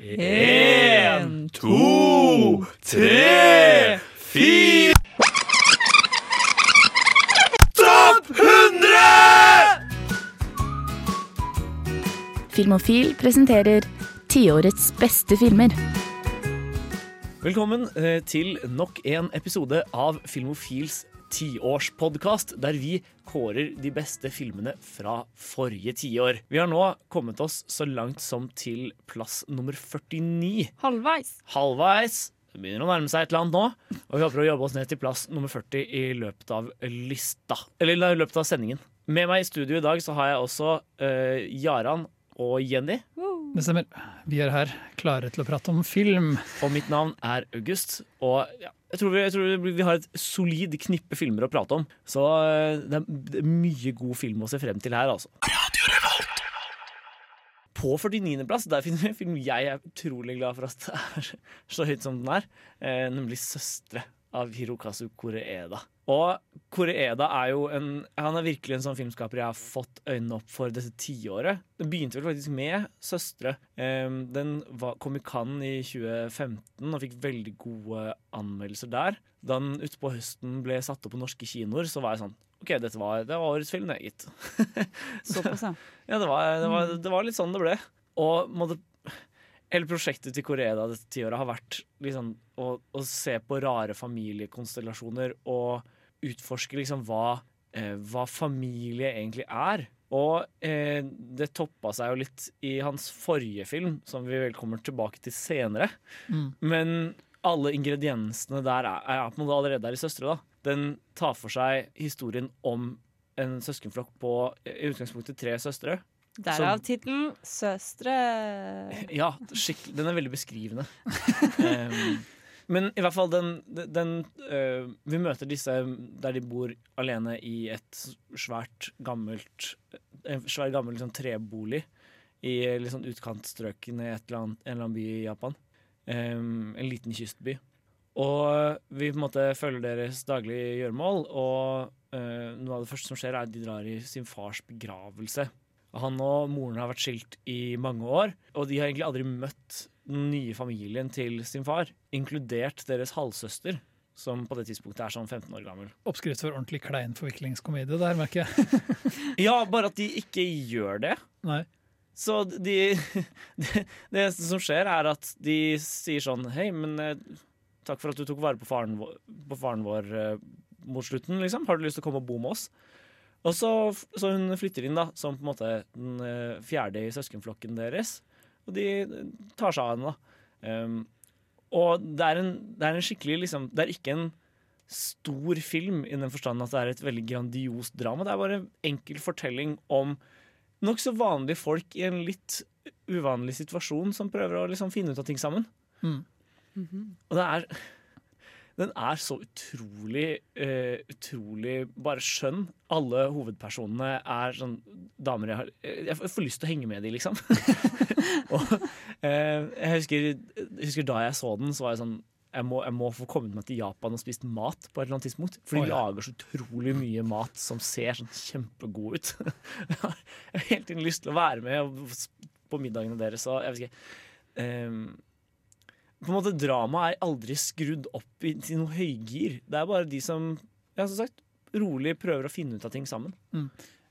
En, to, tre, fire Topp 100! Filmofil presenterer tiårets beste filmer. Velkommen eh, til nok en episode av Filmofils tiårspodkast, der vi kårer de beste filmene fra forrige tiår. Vi har nå kommet oss så langt som til plass nummer 49. Halvveis. Halvveis. Det begynner å nærme seg et eller annet nå. Og vi håper å jobbe oss ned til plass nummer 40 i løpet av lista. Eller i løpet av sendingen. Med meg i studio i dag så har jeg også uh, Jaran og Jenny. Det stemmer. Vi er her klare til å prate om film. Og mitt navn er August. Og ja, jeg, tror vi, jeg tror vi har et solid knippe filmer å prate om. Så det, er, det er mye god film å se frem til her, altså. På 49.-plass der finner vi en film jeg er utrolig glad for at det er så høyt som den er, eh, nemlig 'Søstre' av Hirokazu Koreeda. Og Koreeda er jo en Han er virkelig en sånn filmskaper jeg har fått øynene opp for dette tiåret. Det begynte vel faktisk med 'Søstre'. Um, den kom i Cannes i 2015 og fikk veldig gode anmeldelser der. Da den utpå høsten ble satt opp på norske kinoer, så var jeg sånn OK, dette var, det var årets film, det, gitt. Såpass, ja. ja, det var, det, var, det var litt sånn det ble. Og måtte Hele prosjektet til Korea dette tiåret har vært liksom, å, å, se på rare familiekonstellasjoner og utforske liksom hva, eh, hva familie egentlig er. Og eh, det toppa seg jo litt i hans forrige film, som vi vel kommer tilbake til senere. Mm. Men alle ingrediensene der er, er på en måte allerede der i 'Søstre'. da. Den tar for seg historien om en søskenflokk på i utgangspunktet tre søstre Derav tittelen 'Søstre'. Ja. Den er veldig beskrivende. um, men i hvert fall den, den uh, Vi møter disse der de bor alene i et svært gammelt En svær gammel liksom, trebolig i liksom, utkantstrøkene i et eller annet, en eller annen by i Japan. Um, en liten kystby. Og vi på en måte følger deres daglige gjøremål, og uh, noe av det første som skjer, er at de drar i sin fars begravelse. Han og moren har vært skilt i mange år, og de har egentlig aldri møtt den nye familien til sin far, inkludert deres halvsøster. Som på det tidspunktet er sånn 15 år gammel. Oppskrift for ordentlig klein forviklingskomedie der, merker jeg. ja, bare at de ikke gjør det. Nei. Så de, det, eneste som skjer, er at de sier sånn Hei, men eh, takk for at du tok vare på faren vår, på faren vår eh, mot slutten, liksom. Har du lyst til å komme og bo med oss? Og så, så, hun flytter inn da, som på en måte den eh, fjerde i søskenflokken deres. Og de tar seg av henne. da. Um, og det er, en, det er en skikkelig liksom, Det er ikke en stor film i den forstand at det er et veldig grandiost drama. Det er bare en enkel fortelling om nokså vanlige folk i en litt uvanlig situasjon som prøver å liksom finne ut av ting sammen. Mm. Mm -hmm. Og det er den er så utrolig uh, utrolig bare skjønn. Alle hovedpersonene er sånn damer jeg har Jeg får lyst til å henge med dem, liksom. og uh, jeg, husker, jeg, husker, da jeg så den, så var jeg sånn jeg må, jeg må få kommet meg til Japan og spist mat på et eller annet tidspunkt. For de oh, ja. lager så utrolig mye mat som ser sånn kjempegod ut. jeg har helt tiden lyst til å være med på middagene deres. Så jeg vet ikke um, på en måte Dramaet er aldri skrudd opp i, til noe høygir. Det er bare de som ja, som sagt, rolig prøver å finne ut av ting sammen. Mm.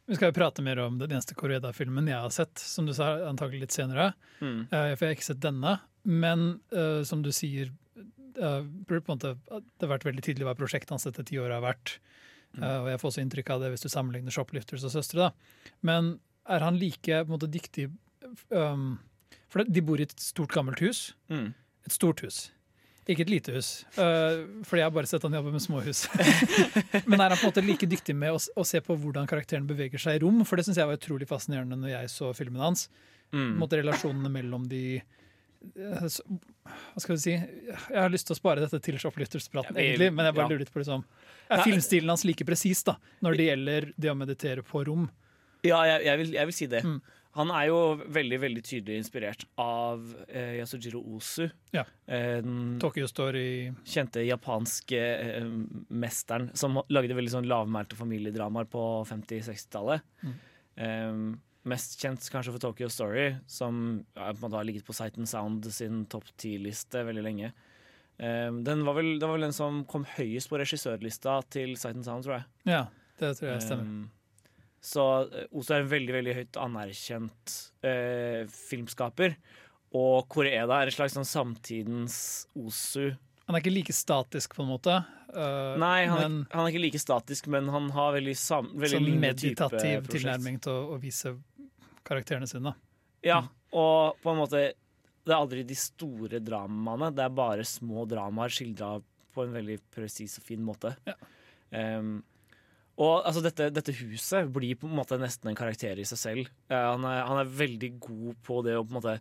Vi skal jo prate mer om den eneste Koreda-filmen jeg har sett, som du sa antagelig litt senere. Mm. Uh, for jeg har ikke sett denne. Men uh, som du sier, uh, måte, det har vært veldig tydelig hva prosjektet hans ti år har vært. Mm. og jeg får også inntrykk av det hvis du sammenligner Shoplifters og Søstre. da. Men er han like på en måte, dyktig um, For de bor i et stort, gammelt hus. Mm. Et stort hus. Ikke et lite hus, uh, fordi jeg har bare sett han jobbe med småhus. Men er han på en måte like dyktig med å, å se på hvordan karakteren beveger seg i rom? For det syns jeg var utrolig fascinerende når jeg så filmen hans. Mm. Måte relasjonene mellom de uh, Hva skal vi si Jeg har lyst til å spare dette til Shoplifters-praten, ja, egentlig, men jeg bare ja. lurer litt på liksom, Er filmstilen hans like presis da, når det gjelder det å meditere på rom? Ja, jeg, jeg, vil, jeg vil, si det. Mm. Han er jo veldig veldig tydelig inspirert av eh, Yasujiro Osu. Ja. Eh, Tokyo Story. Kjente japanske eh, mesteren som lagde veldig sånn lavmælte familiedramaer på 50-60-tallet. Mm. Eh, mest kjent kanskje for Tokyo Story, som ja, har ligget på Sight and Sound sin topp ti-liste veldig lenge. Um, den var vel, det var vel den som kom høyest på regissørlista til Sight and Sound, tror jeg. Ja, det tror jeg stemmer. Så uh, Oso er en veldig veldig høyt anerkjent eh, filmskaper. Og Koreeda er et slags sånn samtidens Osu. Han er ikke like statisk, på en måte. Uh, Nei, han, men, er, han, er, ikke like statisk, men han har veldig, sam, veldig sånn meditativ tilnærming til å, å, vise karakterene sine. Ja, og på en måte det er aldri de store dramaene, det er bare små dramaer skildra på en veldig presis og fin måte. Ja. Um, og altså, dette, dette, huset blir på en måte nesten en karakter i seg selv. Uh, han, er, han, er, veldig god på det å på en måte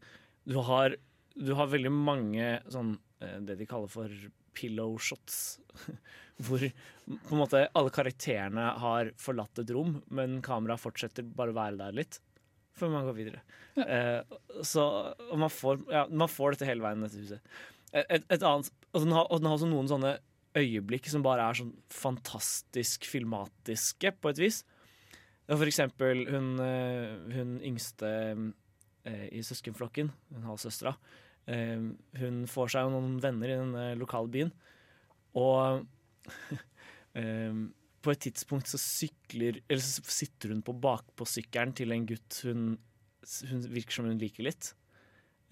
Du har, du har veldig mange sånn uh, det de kaller for pillow shots. hvor på en måte alle karakterene har forlatt et rom, men kameraet fortsetter bare å være der litt før man går videre. Ja. Uh, så man får, ja, man får, dette hele veien dette huset. Et, et annet, og den, har, og den har også noen sånne øyeblikk som bare er sånn fantastisk filmatiske, på et vis. For eksempel hun, eh, hun yngste uh, i søskenflokken, hun halvsøstera, uh, hun får seg noen venner i den lokale byen, og på et tidspunkt så sykler Eller så sitter hun på bakpåsykkelen til en gutt hun, hun virker som hun liker litt.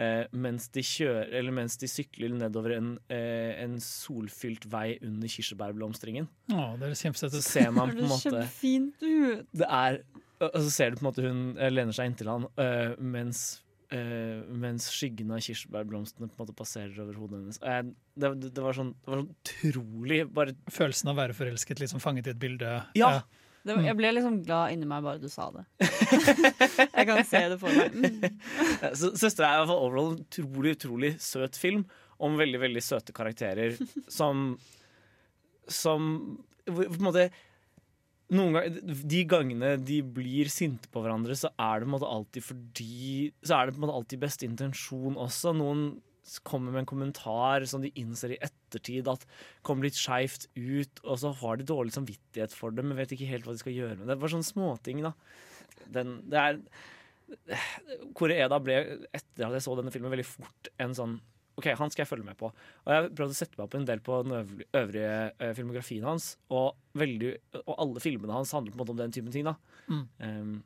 Eh, mens, de kjører, eller mens de sykler nedover en, eh, en solfylt vei under kirsebærblomstringen. Å, det er kjempesøtt Så ser man på en måte Det fint ut. Det er, og så ser du på en måte hun eh, lener seg inntil han, eh, mens Uh, mens skyggene av kirsebærblomstene på en måte passerer over hodet hennes. Uh, det, det, var sånn, det var sånn utrolig bare Følelsen av å være forelsket, liksom fanget i et bilde. Ja. Var, jeg ble liksom glad inni meg bare du sa det. jeg kan se det for meg. Mm. Søstera er i hvert fall overall en utrolig, utrolig søt film om veldig, veldig søte karakterer som Som på en måte noen ganger, De gangene de blir sinte på hverandre, så er det på en måte alltid fordi Så er det på en måte alltid beste intensjon også. Noen kommer med en kommentar som de innser i ettertid at kommer litt skeivt ut, og så har de dårlig samvittighet for det, men vet ikke helt hva de skal gjøre med det. Det bare sånne småting, da. Den, det er Koreeda ble, etter at jeg så denne filmen, veldig fort en sånn OK, han skal jeg følge med på. Og jeg prøvde å sette meg opp en del på den øvrige uh, filmografien hans, og, veldig, og, alle filmene hans handler på en måte om den typen ting. da. Mm. Um,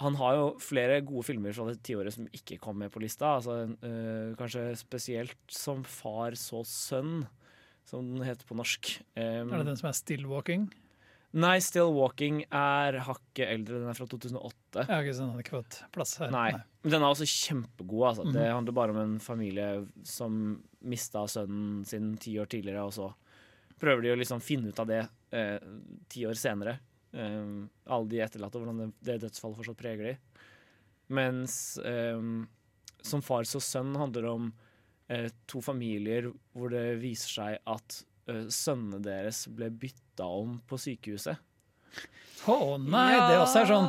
han har jo flere gode filmer fra det tiåret som ikke kom med på lista. Altså, øh, kanskje spesielt som 'Far så sønn', som den heter på norsk. Um, er det den som er 'Still Walking'? Nei, 'Still Walking' er hakket eldre. Den er fra 2008. Ja, okay, så den hadde ikke fått plass her. Nei, Nei. Men den er også kjempegod. Altså. Mm -hmm. Det mhm. handler bare om en familie som mista sønnen sin ti år tidligere, og så prøver de å liksom finne ut av det eh, ti år senere. Eh, alle de etterlatte, og hvordan det, det dødsfallet fortsatt preger de. Mens um, Som far så sønn handler om uh, to familier hvor det viser seg at uh, sønnene deres ble bytta bytta om på sykehuset. Å oh, nei, ja. det også er sånn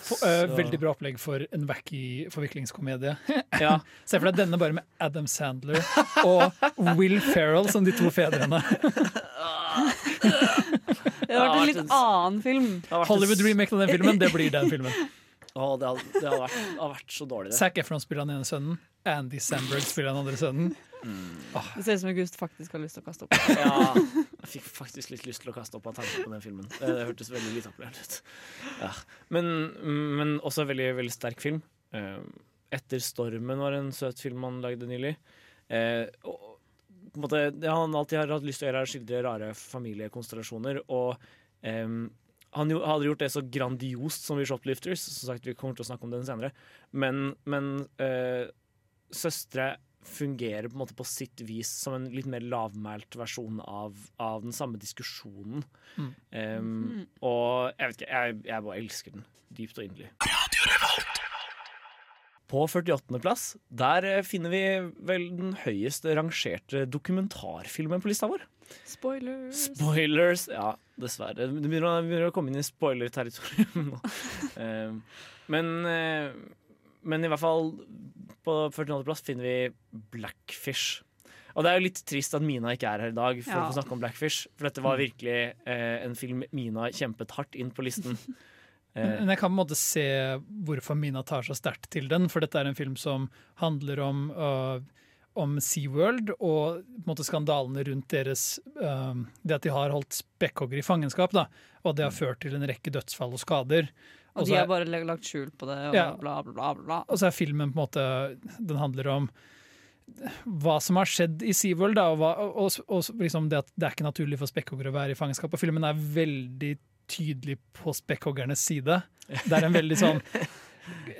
for, uh, Veldig bra opplegg for en wacky forviklingskomedie. Ja. Se for deg denne bare med Adam Sandler og Will Ferrell som de to fedrene. det hadde vært en litt annen film. Hollywood-remake av den filmen, det blir den filmen. Oh, det, har, det hadde, vært, hadde vært så dårlig, det. Zac Efron spiller den ene sønnen. Andy Sandberg spiller den andre sønnen. Mm. Oh. Det ser ut som August faktisk har lyst til å kaste opp. ja, jeg fikk faktisk litt lyst til å kaste opp av tanken på den filmen. Det, det hørtes veldig lite appellerende ut. Ja. Men, men, også en veldig, veldig sterk film. Uh, Etter stormen var en søt film han lagde nylig. Eh, og, måte, det han alltid har hatt lyst til å gjøre, er å skildre rare familiekonstellasjoner. Og um, han hadde gjort det så grandiost som i Shoplifters. Som sagt, Vi kommer til å snakke om den senere. Men, men uh, søstre fungerer på en måte på sitt vis som en litt mer lavmælt versjon av, av den samme diskusjonen. Mm. Um, og jeg vet ikke, jeg, jeg, bare elsker den dypt og inderlig. På 48.-plass der eh, finner vi vel den høyest rangerte dokumentarfilmen på lista vår. Spoilers. Spoilers, Ja, dessverre. Det begynner begynner å komme inn i spoiler-territorium nå. um, men, uh, men i hvert fall på 48.-plass finner vi Blackfish. Og det er jo litt trist at Mina ikke er her i dag for ja. å snakke om Blackfish. For dette var virkelig eh, en film Mina kjempet hardt inn på listen. Eh, Men jeg kan på en måte se hvorfor Mina tar så sterkt til den, for dette er en film som handler om, uh, om SeaWorld og på en måte skandalene rundt deres uh, Det at de har holdt spekkhoggere i fangenskap, da, og det har ført til en rekke dødsfall og skader. Og så de er- har bare lagt skjul på det, og Ja. bla, bla, bla. bla. Og så er filmen på en måte Den handler om hva som har skjedd i SeaWorld, da, og, hva, og, og, og liksom det at det er ikke naturlig for spekkhoggere å være i fangenskap. Og filmen er veldig tydelig på spekkhoggernes side. Det er en veldig sånn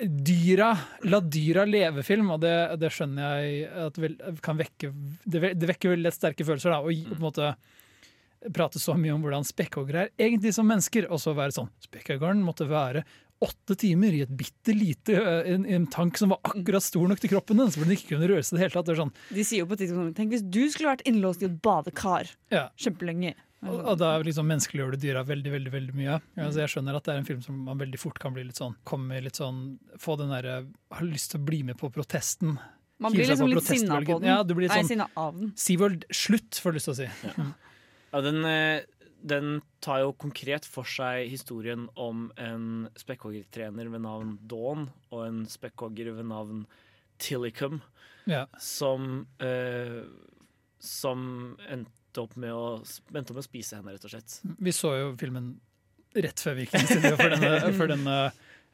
dyra, la dyra leve-film, og det, det skjønner jeg at vel, kan vekke det, det vekker veldig lett sterke følelser. Da, og gi- på en måte prate så mye om hvordan spekkhoggere er egentlig som mennesker, og så være sånn Spekkhoggeren måtte være åtte timer i et bitte lite en, en tank som var akkurat stor nok til kroppen hennes, hvor den ikke kunne røre seg i det hele tatt. Det sånn, De sier jo på et tidspunkt Tenk hvis du skulle vært innlåst i et badekar ja. kjempelenge. Og, og da liksom menneskeliggjør du dyra veldig, veldig veldig mye. Altså, jeg skjønner at det er en film som man veldig fort kan bli litt sånn Komme litt sånn Få den derre Har lyst til å bli med på protesten. Man blir liksom litt sinna på den. Ja, du blir Nei, sånn sinna av den. SeaWorld, slutt, får du lyst til å si. Ja, den, eh, den tar jo konkret for seg historien om en spekkhoggertrener ved navn Dawn og en spekkhogger ved navn Tillicum Ja. som eh, som endte opp med å, endte opp med å spise henne, rett og slett. Vi så jo filmen rett før vi gikk inn i for denne, for denne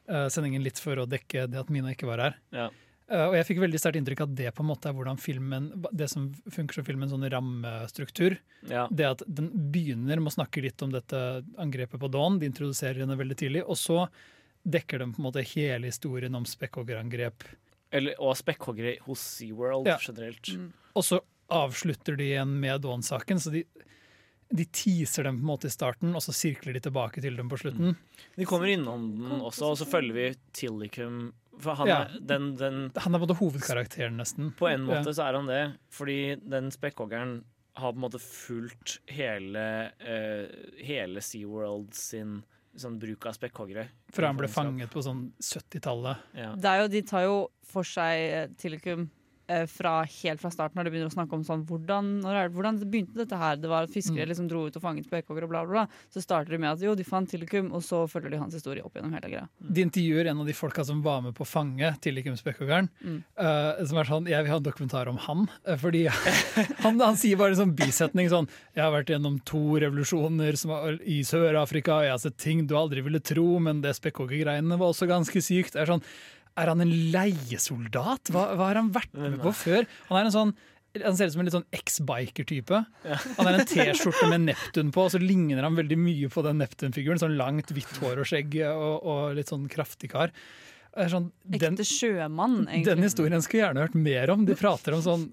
uh, sendingen, litt for å dekke det at Mina ikke var her. Ja. Uh, og jeg fikk veldig sterkt inntrykk av at det på en måte er hvordan filmen, det som funker som filmens sånn rammestruktur. Ja. Det at den begynner med å snakke litt om dette angrepet på Dawn, de introduserer henne veldig tidlig, og så dekker den på en måte hele historien om spekkhoggerangrep. Eller, og spekkhoggere hos SeaWorld Ja. generelt. Og så avslutter de igjen med Dawn-saken, så de, de teaser dem på en måte i starten, og så sirkler de tilbake til dem på slutten. De kommer innom den også, og så følger vi Tillicum. For han Ja. er, den, den, Han er både hovedkarakteren, nesten. på en måte Ja. så er han det, fordi den spekkhoggeren har på en måte fulgt hele, uh, hele SeaWorld sin sånn bruk av spekkhoggere. Fra han ble fanget på sånn 70-tallet. Ja. De tar jo for seg eh, Tillicum fra helt fra starten, når de begynner å snakke om sånn, hvordan, det, hvordan begynte dette her. Det var at fiskere Mm. liksom dro ut og fanget spekkhoggere og bla, bla, bla. Så starter de med at jo, de fant Tillicum, og så følger de hans historie opp gjennom hele greia. De intervjuer en av de folka som var med på å fange Tillikum Spekkhoggeren. Mm. uh, som er sånn, Jeg vil ha en dokumentar om han. eh, fordi han, han sier bare en sånn bisetning sånn Jeg har vært gjennom to revolusjoner som var i Sør-Afrika, og jeg har sett ting du aldri ville tro, men det spekkhoggergreiene var også ganske sykt. Det er sånn Er han en leiesoldat? Hva, hva har han vært med på før? Han er en sånn han ser ut som en litt sånn ex-biker-type. Han har en T-skjorte med Neptun på, og så ligner han veldig mye på den Neptun-figuren. Sånn langt, hvitt hår og skjegg og, og litt sånn kraftig kar. Sånn, den, Ekte sjømann, egentlig. den historien skulle jeg gjerne hørt mer om. De prater om sånn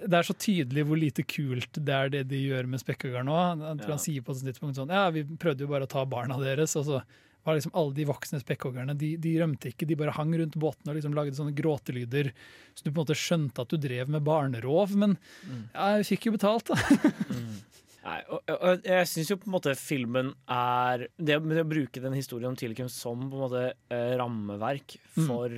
Det er så tydelig hvor lite kult det er det de gjør med spekkhoggeren nå. Jeg tror Ja. han sier på et tidspunkt sånn Ja, vi prøvde jo bare å ta barna deres, og så var liksom alle de voksne spekkhoggerne de, de rømte ikke, de bare hang rundt båtene og liksom lagde sånne gråtelyder. Så du på en måte skjønte at du drev med barnerov, men ja, jeg fikk jo betalt, da. Nei, og, og, jeg syns jo på en måte filmen er Det det å bruke den historien om Tillicum som på en måte eh, rammeverk Mm. for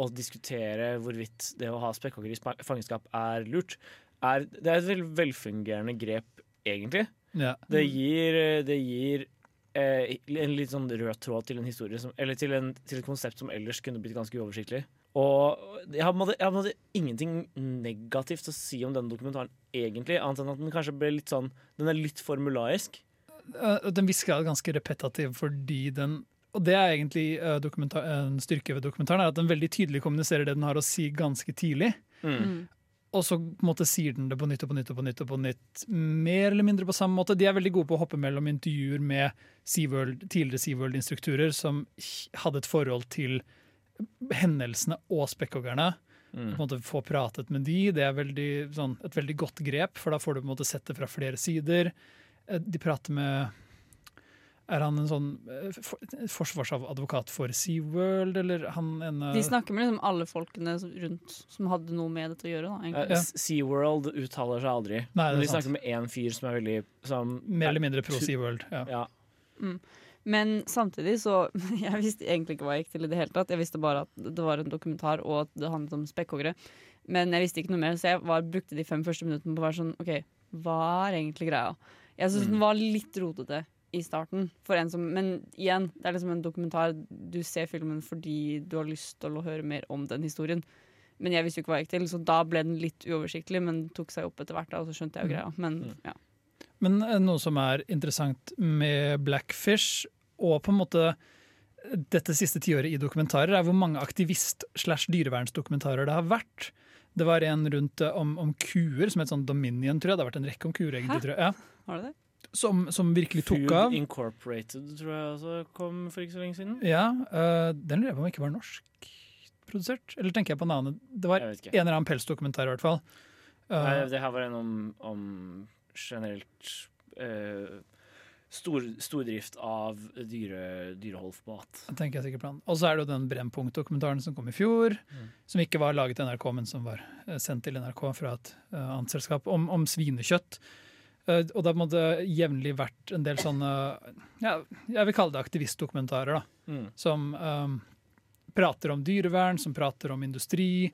å diskutere hvorvidt det å ha spekkhoggere i fangenskap er lurt, er, det er et veldig velfungerende grep, egentlig. Ja. Det gir, det gir eh, en litt sånn rød tråd til en historie som, Eller til, en, til et konsept som ellers kunne blitt ganske uoversiktlig. Og jeg har, måte- jeg har ingenting negativt å si om denne dokumentaren, egentlig, annet enn at den kanskje ble litt sånn Den er litt formulaisk. Den grad ganske repetativ fordi den og det er egentlig uh, en styrke ved dokumentaren, er at den veldig tydelig kommuniserer det den har å si ganske tidlig. Mm. Og så måte sier den det på nytt og på nytt og på nytt. og på nytt, Mer eller mindre på samme måte. De er veldig gode på å hoppe mellom intervjuer med SeaWorld, tidligere SeaWorld-instruktører som hadde et forhold til hendelsene og spekkhoggerne. På en måte Få pratet med de, det er veldig, sånn, et veldig godt grep, for da får du på en måte sett det fra flere sider. Eh, De prater med Er han en sånn eh, forsvarsadvokat for SeaWorld, eller han en eh, De snakker med liksom alle folkene rundt som hadde noe med dette å gjøre. Da, egentlig. Eh, SeaWorld uttaler seg aldri. Nei, er de sant. snakker med én fyr som er veldig som, Mer eller mindre pro SeaWorld. Ja. Ja. Men samtidig så Jeg visste egentlig ikke hva jeg gikk til i det hele tatt. Jeg visste bare at det var en dokumentar og at det handlet om spekkhoggere. Men jeg visste ikke noe mer, så jeg var, brukte de fem første minuttene på å være sånn OK, hva er egentlig greia? Jeg syns den var litt rotete i starten. For en som, men igjen, det er liksom en dokumentar. Du ser filmen fordi du har lyst til å høre mer om den historien. Men jeg visste jo ikke hva jeg gikk til, så da ble den litt uoversiktlig, men tok seg opp etter hvert, da, og så skjønte jeg jo greia. Men ja. Men eh, noe som er interessant med Blackfish, og på en måte dette siste tiåret i dokumentarer, er hvor mange aktivist-slash-dyrevernsdokumentarer det har vært. Det var en rundt eh, om, om kuer, som het sånn Dominion, tror jeg. Det har vært en rekke om kuer, egentlig, tror jeg. Ja. Har du det? Som, som virkelig tok Food av. Incorporated tror jeg også kom for ikke så lenge siden. Ja, uh, Den lurer jeg på om ikke var norskprodusert. Eller tenker jeg på en annen Det var en eller annen pelsdokumentar, i hvert fall. Uh, Nei, det her var en om, om generelt uh, stor, stordrift av dyre, dyrehold for mat. Tenker jeg sikkert på. Og så er det jo den Brennpunkt-dokumentaren som kom i fjor, Mm. som ikke var laget til NRK, men som var sendt til NRK fra et uh, annet selskap, om, om svinekjøtt. Eh, og det har på en måte jevnlig vært en del sånne ja, jeg vil kalle det aktivistdokumentarer, da, Mm. som um, prater om dyrevern, som prater om industri.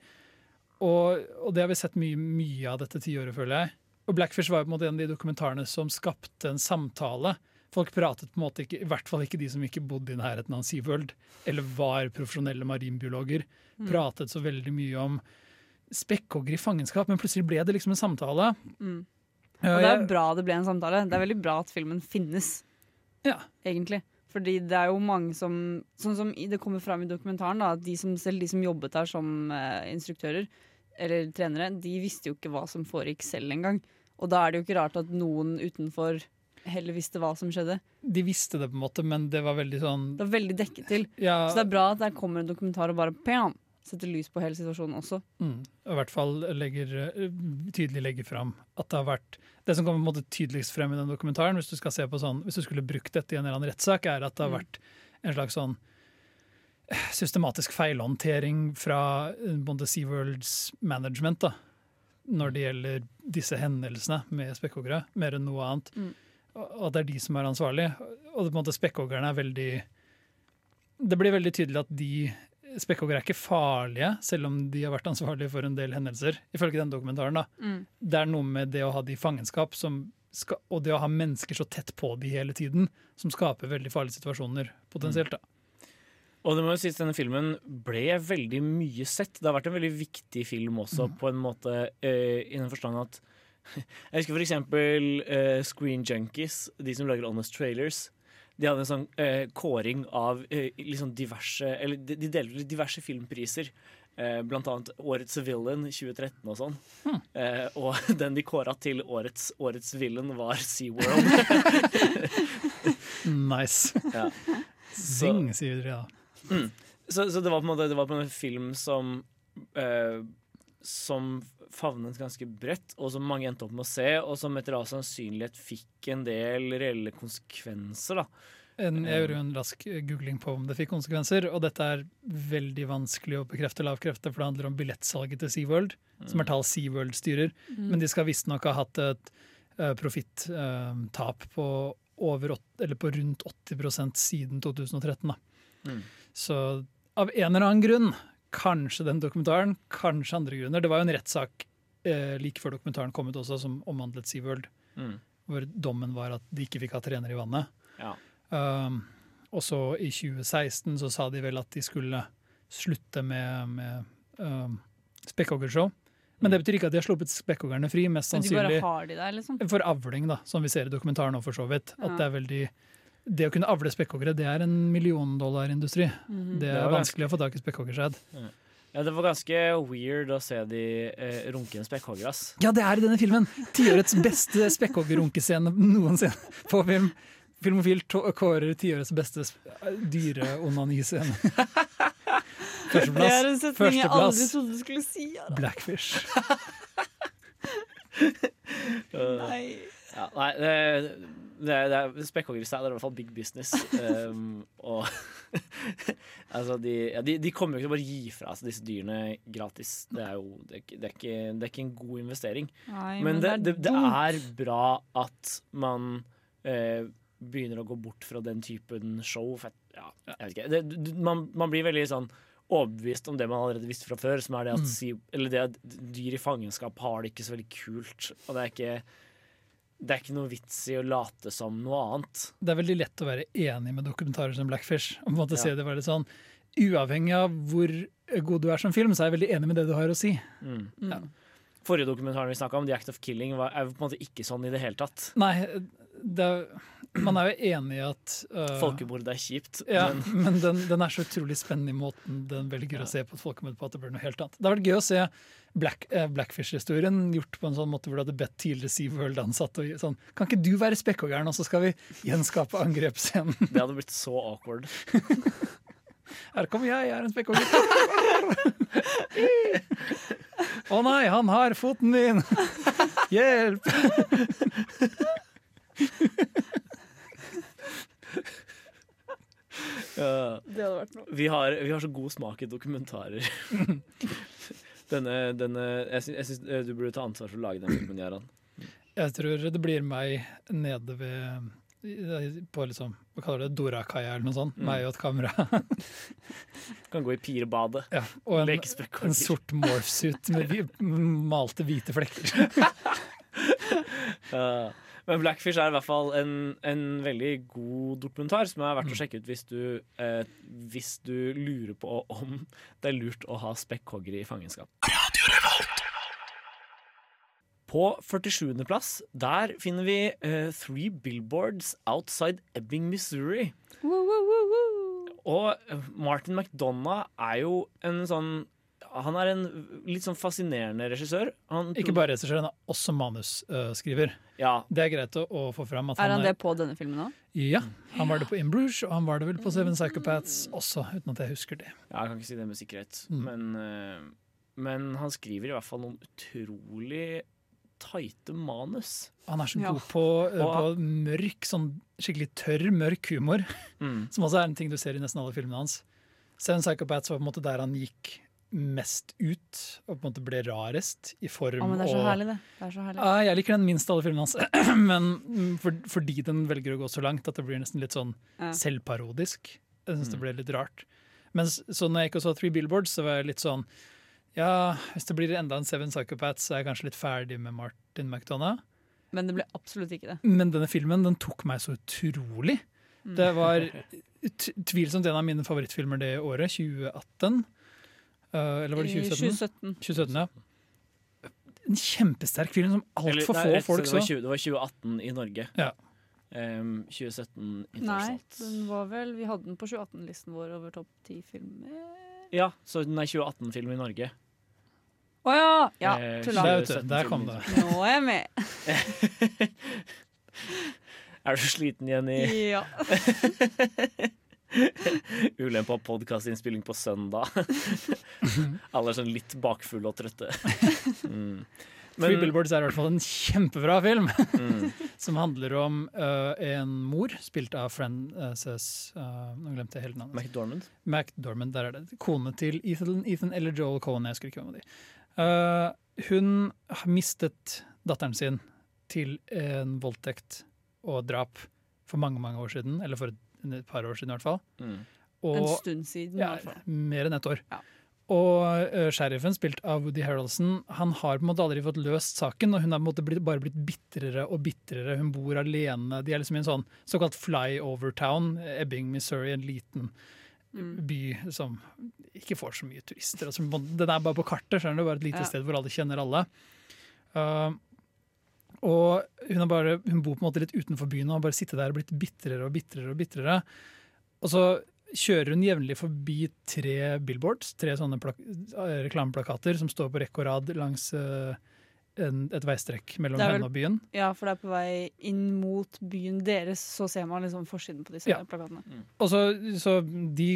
Og, og det har vi sett mye, mye av dette tiåret, føler jeg. Og Blackfish var jo på en måte en av de dokumentarene som skapte en samtale. Folk pratet på en måte ikke, i hvert fall ikke de som ikke bodde i nærheten av SeaWorld, eller var profesjonelle marinbiologer, pratet så veldig mye om spekkhoggere i fangenskap, men plutselig ble det liksom en samtale. Mm. Ja, Og det er bra det ble en samtale. Det er veldig bra at filmen finnes, ja. egentlig. Fordi det er jo mange som Sånn som det kommer fram i dokumentaren, da, at de som, selv de som jobbet der som uh, instruktører, eller trenere, de visste jo ikke hva som foregikk selv engang. Og da er det jo ikke rart at noen utenfor heller visste hva som skjedde. De visste det, på en måte, men det var veldig sånn Det var veldig dekket til. ja, Så det er bra at der kommer en dokumentar og bare pam, setter lys på hele situasjonen også. mm, I hvert fall legger, eh, tydelig legger fram at det har vært Det som kommer tydeligst frem i den dokumentaren, hvis du skal se på sånn, hvis du skulle brukt dette i en eller annen rettssak, er at det har Mm. vært en slags sånn eh, systematisk feilhåndtering fra Bonde SeaWorlds management da, når det gjelder disse hendelsene med spekkhoggere, mer enn noe annet. Mm. Og at det er de som er ansvarlige. Og på en måte spekkhoggerne er veldig Det blir veldig tydelig at de Spekkhoggere er ikke farlige, selv om de har vært ansvarlige for en del hendelser. Ifølge den dokumentaren. da. Mm. Det er noe med det å ha de i fangenskap som skal, og det å ha mennesker så tett på de hele tiden, som skaper veldig farlige situasjoner potensielt. da. Og det må jo sies denne filmen ble veldig mye sett. Det har vært en veldig viktig film også, Mm. på en måte eh, i den forstand at Jeg husker for eksempel eh, Screen Junkies, de som lager Honest Trailers. De hadde en sånn eh, kåring av eh, liksom diverse Eller de, de delte ut diverse filmpriser. Eh, blant annet Årets Villain 2013 og sånn. Hmm. Og den de kåra til årets, årets villain, var SeaWorld. Nice. ja. Zing, sier dere da. Så, så det var på en måte det var på en film som eh, Som favnet ganske bredt, og som mange endte opp med å se, og som etter all sannsynlighet fikk en del reelle konsekvenser. da En, jeg gjorde jo en rask googling på om det fikk konsekvenser, og dette er veldig vanskelig å bekrefte eller avkrefte, for det handler om billettsalget til SeaWorld, som er tall SeaWorld styrer. Men de skal visstnok ha hatt et uh, profittap uh, på, over åt- eller på rundt 80% siden 2013. Da. Mm. Så av en eller annen grunn, kanskje den dokumentaren, kanskje andre grunner Det var jo en rettssak eh, like før dokumentaren kom ut også, som omhandlet SeaWorld, Mm. hvor dommen var at de ikke fikk ha trener i vannet. Ja. Um, og så i 2016 så sa de vel at de skulle slutte med, med um, spekkhoggershow. Men det betyr ikke at de har sluppet spekkhoggerne fri, mest Men de bare sannsynlig har de der, liksom. for avling, da, som vi ser i dokumentaren nå for så vidt. At Ja. det er veldig Det å kunne avle spekkhoggere, det er en milliondollarindustri. Mm. Det Det er vanskelig å få tak i spekkhoggerskjed. ja, det var ganske weird å se de eh, runke en spekkhogger, ass. Ja, det er i denne filmen! Tiårets beste spekkhoggerrunkescene noensinne på film. Filmofil kårer tiårets beste dyreonaniscene. Førsteplass. Det er en setning jeg aldri trodde du skulle si. Ara. Blackfish. Nei. Ja, nei, det, det, det er Spekkhoggerstyle er i hvert fall big business. Um, og altså, de, ja, de, de kommer jo ikke til å bare gi fra seg disse dyrene gratis. Det er jo det det er, ikke, er ikke en god investering. Nei, Men det, det, er bra at man eh, begynner å gå bort fra den typen show. For, ja, jeg vet ikke. Man, man blir veldig sånn overbevist om det man allerede visste fra før, som er det at, Mm. si, eller det at dyr i fangenskap har det ikke så veldig kult. Og det er ikke det er ikke noe vits i å late som noe annet. Det er veldig lett å være enig med dokumentarer som Blackfish. Og på en måte Ja. se det veldig sånn Uavhengig av hvor god du er som film, så er jeg veldig enig med det du har å si. Mm. Ja. Forrige dokumentaren vi snakka om, 'The Act of Killing', var, er på en måte ikke sånn i det hele tatt. Nei, er, man er jo enig i at uh, Folkemord er kjipt, Ja, men men den, den er så utrolig spennende i måten den velger å se på et folkemord på at det blir noe helt annet. Det har vært gøy å se Black, eh, Blackfish-historien gjort på en sånn måte hvor du hadde bedt tidligere SeaWorld-ansatte sånn Kan ikke du være spekkhoggeren, og så skal vi gjenskape angrepsscenen? det hadde blitt så awkward. Her kommer jeg, jeg er en spekkhogger. Å nei, han har foten min! Hjelp! Ja. Det hadde vært noe. Vi har, vi har så god smak i dokumentarer. Denne, denne, jeg syns, eh, du burde ta ansvar for å lage den filmen, Jaran. Jeg tror det blir meg nede ved på liksom, hva kaller det, Dorakaia eller noe sånt. Mm. Meg og et kamera. Kan gå i pirebadet. Ja, og en, en sort morphsuit med malte hvite flekker. Ja. Men Blackfish er i hvert fall en, en veldig god dokumentar som er verdt å sjekke ut hvis du, eh, hvis du lurer på om det er lurt å ha spekkhoggere i fangenskap. På 47. plass der finner vi eh, Three Billboards Outside Ebbing, Missouri. Woo, woo, woo, woo. Og eh, Martin McDonagh er jo en sånn Han er en litt sånn fascinerende regissør. Han, Ikke bare regissør, han er også manusskriver. Ja, Det er greit å, å få fram. At Er han han det på denne filmen òg? Ja, han var det på In Bruges, og han var det vel på Seven Psychopaths også, uten at jeg husker det. Ja, jeg kan ikke si det med sikkerhet. Mm. Men, uh, men han skriver i hvert fall noen utrolig tighte manus. Han er så Ja. god på, eh, Og- på mørk, sånn skikkelig tørr, mørk humor, Mm. som også er en ting du ser i nesten alle filmene hans. Seven Psychopaths var på en måte der han gikk mest ut, og på en måte ble rarest i form Å, men det er så og herlig, det. det, er så herlig. Ja, jeg liker den minst av alle filmene hans, men for, fordi den velger å gå så langt at det blir nesten litt sånn Ja. selvparodisk. Jeg syns det Mm. ble litt rart. Men så når jeg ikke så Three Billboards, så var jeg litt sånn Ja, hvis det blir enda en Seven Psychopaths, så er jeg kanskje litt ferdig med Martin McDonagh. Men det ble absolutt ikke det. Men denne filmen den tok meg så utrolig. Mm. Det var tvilsomt en av mine favorittfilmer det året, 2018. Uh, eller var det 2017? 2017. 2017, ja. En kjempesterk film som altfor få rett folk så. det, var 20, det var 2018 i Norge. Ja. Um, 2017 Nei, den var vel Vi hadde den på 2018-listen vår over topp ti filmer. Ja, så den er 2018-film i Norge. Å ja! ja Eh, Tulla. Der, der kom det. Nå er jeg med. Er du sliten, Jenny? Ja. Ulempe av podkastinnspilling på søndag. Alle er sånn litt bakfulle og trøtte. Mm. Three Billboards er i hvert fall en kjempebra film. mm. Som handler om uh, en mor, spilt av Frances uh, Nå glemte jeg hele navnet. McDormand. McDormand, der er det. Kone til Ethan, Ethan eller Joel Cohen. Jeg husker ikke hvem av de. Uh, hun har mistet datteren sin til en voldtekt og drap for mange mange år siden. Eller for et, et par år siden, i hvert fall. Mm. En stund siden, i hvert fall. mer enn ett år. Ja. Og uh, sheriffen, spilt av Woody Harroldson, han har på en måte aldri fått løst saken. Og hun har på en måte blitt, bare blitt bitrere og bitrere. Hun bor alene. De er liksom i en sånn såkalt flyover town, Ebbing, Missouri, en liten Mm. by som ikke får så mye turister. Altså, den er bare på kartet, skjønner du, bare et lite Ja. sted hvor alle kjenner alle. Uh, og hun, bare, hun bor på en måte litt utenfor byen og har bare sittet der og blitt bitrere og bitrere. Og bitrere. Og så kjører hun jevnlig forbi tre billboards, tre sånne eh, reklameplakater som står på rekke og rad langs uh, en, et veistrekk mellom vel- henne og byen. Ja, for det er på vei inn mot byen deres, så ser man liksom forsiden på disse Ja. plakatene. Og så, så De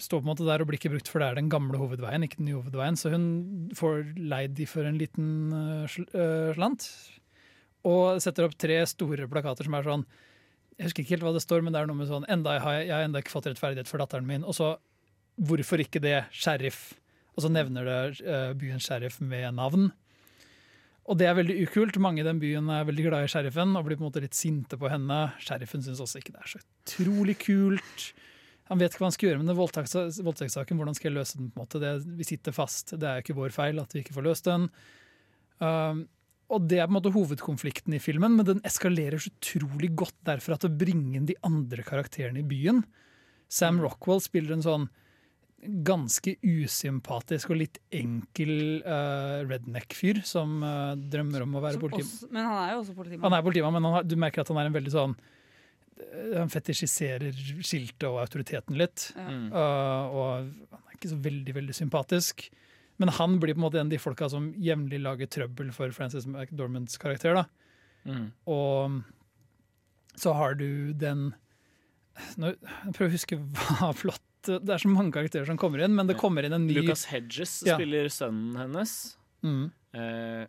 står på en måte der og blir ikke brukt, for det er den gamle hovedveien, ikke den nye hovedveien. Så hun får leid de for en liten uh, sl slant. Og setter opp tre store plakater som er sånn Jeg husker ikke helt hva det står, men det er noe med sånn enda Jeg har enda ikke fått rettferdighet for datteren min. Og så Hvorfor ikke det? Sheriff. Og så nevner det uh, byens sheriff med navn. Og det er veldig ukult. Mange i den byen er veldig glad i sheriffen og blir på en måte litt sinte på henne. Sheriffen syns også ikke det er så utrolig kult. Han vet ikke hva han skal gjøre med den voldtekts- voldtektssaken. Hvordan skal jeg løse den? på en måte? Det, vi sitter fast. Det er jo ikke vår feil at vi ikke får løst den. Um, og det er på en måte hovedkonflikten i filmen, men den eskalerer så utrolig godt derfra til å bringe inn de andre karakterene i byen. Sam Rockwell spiller en sånn ganske usympatisk og litt enkel uh, redneck-fyr som uh, drømmer om å være politimann. Men han er jo også politimann. Han er politimann, men har, du merker at han er en veldig sånn Han fetisjiserer skiltet og autoriteten litt. Ja. Uh, og han er ikke så veldig, veldig sympatisk. Men han blir på en måte en av de folka som jevnlig lager trøbbel for Frances McDormands karakter. da. Mm. Og så har du den Nå, Jeg prøver å huske hva flott Det er så mange karakterer som kommer inn, men det kommer inn en ny Lucas Hedges ja. spiller sønnen hennes. Mm. Eh,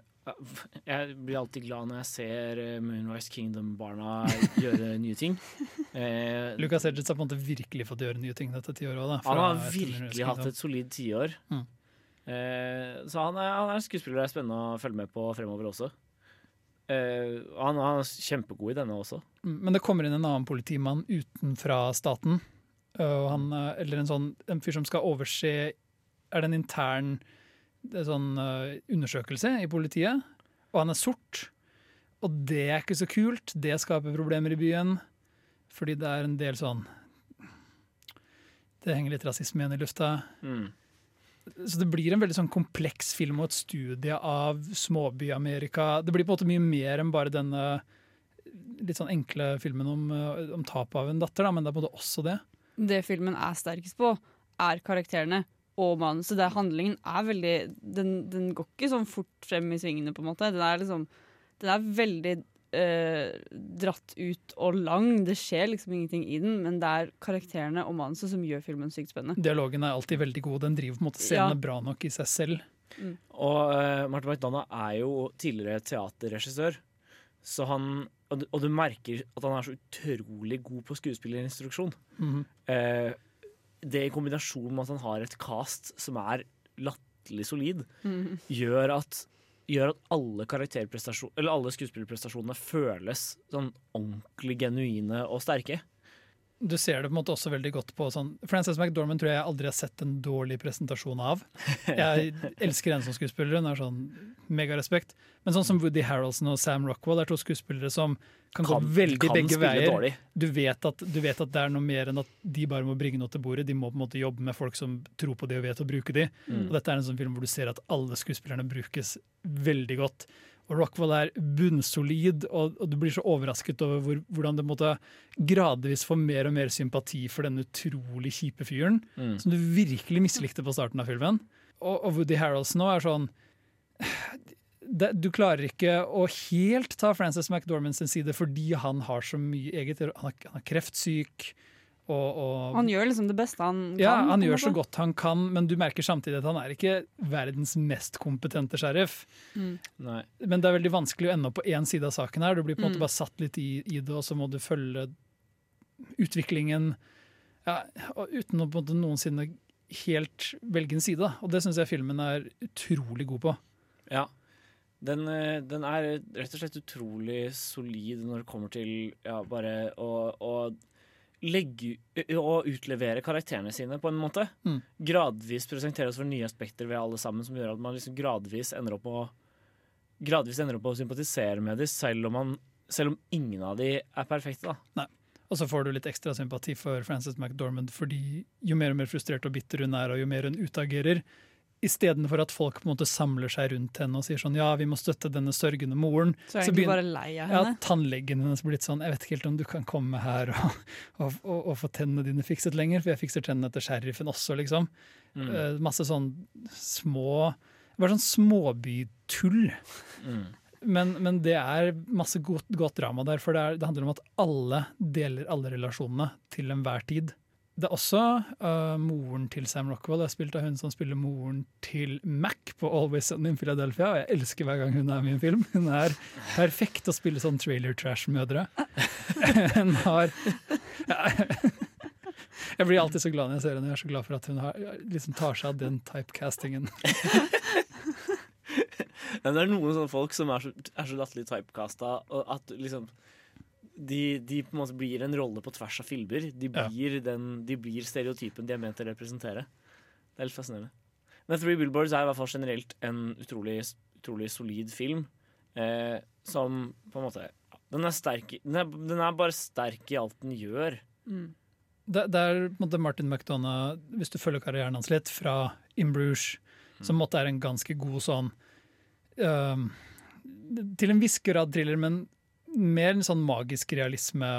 jeg blir alltid glad når jeg ser eh, Moonrise Kingdom-barna gjøre nye ting. Eh, Lucas Hedges har på en måte virkelig fått gjøre nye ting dette tiåret. Han har virkelig hatt et solid tiår. Mm. Uh, så han er, han er en skuespiller det er spennende å følge med på fremover også. Uh, han, han, er kjempegod i denne også. Mm, men det kommer inn en annen politimann utenfra staten. Uh, han, eller en sånn en fyr som skal overse Er det en intern det sånn, uh, undersøkelse i politiet? Og han er sort. Og det er ikke så kult. Det skaper problemer i byen. Fordi det er en del sånn Det henger litt rasisme igjen i lufta. Mm. Så det blir en veldig sånn kompleks film og et studie av småby-Amerika. Det blir på en måte mye mer enn bare denne litt sånn enkle filmen om, eh, om tap av en datter, da, men det er på en måte også det. Det filmen er sterkest på, er karakterene og manuset. Det handlingen er veldig den, den, går ikke sånn fort frem i svingene, på en måte. Den er, liksom, den er veldig eh, dratt ut og lang. Det skjer liksom ingenting i den, men det er karakterene og manuset som gjør filmen sykt spennende. Dialogen er alltid veldig god. Den driver på en måte scenene ja. bra nok i seg selv. Mm. Og uh, Martin McDonagh er jo tidligere teaterregissør, så han og du, og du, merker at han er så utrolig god på skuespillerinstruksjon. Mm. Uh, det i kombinasjon med at han har et cast som er latterlig solid, mm. gjør at gjør at alle, alle skuespillerprestasjonene føles sånn ordentlig genuine og sterke. Du ser det på en måte også veldig godt på sånn Frances McDormand tror jeg aldri har sett en dårlig presentasjon av. Jeg elsker henne som skuespiller, hun er sånn megarespekt. Men sånn som Woody Harroldson og Sam Rockwell er to skuespillere som kan, kan gå veldig kan begge veier. Du vet, at, du vet, at, det er noe mer enn at de bare må bringe noe til bordet. De må på en måte jobbe med folk som tror på det og vet å bruke de. Mm. Og dette er en sånn film hvor du ser at alle skuespillerne brukes veldig godt. Og Rockwell er bunnsolid, og, og, du blir så overrasket over hvor, hvordan du måtte gradvis få mer og mer sympati for denne utrolig kjipe fyren, mm. som du virkelig mislikte på starten av filmen. Og, og Woody Harroldson nå er sånn det, du klarer ikke å helt ta Frances McDormand sin side fordi han har så mye eget Han er, han er kreftsyk. Og, og, han gjør liksom det beste han kan? Ja, han gjør så godt han kan, men du merker samtidig at han er ikke verdens mest kompetente sheriff. Mm. Men det er veldig vanskelig å ende opp på én side av saken her. Du blir på en måte mm. bare satt litt i, i, det, og så må du følge utviklingen ja, uten å på en måte noensinne helt velge en side. Og det syns jeg filmen er utrolig god på. Ja, den, eh, den, er rett og slett utrolig solid når det kommer til ja, bare å, å legge Å utlevere karakterene sine, på en måte. Mm. Gradvis presentere oss for nye aspekter ved alle sammen, som gjør at man liksom gradvis ender opp å Gradvis ender opp å sympatisere med dem, selv selv om ingen av dem er perfekte. da. Nei. Og så får du litt ekstra sympati for Frances McDormand, fordi jo mer og mer frustrert og bitter hun er, og jo mer hun utagerer, Istedenfor at folk på en måte samler seg rundt henne og sier sånn ja, vi må støtte denne sørgende moren. Så er så begynner, bare lei av henne? Ja, Tannlegen hennes blitt sånn jeg vet ikke helt om du kan komme her og, og, og, og få tennene dine fikset lenger, for jeg fikser tennene til sheriffen også, liksom. Mm. Uh, masse sånn små Bare sånn småbytull. Mm. Men, men, det er masse godt, godt drama der, for det, er, det handler om at alle deler alle relasjonene til enhver tid. Det er også uh, moren til Sam Rockwell. Jeg spilt av hun som spiller moren til Mac på Always Sunny in Philadelphia. Og jeg elsker hver gang hun er med i en film. Hun er perfekt å spille sånn trailer trash-mødre. hun har Jeg blir alltid så glad når jeg ser henne. Jeg er så glad for at hun har, liksom tar seg av den typecastingen. det er noen sånne folk som er så, er så latterlig typecasta at liksom de, de, på en måte blir en rolle på tvers av filmer. De blir, ja. den, de blir stereotypen de er ment å representere. Det er litt fascinerende. Men Three Billboards er i hvert fall generelt en utrolig, utrolig solid film. Eh, som på en måte den er, sterk, den, er, den er bare sterk i alt den gjør. Mm. Det, det er på en måte Martin McDonagh, hvis du følger karrieren hans litt, fra In Bruges, som måtte er en ganske god sånn øhm, Til en viss grad thriller, men mer en sånn magisk realisme,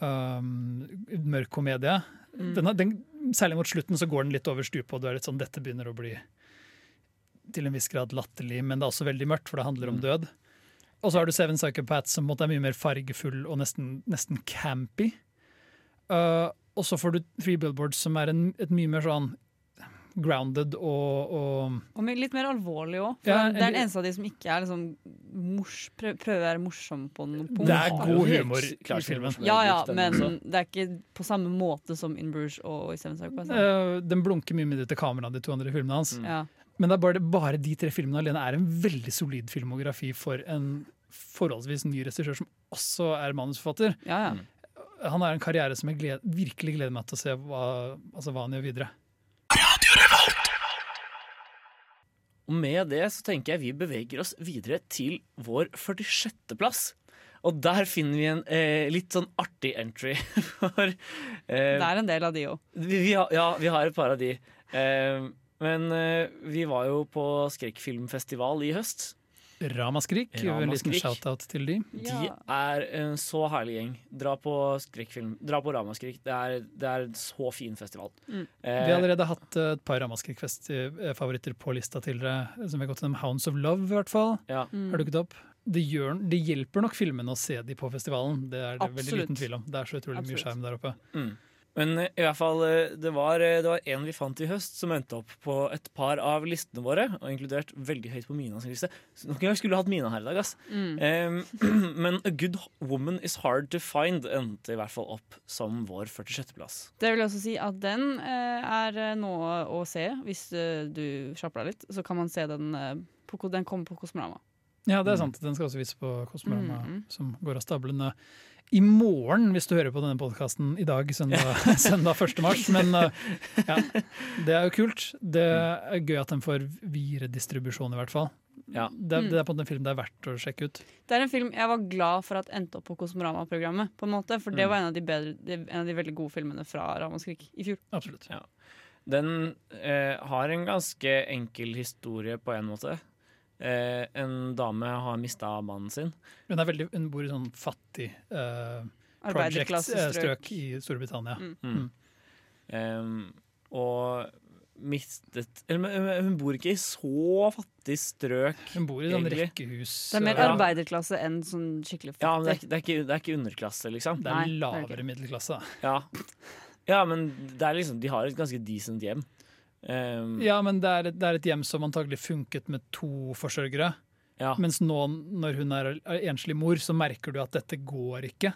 um, mørk komedie. Mm. Den, den, særlig mot slutten så går den litt over stupet, og du er litt sånn Dette begynner å bli til en viss grad latterlig, men det er også veldig mørkt, for det handler om Mm. død. Og så har du Seven Psychopaths, som er mye mer fargefull og nesten, nesten campy. Uh, og så får du Three Billboards, som er en, et mye mer sånn grounded og, og Og litt mer alvorlig òg. Ja, det er den eneste av de som ikke er liksom mors, prø prøver å være morsom på noen punkt. Det er god humor i klart filmen. Ja, ja, men det er ikke på samme måte som In Bruges og i Seven Psychopaths. uh, Den blunker mye mindre til kamera, de to andre filmene hans. Mm. Ja. Men det er bare, bare de tre filmene alene er en veldig solid filmografi for en forholdsvis ny regissør som også er manusforfatter. ja, ja. Han har en karriere som jeg gled, virkelig gleder meg til å se hva, altså hva han gjør videre. Og med det så tenker jeg vi beveger oss videre til vår 46. plass. Og der finner vi en eh, litt sånn artig entry. For eh, Det er en del av de òg. Ja, vi har et par av de. Eh, men eh, vi var jo på skrekkfilmfestival i høst. Ramaskrik, en liten shout-out til de. De er en så herlig gjeng. Dra på skrekkfilm. Dra på Ramaskrik. Det er, det er en så fin festival. Mm. Eh, Vi har allerede hatt eh, et par Ramaskrik-favoritter på lista til dere. som vi har gått gjennom. Hounds of Love, i hvert fall, ja. Mm. har dukket opp. Det, gjør, det hjelper nok filmene å se de på festivalen, det er det veldig liten tvil om. Det er så utrolig mye skjerm der oppe. Mm. Men eh, i hvert fall, eh, det var, eh, det var en vi fant i høst som endte opp på et par av listene våre, og inkludert veldig høyt på Mina sin liste. Noen ganger skulle hatt Mina her i dag, ass. Mm. Um, men A Good Woman Is Hard To Find endte i hvert fall opp som vår 46.-plass. Det vil også si at den er noe å se hvis du kjapper deg litt. Så kan man se den på, Den kommer på Kosmorama. Ja, det er Mm. sant. Den skal også vises på Kosmorama, mm. som går av stablene i morgen, hvis du hører på denne podkasten i dag, søndag, søndag 1. mars. Men eh, ja, det er jo kult. Det er gøy at den får videre distribusjon, i hvert fall. Ja. Det, er- Mm. det er på en film det er verdt å sjekke ut. Det er en film jeg var glad for at endte opp på Kosmorama-programmet. på en måte, For det Mm. var en av, de bedre, en av de veldig gode filmene fra Ramaskrik i fjor. Absolutt. Ja. Den eh, har en ganske enkel historie på en måte. Eh, en dame har mista mannen sin. Hun, er veldig, hun bor i sånn fattig eh, project-strøk Arbeiderklassestrøk. i Storbritannia. Mm. Mm. Um, og mistet eller, Hun bor ikke i så fattig strøk. Hun bor i sånn Egentlig. rekkehus. Det er mer eh, Ja. arbeiderklasse enn sånn skikkelig Ja, men det er, fattig. det, er ikke, det er ikke underklasse, liksom. det er Nei, det er lavere ikke. middelklasse. Ja, ja men det er liksom, de har et ganske decent hjem. Em, Ja, men det er, et- det er et hjem som antagelig funket med to forsørgere. ja, Mens nå, når hun er enslig mor, så merker du at dette går ikke.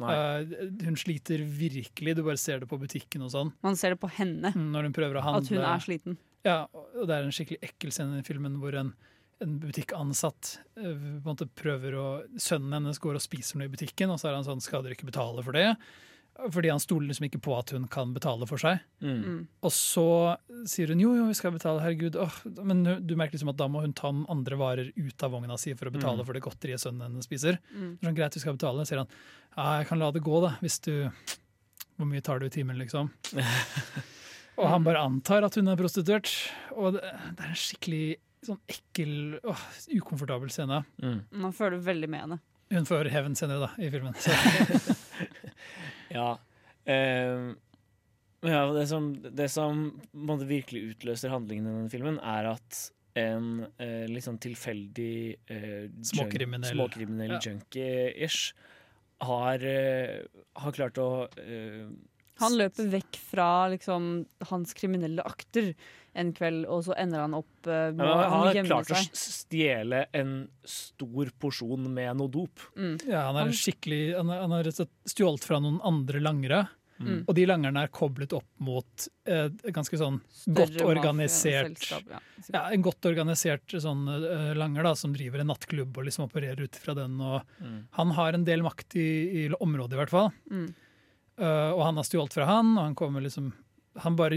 Eh, hun sliter virkelig, du bare ser det på butikken og sånn. Man ser det på henne, Når hun prøver å handle. at hun er sliten. Ja, og det er en skikkelig ekkel scene i filmen hvor en, en butikkansatt uh, på en måte prøver å Sønnen hennes går og spiser noe i butikken, og så er han sånn Skal dere ikke betale for det? Fordi han stoler liksom ikke på at hun kan betale for seg. Mm. Mm. Og så sier hun jo, jo, vi skal betale, herregud. Åh, men du merker liksom at da må hun ta andre varer ut av vogna si for å betale Mm. for det godteriet sønnen hennes spiser. Mm. Sånn, greit, vi skal betale. sier han. Ja, jeg kan la det gå, da, hvis du Hvor mye tar du i timen, liksom? og han bare antar at hun er prostituert. Og det, det er en skikkelig sånn ekkel, åh, ukomfortabel scene. Mm. Man føler veldig med henne. Hun får hevn senere, da, i filmen. Så, Ja. Em, ja det, som, det som på virkelig utløser handlingen i denne filmen, er at en eh, litt sånn tilfeldig eh, junk- Småkriminell. småkriminell Ja. junkie-ish har, eh, har klart å eh, Han løper vekk fra liksom, hans kriminelle akter en kveld, og så ender han opp uh, med ja, gjemme Han han har klart å seg. stjele en stor porsjon med noe dop. Mm. ja, han er skikkelig Han, er- han har stjålet fra noen andre langere. Mm. Og de langerne er koblet opp mot eh, ganske sånn godt organisert selskap, Ja. ja, En godt organisert sånn uh, langer da, som driver en nattklubb og liksom opererer ut fra den. Og Mm. han har en del makt i, i området, i hvert fall. Mm. Uh, og han har stjålet fra han, og han kommer liksom Han bare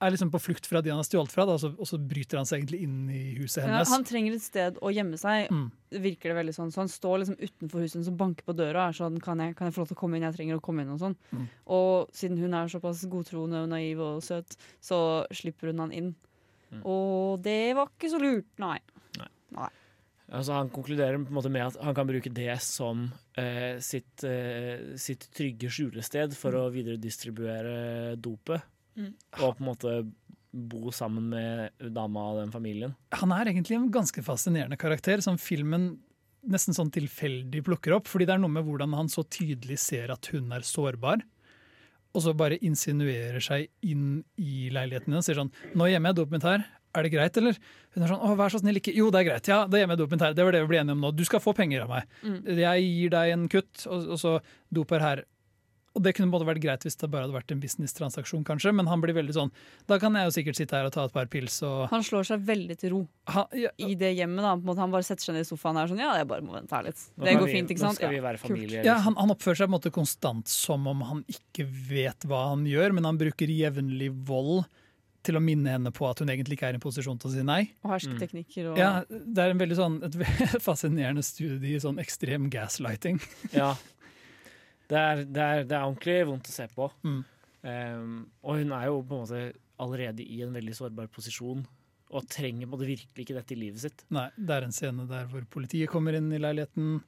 er liksom på flukt fra de han har stjålet fra, da, og, så, og så bryter han seg egentlig inn i huset Ja, hennes. han trenger et sted å gjemme seg, Mm. virker det veldig sånn. Så han står liksom utenfor huset hennes og banker på døra og er sånn kan jeg, kan jeg få lov til å komme inn? Jeg trenger å komme inn og sånn. Mm. Og siden hun er såpass godtroende og naiv og søt, så slipper hun han inn. Mm. Og det var ikke så lurt, nei. Altså, han konkluderer på en måte med at han kan bruke det som eh, sitt, eh, sitt trygge skjulested for å videredistribuere dopet. Mm. Og på en måte bo sammen med dama og den familien. Han er egentlig en ganske fascinerende karakter, som filmen nesten sånn tilfeldig plukker opp. fordi det er noe med hvordan han så tydelig ser at hun er sårbar. Og så bare insinuerer seg inn i leiligheten og sier sånn 'Nå gjemmer jeg dopet mitt her. Er det greit, eller?' Hun er sånn 'Å, vær så snill, ikke Jo, det er greit. Ja, da gjemmer jeg dopet mitt her. Det var det vi ble enige om nå. Du skal få penger av meg. Mm. Jeg gir deg en kutt, og, og så dop er her. Og det kunne både vært greit hvis det bare hadde vært en business-transaksjon, kanskje, men han blir veldig sånn Da kan jeg jo sikkert sitte her og ta et par pils og Han slår seg veldig til ro ha, ja, i det hjemmet. da på en måte Han bare setter seg ned i sofaen og er sånn Ja, jeg bare må vente her litt. Det går vi- fint, ikke sant? Nå skal vi være familie. Ja, liksom. han, han oppfører seg på en måte konstant som om han ikke vet hva han gjør, men han bruker jevnlig vold til å minne henne på at hun egentlig ikke er i en posisjon til å si nei. Og hersketeknikker og Ja, Det er en veldig sånn, et fascinerende studie i sånn ekstrem gaslighting. Ja. Det er, det, er, det er ordentlig vondt å se på. Mm. Um, og hun er jo på en måte allerede i en veldig sårbar posisjon. Og trenger på en måte virkelig ikke dette i livet sitt. Nei, Det er en scene der hvor politiet kommer inn i leiligheten,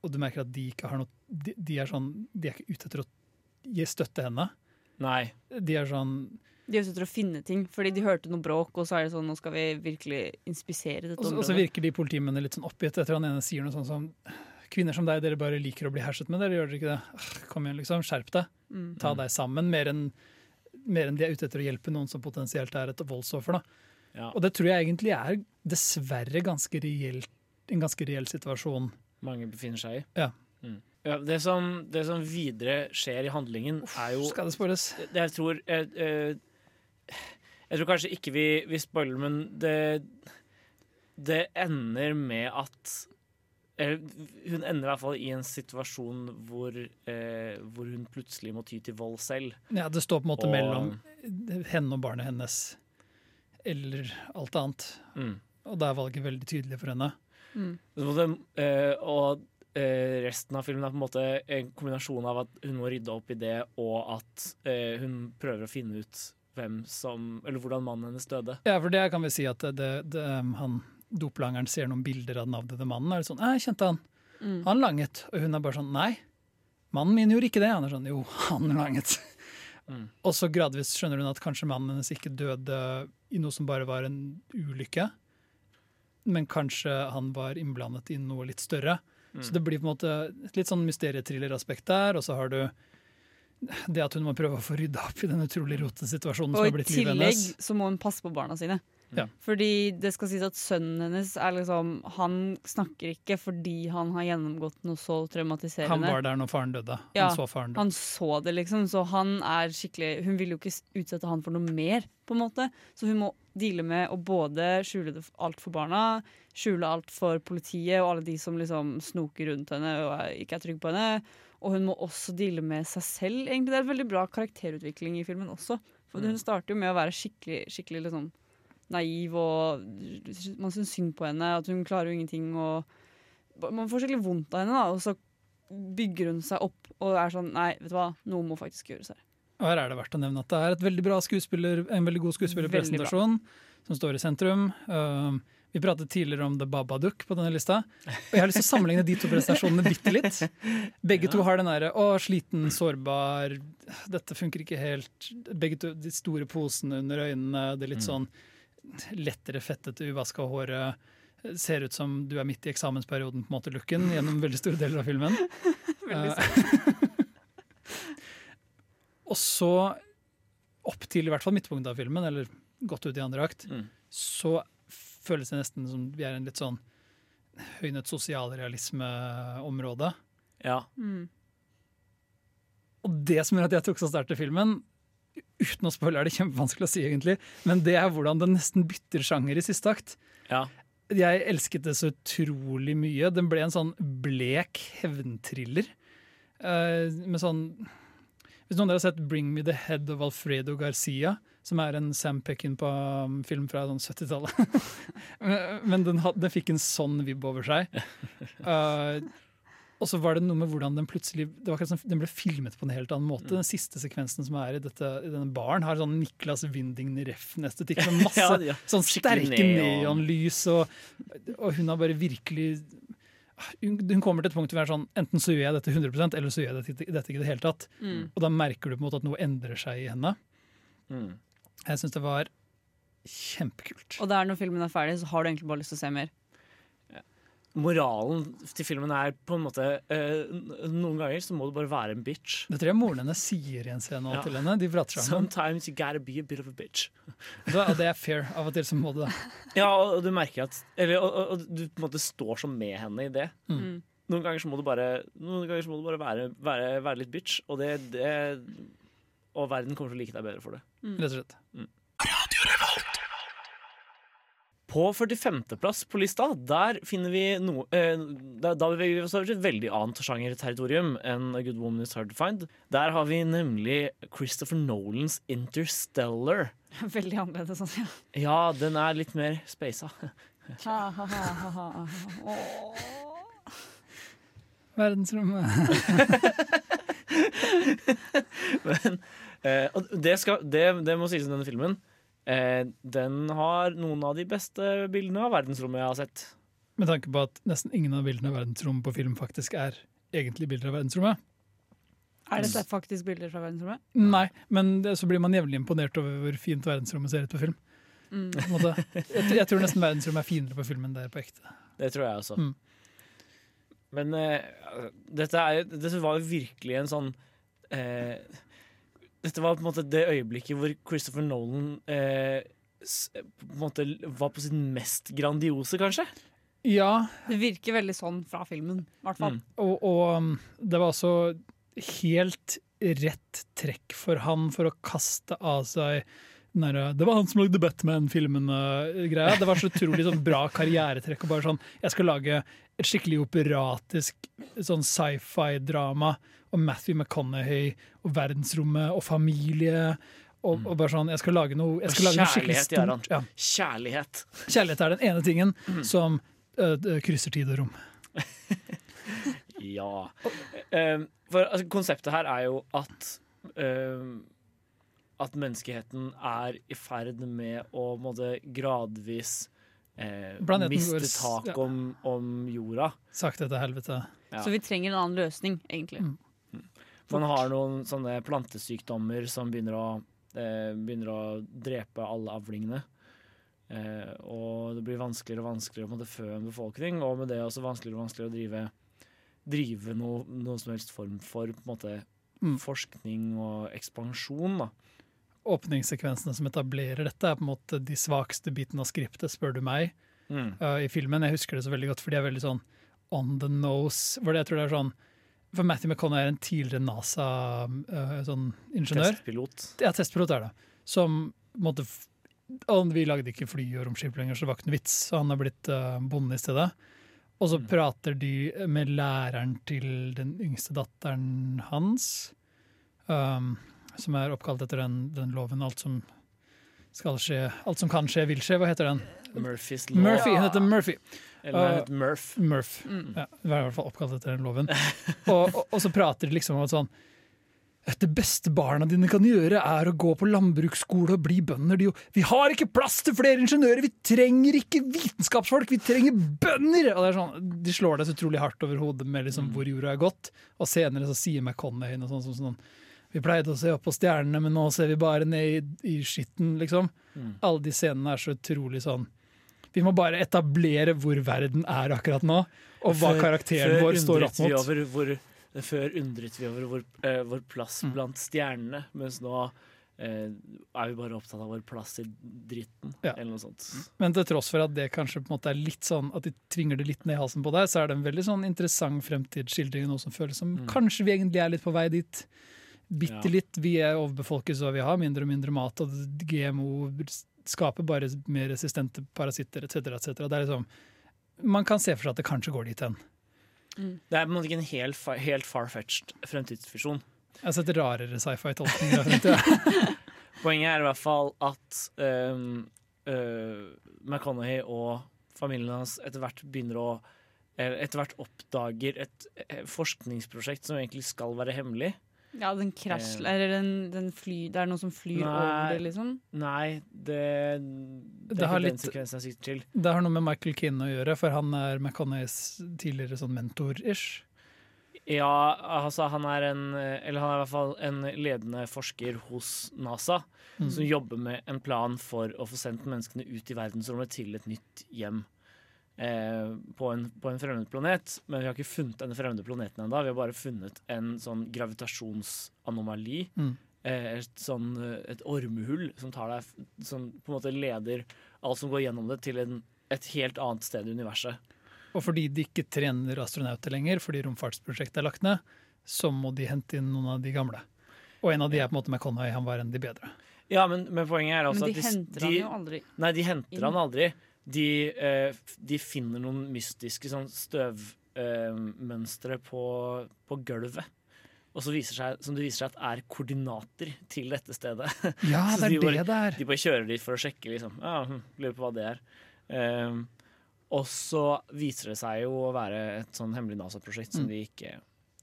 og du merker at de ikke har noe De, de er sånn, de er ikke ute etter å gi støtte henne. Nei. De er sånn De er ute etter å finne ting, fordi de hørte noe bråk, og så er det sånn nå skal vi virkelig inspisere dette området. og så virker de politimennene litt sånn oppgitt etter han ene sier noe sånn som Kvinner som deg, dere bare liker å bli herset med, dere gjør dere ikke det? Kom igjen, liksom. Skjerp deg. Mm. Ta deg sammen. Mer enn mer enn de er ute etter å hjelpe noen som potensielt er et voldsoffer. Da. Ja, Og det tror jeg egentlig er dessverre ganske reelt, en ganske reell situasjon. mange befinner seg i. Ja. Mm. ja det, som, det som videre skjer i handlingen, er jo Skal det spoiles? det jeg tror jeg, eh, jeg tror kanskje ikke vi, vi spoiler, men det Det ender med at Hun ender i hvert fall i en situasjon hvor, eh, hvor hun plutselig må ty til vold selv. Ja, det står på en måte Og- mellom henne og barnet hennes, eller alt annet. Mm. Og da er valget veldig tydelig for henne. Mm. Måte, eh, og eh, resten av filmen er på en måte en kombinasjon av at hun må rydde opp i det, og at eh, hun prøver å finne ut hvem som, eller hvordan mannen hennes døde. Ja, for det kan vi si at det, det, det, um, han doplangeren ser noen bilder av den avdøde mannen. Er det sånn, jeg kjente han. Mm. Han langet. Og hun er bare sånn, nei, mannen min gjorde ikke det. Han er sånn, jo, han langet. Mm. Og så gradvis skjønner hun at kanskje mannen hennes ikke døde i noe som bare var en ulykke. Men kanskje han var innblandet i noe litt større. Mm. Så det blir på en måte et litt sånn mysteriethriller-aspekt der. Og så har du det at hun må prøve å få rydda opp i den utrolig rotete situasjonen som har blitt livet hennes. Og i tillegg så må hun passe på barna sine. Ja. Fordi det skal sies at sønnen hennes er liksom Han snakker ikke fordi han har gjennomgått noe så traumatiserende. Han var der når faren døde. Ja, Han så faren døde. Han så det, liksom. Så han er skikkelig Hun vil jo ikke utsette han for noe mer, på en måte. Så hun må deale med å både skjule alt for barna, skjule alt for politiet og alle de som liksom snoker rundt henne og ikke er trygge på henne. Og hun må også deale med seg selv. egentlig. Det er en veldig bra karakterutvikling i filmen også. For Mm. hun starter jo med å være skikkelig, skikkelig liksom naiv, og man syns synd på henne. At hun klarer jo ingenting. og Man får skikkelig vondt av henne, da. Og så bygger hun seg opp og er sånn Nei, vet du hva, noe må faktisk gjøres her. Og her er det verdt å nevne at det er et veldig bra skuespiller, en veldig god skuespillerpresentasjon som står i sentrum. Um, vi pratet tidligere om The Babadook på denne lista. Og jeg har lyst til å sammenligne de to presentasjonene bitte litt. Begge to har den derre 'å, sliten, sårbar, dette funker ikke helt'. Begge to de store posene under øynene, det er litt sånn lettere fettete, uvaska håret. Ser ut som du er midt i eksamensperioden, på en måte, looken, gjennom veldig store deler av filmen. Eh, og så, opp til i hvert fall midtpunktet av filmen, eller godt ut i andre akt, Mm. så føles det nesten som vi er i en litt sånn høynet sosialrealisme-område. Ja. Mm. Og det som gjør at jeg tok så sterkt til filmen, uten å spoile er det kjempevanskelig å si egentlig, men det er hvordan den nesten bytter sjanger i siste akt. ja. Jeg elsket det så utrolig mye. Den ble en sånn blek hevntriller. Uh, med sånn Hvis noen av dere har sett 'Bring Me The Head of Alfredo Garcia', som er en Sam Peckinpah-film fra sånn 70-tallet. Men den, had, den, fikk en sånn vibb over seg. Uh, og så var det noe med hvordan den plutselig det var sånn, Den ble filmet på en helt annen måte. Den siste sekvensen som er i, dette, i denne baren, har sånn Niklas Winding Refn-estetikk med masse ja, ja. sånn sterke neonlys, og, og hun har bare virkelig hun kommer til et punkt hvor det er sånn, enten så gjør jeg dette 100% eller så gjør jeg dette, dette ikke i det hele tatt. Mm. Og da merker du på en måte at noe endrer seg i henne. Mm. Jeg syns det var kjempekult. Og der når filmen er ferdig, så har du egentlig bare lyst til å se mer. Moralen til filmen er på en måte uh, Noen ganger så må du bare være en bitch. Det tror jeg moren hennes sier i en scene ja. til henne. De prater sammen. Sometimes you gotta be a bit of a bitch. Da, og det er fair. Av og til så må du det. Ja, og, og du merker at Eller og, og, og, du på en måte står som med henne i det. Mm. mm. Noen ganger så må du bare, noen ganger så må du bare være, være, være litt bitch, og det, det Og verden kommer til å like deg bedre for det. Mm. Rett og slett. Mm. På 45.-plass på lista der finner vi noe eh, Da, da beveger vi oss over til et veldig annet sjangerterritorium enn A Good Woman Is Hard to Find. Der har vi nemlig Christopher Nolans Interstellar. Veldig annerledes, altså. Ja, den er litt mer speisa. Verdensrommet. Men, eh, det, skal, det, det må sies om denne filmen. Eh, den har noen av de beste bildene av verdensrommet jeg har sett. Med tanke på at nesten ingen av bildene av verdensrommet på film faktisk er egentlig bilder av verdensrommet. Er dette faktisk bilder fra verdensrommet? Nei, men det, så blir man jevnlig imponert over hvor fint verdensrommet ser ut på film. Mm. Jeg, jeg, tror nesten verdensrommet er finere på film enn det er på ekte. Det tror jeg også. Mm. Men uh, dette, er, dette, var jo virkelig en sånn uh, dette var på en måte det øyeblikket hvor Christopher Nolan eh, på en måte var på sitt mest grandiose, kanskje. Ja. Det virker veldig sånn fra filmen, i hvert fall. Mm. Og, og, um, det var altså helt rett trekk for han for å kaste av seg nære, det var han som lagde Batman-filmen-greia. Det var så utrolig sånn bra karrieretrekk. og bare sånn, Jeg skal lage et skikkelig operatisk sånn sci-fi-drama om Matthew McConaughey og verdensrommet og familie. Og, og, bare sånn, jeg skal lage noe, jeg skal lage noe skikkelig stort. Ja. Kjærlighet. Kjærlighet er den ene tingen mm. som uh, krysser tid og rom. ja. Uh, for altså, konseptet her er jo at uh, at menneskeheten er i ferd med å måtte gradvis eh, miste tak om, om, jorda. Sakte til helvete. Ja. Så vi trenger en annen løsning, egentlig. Mm. Man har noen sånne plantesykdommer som begynner å, eh, begynner å drepe alle avlingene. Eh, og det blir vanskeligere og vanskeligere å fø en befolkning, og med det også vanskeligere og vanskeligere å drive, drive noe, noen som helst form for måte, mm. forskning og ekspansjon. da. Åpningssekvensene som etablerer dette, er på en måte de svakeste bitene av skriptet, spør du meg, mm. uh, i filmen. Jeg husker det så veldig godt, for de er veldig sånn on the nose. For det, jeg tror det er sånn for Matthew McConney er en tidligere NASA-ingeniør. Uh, sånn testpilot. Ja, testpilot er det. Som måtte Vi lagde ikke fly og romskip lenger, så det var ikke noe vits. Så han har blitt uh, bonde i stedet. Og så mm. prater de med læreren til den yngste datteren hans, um, som er oppkalt etter den, den, loven. Alt som skal skje, alt som kan skje, vil skje. Hva heter den? Murphys lov. Murphy, Hun heter Murphy. Eller uh, het Murph. Murph. Mm. Ja, I hvert fall oppkalt etter den loven. og, og, og, så prater de liksom om at sånn det beste barna dine kan gjøre, er å gå på landbruksskole og bli bønder. De, vi har ikke plass til flere ingeniører! Vi trenger ikke vitenskapsfolk! Vi trenger bønder! Og det er sånn, De slår deg så utrolig hardt over hodet med liksom hvor jorda er gått. Og senere så sier McConney noe sånt som sånn, Vi pleide å se opp på stjernene, men nå ser vi bare ned i, i skitten, liksom. Mm. Alle de scenene er så utrolig sånn vi må bare etablere hvor verden er akkurat nå, og hva før, karakteren før vår står opp mot. Hvor, før undret vi over vår, uh, vår plass mm. blant stjernene, mens nå uh, er vi bare opptatt av vår plass i dritten, ja. eller noe sånt. Men til tross for at det kanskje på en måte er litt sånn at de tvinger det litt ned i halsen på deg, så er det en veldig sånn interessant fremtidsskildring, noe som føles som mm. kanskje vi egentlig er litt på vei dit. Bitte litt. Vi er overbefolket, så vi har mindre og mindre mat, og GMO skaper bare mer resistente parasitter etc. etc. Det er liksom, man kan se for seg at det kanskje går dit hen. Mm. Det er på en måte ikke en helt, helt far-fetched fremtidsvisjon. Jeg har sett rarere sci-fi-tolkninger. tenkte jeg. Poenget er i hvert fall at um, uh, McConaughey og familien hans etter hvert begynner å etter hvert oppdager et eh, forskningsprosjekt som egentlig skal være hemmelig. Ja, den krasjer Eller den, den fly, det er noe som flyr Nei. over det, liksom. Nei, det, det, Det er har ikke den litt- sekvensen jeg sikter til. Det har noe med Michael Keane å gjøre, for han er McConnays tidligere sånn mentor-ish. Ja, altså han er en Eller han er i hvert fall en ledende forsker hos NASA. Mm. Som jobber med en plan for å få sendt menneskene ut i verdensrommet til et nytt hjem. Eh, på, en, på en fremmed planet. Men vi har ikke funnet denne fremmede planeten ennå. Vi har bare funnet en sånn gravitasjonsanomali. Mm. Eh, et, sånn, eh, et ormehull som tar deg Som på en måte leder alt som går gjennom det, til en, et helt annet sted i universet. Og fordi de ikke trener astronauter lenger, fordi romfartsprosjektet er lagt ned, så må de hente inn noen av de gamle. Og en av de er på en måte McConaughey, han var en av de bedre. Ja, men, men poenget er Men også de at henter de, han jo aldri. Nei, de henter inn. han aldri. De, eh, de finner noen mystiske sånn støvmønstre på, på gulvet. Og så viser seg, som det viser seg at er koordinater til dette stedet. Ja, Så det de er bare- det er! De bare kjører dit for å sjekke, liksom. Ja, hm, lurer på hva det er. Um, og så viser det seg jo å være et sånn hemmelig NASA-prosjekt som, Mm. de ikke,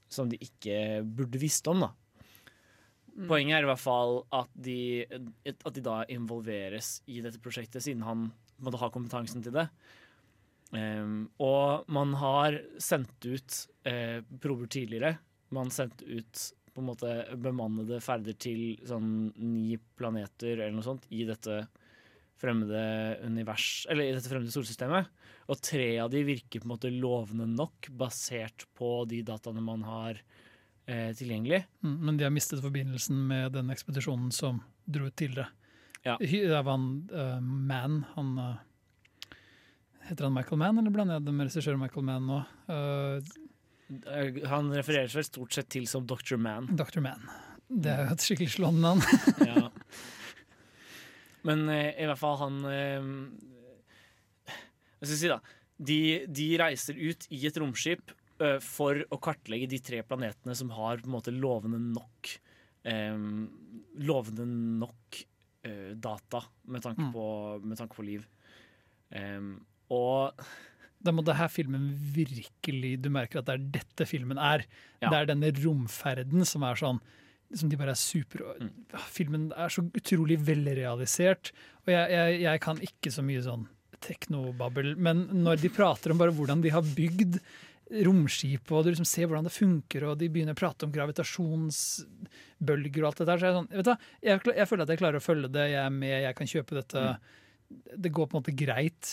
som de ikke burde visst om, da. Mm. Poenget er i hvert fall at de, at de da involveres i dette prosjektet, siden han måte har kompetansen til det. Um, og man har sendt ut uh, prober tidligere. Man sendte ut på en måte bemannede ferder til sånn ni planeter eller noe sånt i dette fremmede univers, eller i dette fremmede solsystemet. Og tre av de virker på en måte lovende nok, basert på de dataene man har eh, tilgjengelig. Mm, Men de har mistet forbindelsen med den ekspedisjonen som dro ut tidligere. Ja. Var han uh, Mann, han uh, Heter han Michael Mann, eller blander jeg det med regissør Michael Mann nå? Eh, Eh, Han refererer seg stort sett til som Dr. Man. Dr. Mann. Det er jo et skikkelig slående navn. Ja. Men eh, i hvert fall han eh, Hva skal jeg si, da? De, de reiser ut i et romskip eh, for å kartlegge de tre planetene som har på en måte lovende nok um, Lovende nok eh, data med tanke, Mm. på, med tanke på liv. Um, og Da må det her filmen virkelig Du merker at det er dette filmen er. Ja. Det er denne romferden som er sånn som de bare er super Mm. Filmen er så utrolig velrealisert. Og jeg, jeg, jeg kan ikke så mye sånn teknobabbel, men når de prater om bare hvordan de har bygd romskip, og du liksom ser hvordan det funker, og de begynner å prate om gravitasjonsbølger og alt det der, så er jeg sånn vet du, jeg, jeg føler at jeg klarer å følge det, jeg er med, jeg kan kjøpe dette. Det går på en måte greit.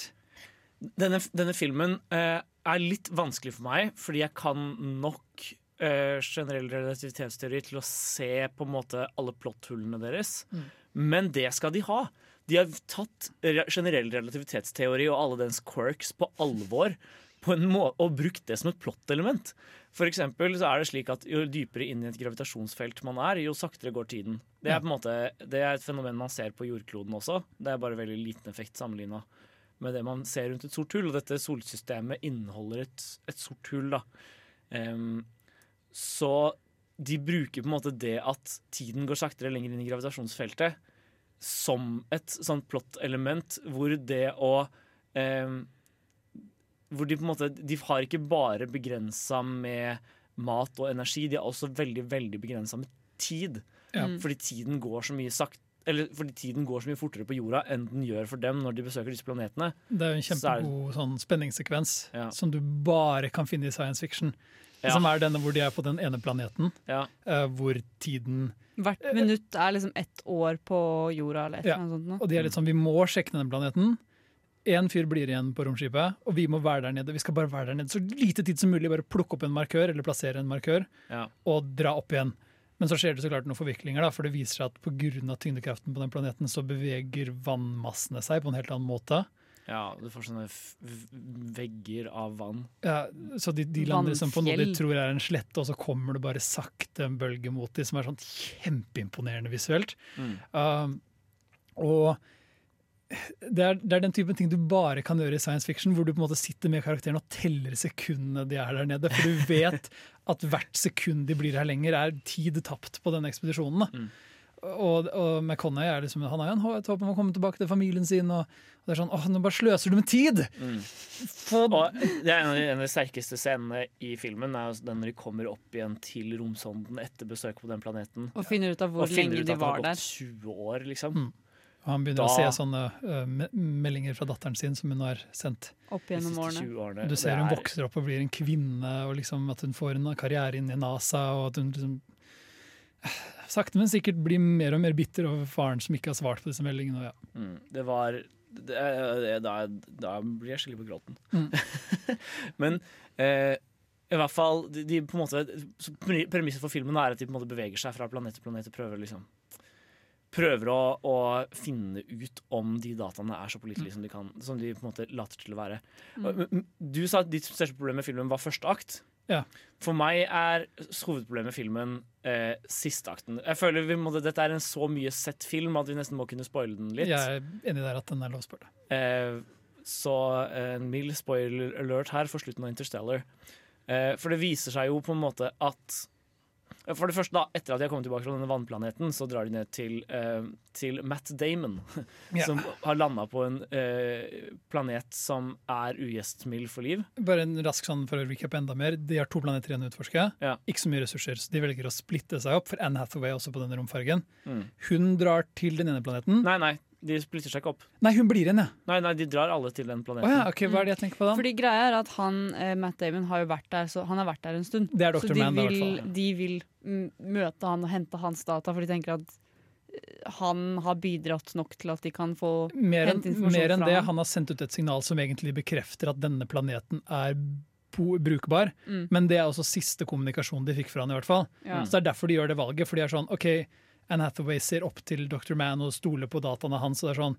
denne, denne filmen eh, er litt vanskelig for meg, fordi jeg kan nok eh, generell relativitetsteori til å se på en måte alle plotthullene deres. Mm. Men det skal de ha. De har tatt generell relativitetsteori og alle dens quirks på alvor på en må og brukt det som et plottelement. For eksempel så er det slik at Jo dypere inn i et gravitasjonsfelt man er, jo saktere går tiden. Det er måte Det er et fenomen man ser på jordkloden også. Det er bare veldig liten effekt sammenligna med det man ser rundt et sort hull. Og dette solsystemet inneholder et, et sort hull. da. Um, så de bruker på en måte det at tiden går saktere lenger inn i gravitasjonsfeltet, som et sånt plottelement hvor det å em, Hvor de på en måte De har ikke bare begrensa med mat og energi, de er også veldig, veldig begrensa med tid. Ja. Mm. Fordi tiden går så mye sakt eller fordi tiden går så mye fortere på jorda enn den gjør for dem når de besøker disse planetene. Det er jo en Så kjempegod sånn spenningssekvens Ja. som du bare kan finne i science fiction. Ja. Som er denne hvor de er på den ene planeten, Ja. uh, hvor tiden Hvert minutt er liksom ett år på jorda, eller et Ja. eller annet sånt. Og de er litt sånn, vi må sjekke denne planeten. Én fyr blir igjen på romskipet, og vi må være der nede. Vi skal bare være der nede så lite tid som mulig. Bare plukke opp en markør, eller plassere en markør, Ja. og dra opp igjen. Men så skjer det så klart noen forviklinger, da, for det viser seg at pga. tyngdekraften på den planeten så beveger vannmassene seg på en helt annen måte. ja, du får sånne f vegger av vann. Ja, så de, de lander liksom på noe de tror er en slette, og så kommer det bare sakte en bølge mot dem, som er sånn kjempeimponerende visuelt. Mm. Uh, og det er, det er den typen ting du bare kan gjøre i science fiction, hvor du på en måte sitter med karakteren og teller sekundene de er der nede. For du vet at hvert sekund de blir her lenger, er tid tapt på denne ekspedisjonen. Mm. Og, og McConney er liksom, han har jo en- et håp om å komme tilbake til familien sin. Og, og det er sånn, åh, nå bare sløser du med tid! Få, Og det er en av de, en av de sterkeste scenene i filmen er den når de kommer opp igjen til romsonden etter besøket på den planeten. Og finner ut av hvor lenge de var der. og finner ut at det har gått 20 år, liksom. Mm. Og han begynner Da- å se sånne uh, me meldinger fra datteren sin som hun har sendt. Opp gjennom årene. årene. Du ser hun er- vokser opp og blir en kvinne, og liksom at hun får en karriere inn i NASA. og at hun liksom Sakte, men sikkert blir mer og mer bitter over faren som ikke har svart på disse meldingene. Og ja. Mm, det var det, det, da, da blir jeg skikkelig på gråten. Mm. Men eh, i hvert fall de, de på en måte Premisset for filmen er at de på en måte beveger seg fra planet til planet og prøver liksom Prøver å, å finne ut om de dataene er så pålitelige som de kan Som de på en måte later til å være. Mm. Du sa at ditt største problem med filmen var første akt. Ja. For meg er hovedproblemet med filmen eh, siste akten. Jeg føler vi måtte, Dette er en så mye sett film at vi nesten må kunne spoile den litt. Jeg er enig der at den er lovspurt. Eh, så en mild spoiler alert her for slutten av Interstellar. Eh, for det viser seg jo på en måte at For det første, da, etter at de har kommet tilbake fra denne vannplaneten, så drar de ned til, eh, til Matt Damon, Ja. som har landa på en eh, planet som er ugjestmild for liv. Bare en rask sånn for å recappe enda mer. De har to planeter igjen å utforske. Ja. Ikke så mye ressurser, så de velger å splitte seg opp. For Anne Hathaway også på denne romfergen. Mm. Hun drar til den ene planeten. Nei, nei, de splitter seg ikke opp. Nei, hun blir igjen, ja. Nei, nei, De drar alle til den planeten. planeten. ja, ok, Hva er det jeg tenker på da? Fordi greia er at han, eh, Matt Damon har jo vært der Så han har vært der en stund. Det er Så Dr. de Man, da, i vil, hvert fall. de vil mm, møte han og hente hans data, for de tenker at eh, han har bidratt nok til at de kan få Mer enn, hente informasjon mer enn fra det, ham. han har sendt ut et signal som egentlig bekrefter at denne planeten er brukbar. Mm. Men det er også siste kommunikasjon de fikk fra han, i hvert fall. ja. Så det er derfor de gjør det valget. For de er sånn OK, Anne Hathaway ser opp til Dr. Man og stoler på dataene hans. Og det er sånn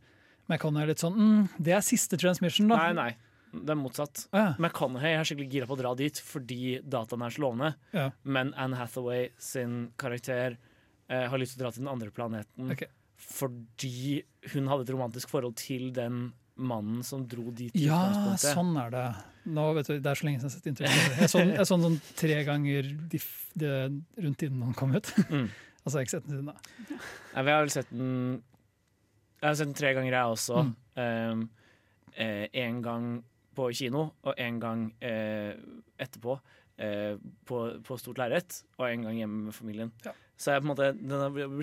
McConaughey er litt sånn mm, Det er siste transmission, da. Nei, nei. Det er motsatt. Ja. McConaughey er skikkelig gira på å dra dit fordi dataene er så lovende. Ja. Men Anne Hathaway sin karakter eh, har lyst til å dra til den andre planeten okay. fordi hun hadde et romantisk forhold til den mannen som dro dit. Ja, sånn er det. Nå vet du, Det er så lenge siden jeg har sett intervjuet. Jeg så den jeg sånn, sånn tre ganger de, det, rundt tiden han kom ut. Mm. Altså, jeg har ikke sett den siden da. Nei, vi har vel sett den Jeg har sett den tre ganger, jeg også. Mm. Um, eh, en gang på kino, og en gang eh, etterpå. eh, på, på stort lerret, og en gang hjemme med familien. Ja. Så jeg på en måte,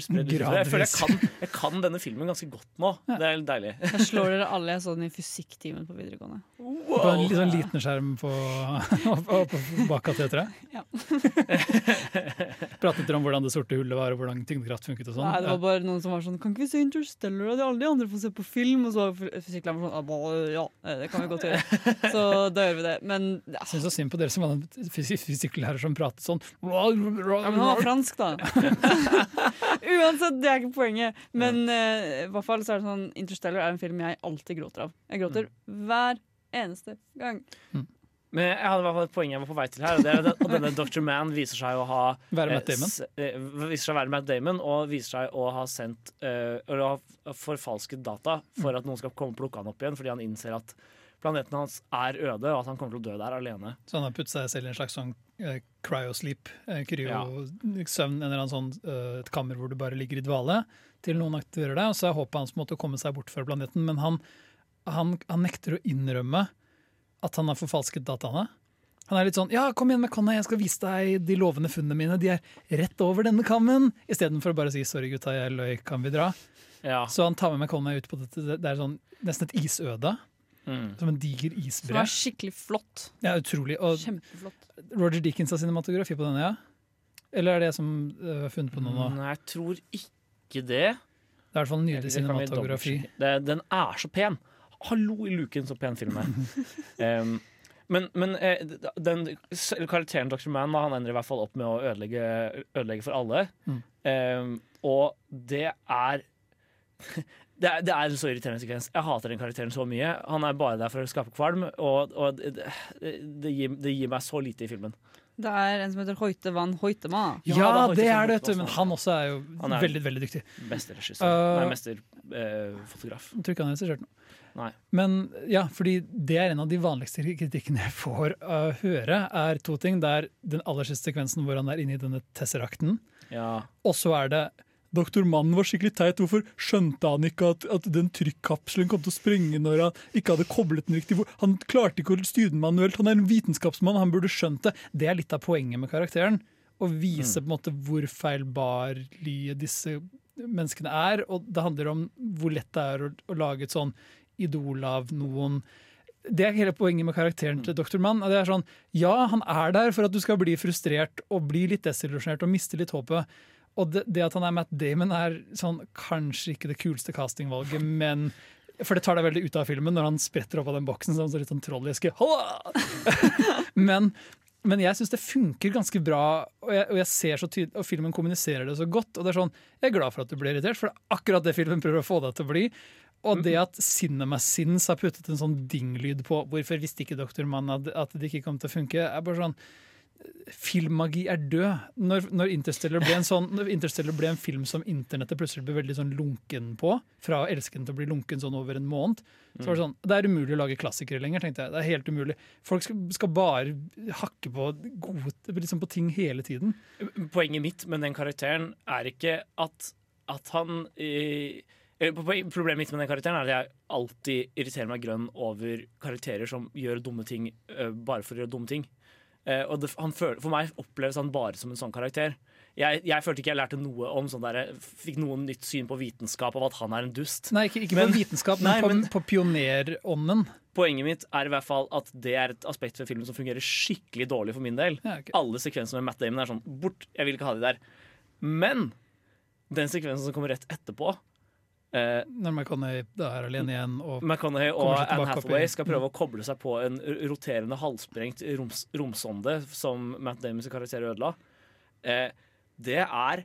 spredd. Jeg føler jeg kan, jeg kan denne filmen ganske godt nå. Ja. Det er litt deilig. Jeg slår dere alle jeg så den i fysikktimen på videregående. På en litt sånn liten skjerm på, på, på bak kateteret. Ja. Pratet dere om hvordan det sorte hullet var, og hvordan tyngdekraft funket og sånn? Nei, det var bare noen som var sånn Kan ikke vi se Interstellar? Og de alle de andre får se på film. Og så var fysikklæreren sånn «Ah, Ja, det kan vi godt gjøre. Så da gjør vi det. Men ja, Jeg syns så synd på dere som var en fysikklærer som pratet sånn. ja, men han var fransk, da. Uansett, det er ikke poenget. Men uh, i hvert fall så er det sånn Interstellar er en film jeg alltid gråter av. Jeg gråter hver eneste gang. Men jeg hadde i hvert fall et poeng jeg var på vei til her. Og det er at denne Dr. Man viser seg å ha Være eh, Matt Damon. eh, viser seg å være Matt Damon, og viser seg å ha sendt eh, Eller å ha forfalsket data for at noen skal komme og plukke han opp igjen, fordi han innser at planeten hans er øde, og at han kommer til å dø der alene. Så han har puttet seg selv i en slags sånn uh, cryosleep, uh, kryosøvn, en eller annen sånn uh, et kammer hvor du bare ligger i dvale, til noen aktiverer deg. Og så er håpet hans måtte komme seg bort fra planeten, men han, han, han nekter å innrømme at han har forfalsket dataene. Han er litt sånn 'ja, kom igjen, McConnell, jeg skal vise deg de lovende funnene mine'. De er rett over denne kammen. Istedenfor å bare si 'sorry, gutta, jeg løy, kan vi dra'? Ja. Så han tar med McConnell ut på dette. Det det er sånn, nesten et isøde. Mm. Som en diger Som er skikkelig flott. Ja, utrolig. Og Kjempeflott. Roger Dickens har cinematografi på denne, ja? Eller er det som uh, er funnet på noe nå? Nei, jeg tror ikke det. Det er i hvert fall en nydelig cinematografi. Det, den er så pen! Hallo i luken, så pen film er. um, men men eh, den karakteren Dr. Man han ender i hvert fall opp med å ødelegge, ødelegge for alle. Mm. Um, og det er det er, det er en så irriterende sekvens. Jeg hater den karakteren så mye. Han er bare der for å skape kvalm, og, og det, det, gir, det gir meg så lite i filmen. Det er en som heter Hoite van Hoitema. Ja, Ja, det det er det. Men han også er jo Han er- veldig, veldig dyktig. Mesterregissør. Uh, Nei, mesterfotograf. Jeg tror ikke han har regissert noe. Nei. Men ja, fordi det er en av de vanligste kritikkene jeg får uh, høre, er to ting. Det er den aller siste sekvensen hvor han er inne i denne tesserakten. ja. Og så er det Doktor Mann var skikkelig teit. Hvorfor skjønte han ikke at, at den trykkapselen kom til å sprenge når han ikke hadde koblet den riktig? Han klarte ikke å styre den manuelt. Han er en vitenskapsmann, han burde skjønt det. Det er litt av poenget med karakteren. Å vise på en måte hvor feilbarlige disse menneskene er. Og det handler om hvor lett det er å, å lage et sånn idol av noen. Det er hele poenget med karakteren til Dr. Mann. Det er sånn, ja, han er der for at du skal bli frustrert og bli litt desillusjonert og miste litt håpet. Og det, det at han er Matt Damon, er sånn, kanskje ikke det kuleste castingvalget, men For det tar deg veldig ut av filmen når han spretter opp av den boksen som så litt sånn trolleske. men, men jeg syns det funker ganske bra, og jeg, og jeg tydelig, og filmen kommuniserer det så godt. og det er sånn, Jeg er glad for at du ble irritert, for det er akkurat det filmen prøver å få deg til å bli. Og det at CinemaSins har puttet en sånn ding-lyd på hvorfor visste ikke Dr. Mann at det ikke kom til å funke, er bare sånn Filmmagi er død. Når, når, Interstellar sånn, Interstellar ble en film som internettet plutselig ble veldig sånn lunken på, fra å elske den til å bli lunken sånn over en måned, så var det sånn Det er umulig å lage klassikere lenger, tenkte jeg. Det er helt umulig. Folk skal, skal bare hakke på, gode, liksom på ting hele tiden. Poenget mitt med den karakteren er ikke at, at han eh, Problemet mitt med den karakteren er at jeg alltid irriterer meg grønn over karakterer som gjør dumme ting eh, bare for å gjøre dumme ting. Eh, og det, han føl, for meg oppleves han bare som en sånn karakter. Jeg, jeg følte ikke jeg lærte noe om sånn der, Fikk noe nytt syn på vitenskap av at han er en dust. Nei, ikke, ikke Men- på vitenskap, men, Nei, på, men- på pionerånden. Poenget mitt er i hvert fall at det er et aspekt ved filmen som fungerer skikkelig dårlig for min del. Ja, okay. Alle sekvenser med Matt Damon er sånn bort, jeg vil ikke ha de der. Men den sekvensen som kommer rett etterpå, eh, Når McConney da er alene igjen og McConaughey og Anne Hathaway skal prøve å koble seg på en roterende halvsprengt roms, romsonde som Matt Damons karakter ødela. Eh, det er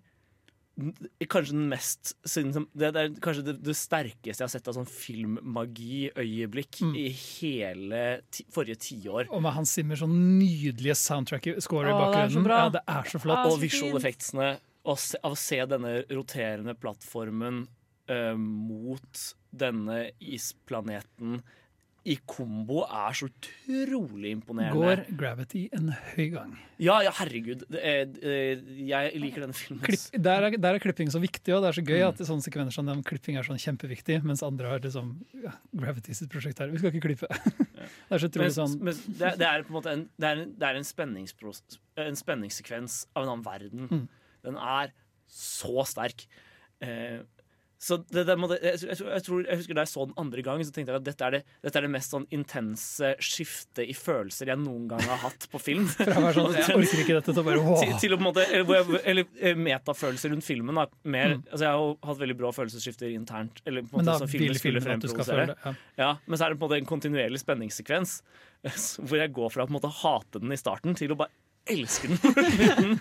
kanskje den mest Det, det er kanskje det, det sterkeste jeg har sett av sånn filmmagi-øyeblikk Mm. i hele ti, forrige tiår. Og med Hans Zimmer sånn nydelige soundtrack-score i bakgrunnen. det er så bakgrunnen. bra. Ja, det er så flott. Ah, Og visual effectsene av å se denne roterende plattformen eh, mot denne isplaneten i kombo er så utrolig imponerende. Går Gravity en høy gang. Ja, ja, herregud. Er, jeg liker denne filmen. Klipp, der, er, der er klipping så viktig, og det er så gøy Mm. at sånne sekvenser som klipping er sånn kjempeviktig, mens andre har liksom ja, Gravity sitt prosjekt her. Vi skal ikke klippe. Det er så Men, utrolig sånn men det, det er på en måte en, det er en, det er en, en spenningssekvens av en annen verden. Mm. Den er så sterk. Eh, så det, det, jeg, jeg, jeg, tror, jeg husker Da jeg så den andre gang, så tenkte jeg at dette er det, dette er det mest sånn intense skiftet i følelser jeg noen gang har hatt på film. Sånn, jeg orker ikke dette, til å bare wow. til å på en måte Eller, eller eh, metafølelser rundt filmen. Da. Mer, Mm. altså, jeg har hatt veldig bra følelsesskifter internt. Eller på en Men da som vil filmen fremprovosere. Ja. Ja, men så er det på en måte en kontinuerlig spenningssekvens hvor jeg går fra å på en måte hate den i starten til å bare elske den.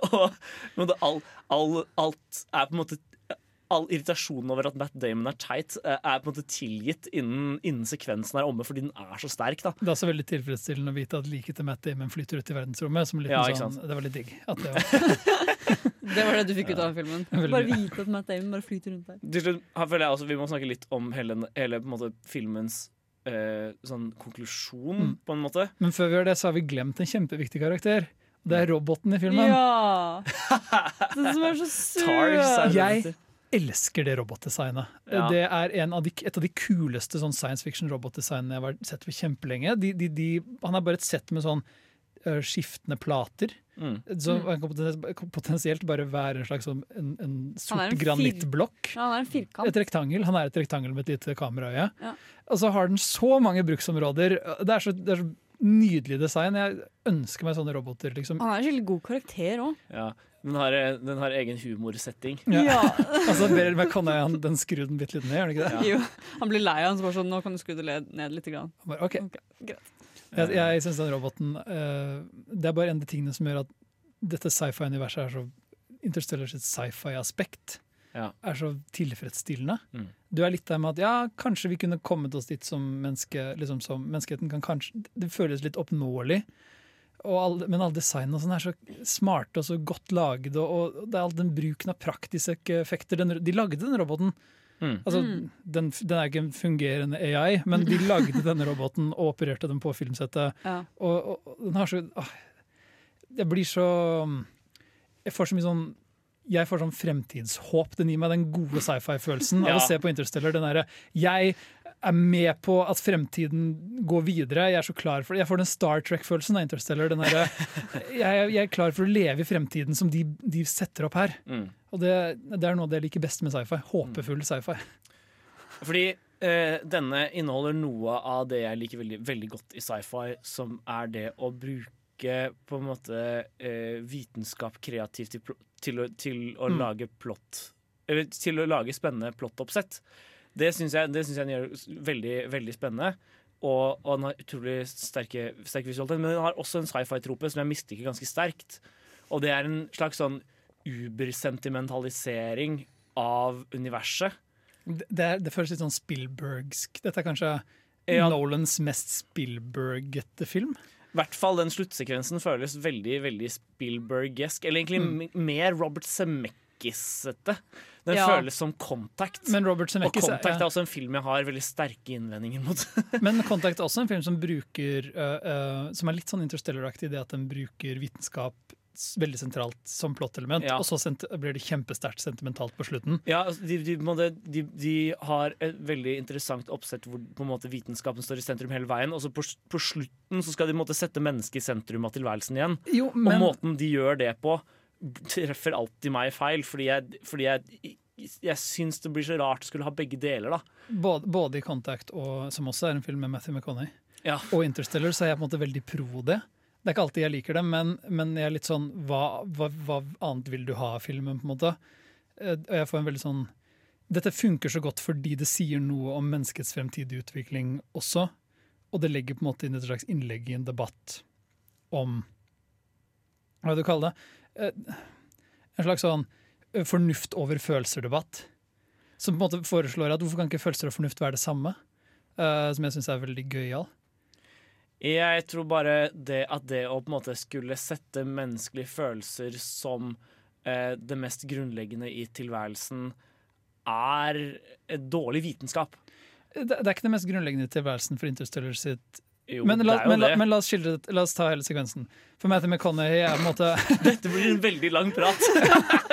og på en måte all, all, alt er på en måte All irritasjonen over at Matt Damon er teit, eh, er på en måte tilgitt innen, innen sekvensen er omme, fordi den er så sterk. da Det er også veldig tilfredsstillende å vite at liket til Matt Damon flyter ut i verdensrommet. Som Ja, sånn, det var litt digg. At det var, Det var det du fikk ut av filmen. Bare vite at Matt Damon bare flyter rundt der. Til slutt her føler jeg også Vi må snakke litt om hele, hele på en måte, filmens eh, sånn konklusjon, Mm. på en måte. men før vi gjør det, så har vi glemt en kjempeviktig karakter. Det er roboten i filmen. Ja! Den som er så søt. Jeg-. Elsker det robotdesignet. Ja. Det er en av de, et av de kuleste sånn science fiction-robotdesignene jeg har sett for kjempelenge. De, de, de, han er bare et sett med sånn øh, skiftende plater. Mm. Så han kan potensielt, bare være en slags sånn, en, en sort en granittblokk. Ja, han er en firkant. Et rektangel. Han er et rektangel med et lite kameraøye. Ja. Og så har den så mange bruksområder. Det er så, det er så nydelig design. Jeg ønsker meg sånne roboter. liksom. Han er en skikkelig god karakter òg. Ja. Den har, eh, den har egen humorsetting. Ja. Ja. Altså, Beryl McConnay han- den skrur den bitte litt ned, gjør den ikke det? Ja. Jo, han blir lei av han så bare sånn Nå kan du skru det ned- litt. Grann. Bare, okay. Okay, greit. Jeg, jeg synes den roboten uh, Det er bare en av de tingene som gjør at dette sci-fi-universet er så Interstellar sitt sci-fi-aspekt Ja. er så tilfredsstillende. Mm. Du er litt der med at ja, kanskje vi kunne kommet oss dit som menneske, liksom som menneskeheten kan kanskje Det føles litt oppnåelig. Og alle, men alle designene og sånn er så smarte og så godt laget, og, og det er all den bruken av praktiske effekter. Den, de lagde den roboten. Mm. Altså, den, den er ikke en fungerende AI, men de lagde denne roboten og opererte den på filmsettet. Ja. Og, og, den har så åh, Jeg blir så Jeg får så mye sånn jeg får sånn fremtidshåp. Den gir meg den gode sci-fi-følelsen av å se på Interstellar. Den derre Jeg er med på at fremtiden går videre. Jeg er så klar for det. Jeg får den Star Trek-følelsen av Interstellar. Den derre jeg, jeg er klar for å leve i fremtiden som de, de setter opp her. Mm. Og det, det er noe av det jeg liker best med sci-fi. Håpefull sci-fi. Fordi eh, denne inneholder noe av det jeg liker veldig, veldig godt i sci-fi, som er det å bruke på en måte eh, vitenskap kreativt til, til, å, til å Mm. lage plott Eller til å lage spennende plottoppsett. Det syns jeg, det synes jeg den gjør veldig, veldig spennende. Og, og den har utrolig sterke, sterk visualitet. Men den har også en sci-fi-trope som jeg misliker ganske sterkt. Og det er en slags sånn ubersentimentalisering av universet. Det, er, det føles litt sånn Spielbergsk. Dette er kanskje Ja. Nolans mest Spielbergete film. I hvert fall den sluttsekvensen føles veldig veldig Spielbergesk. Eller egentlig Mm. mer Robert Zemeckis-ete. Den Ja. føles som Contact. Men og Contact er også en film jeg har veldig sterke innvendinger mot. men Contact er også en film som bruker uh, uh, Som er litt sånn Interstellar-aktig i det at den bruker vitenskap veldig sentralt som plottelement, Ja. og så blir det kjempesterkt sentimentalt på slutten. ja, altså, de, de, de, de har et veldig interessant oppsett hvor på en måte vitenskapen står i sentrum hele veien. Og så på, på slutten så skal de måtte sette mennesket i sentrum av tilværelsen igjen. Jo, Og måten de gjør det på, treffer alltid meg feil. Fordi jeg, fordi jeg, jeg syns det blir så rart å skulle ha begge deler, da. både, både i Contact, og, som også er en film med Matthew McConney, Ja. og Interstellar, så er jeg på en måte veldig pro det. Det er ikke alltid jeg liker det, men, men jeg er litt sånn hva, hva, hva annet vil du ha av filmen, på en måte? Eh, Og jeg får en veldig sånn Dette funker så godt fordi det sier noe om menneskets fremtidige utvikling også. Og det legger på en måte inn et slags innlegg i en debatt om Hva vil du kalle det? Eh, En slags sånn eh, fornuft over følelser-debatt. Som på en måte foreslår at hvorfor kan ikke følelser og fornuft være det samme? Uh, som jeg syns er veldig gøyal. Jeg tror bare det at det å på en måte skulle sette menneskelige følelser som uh, det mest grunnleggende i tilværelsen, er et dårlig vitenskap. Det, det er ikke det mest grunnleggende i tilværelsen for Interstellar sitt. Jo, Men la, men, la, men la, oss skildre, det- la oss ta hele sekvensen. For Matthew McConaughey er på en måte Dette blir en veldig lang prat.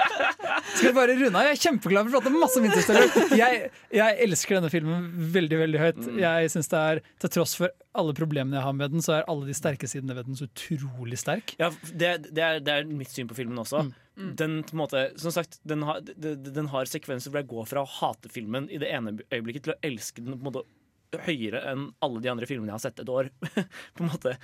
Skal vi bare runde av? Jeg er kjempeglad for å prate masse om Interstellar. Jeg, jeg elsker denne filmen veldig veldig høyt. Mm. Jeg synes det er, Til tross for alle problemene jeg har med den, så er alle de sterke sidene ved den så utrolig sterk. Ja, det, det, er, det er mitt syn på filmen også. Mm. Den, på en måte, som sagt, den, har, den, den har sekvenser hvor jeg går fra å hate filmen i det ene øyeblikket til å elske den på en måte høyere enn alle de andre filmene jeg har sett et år. på en måte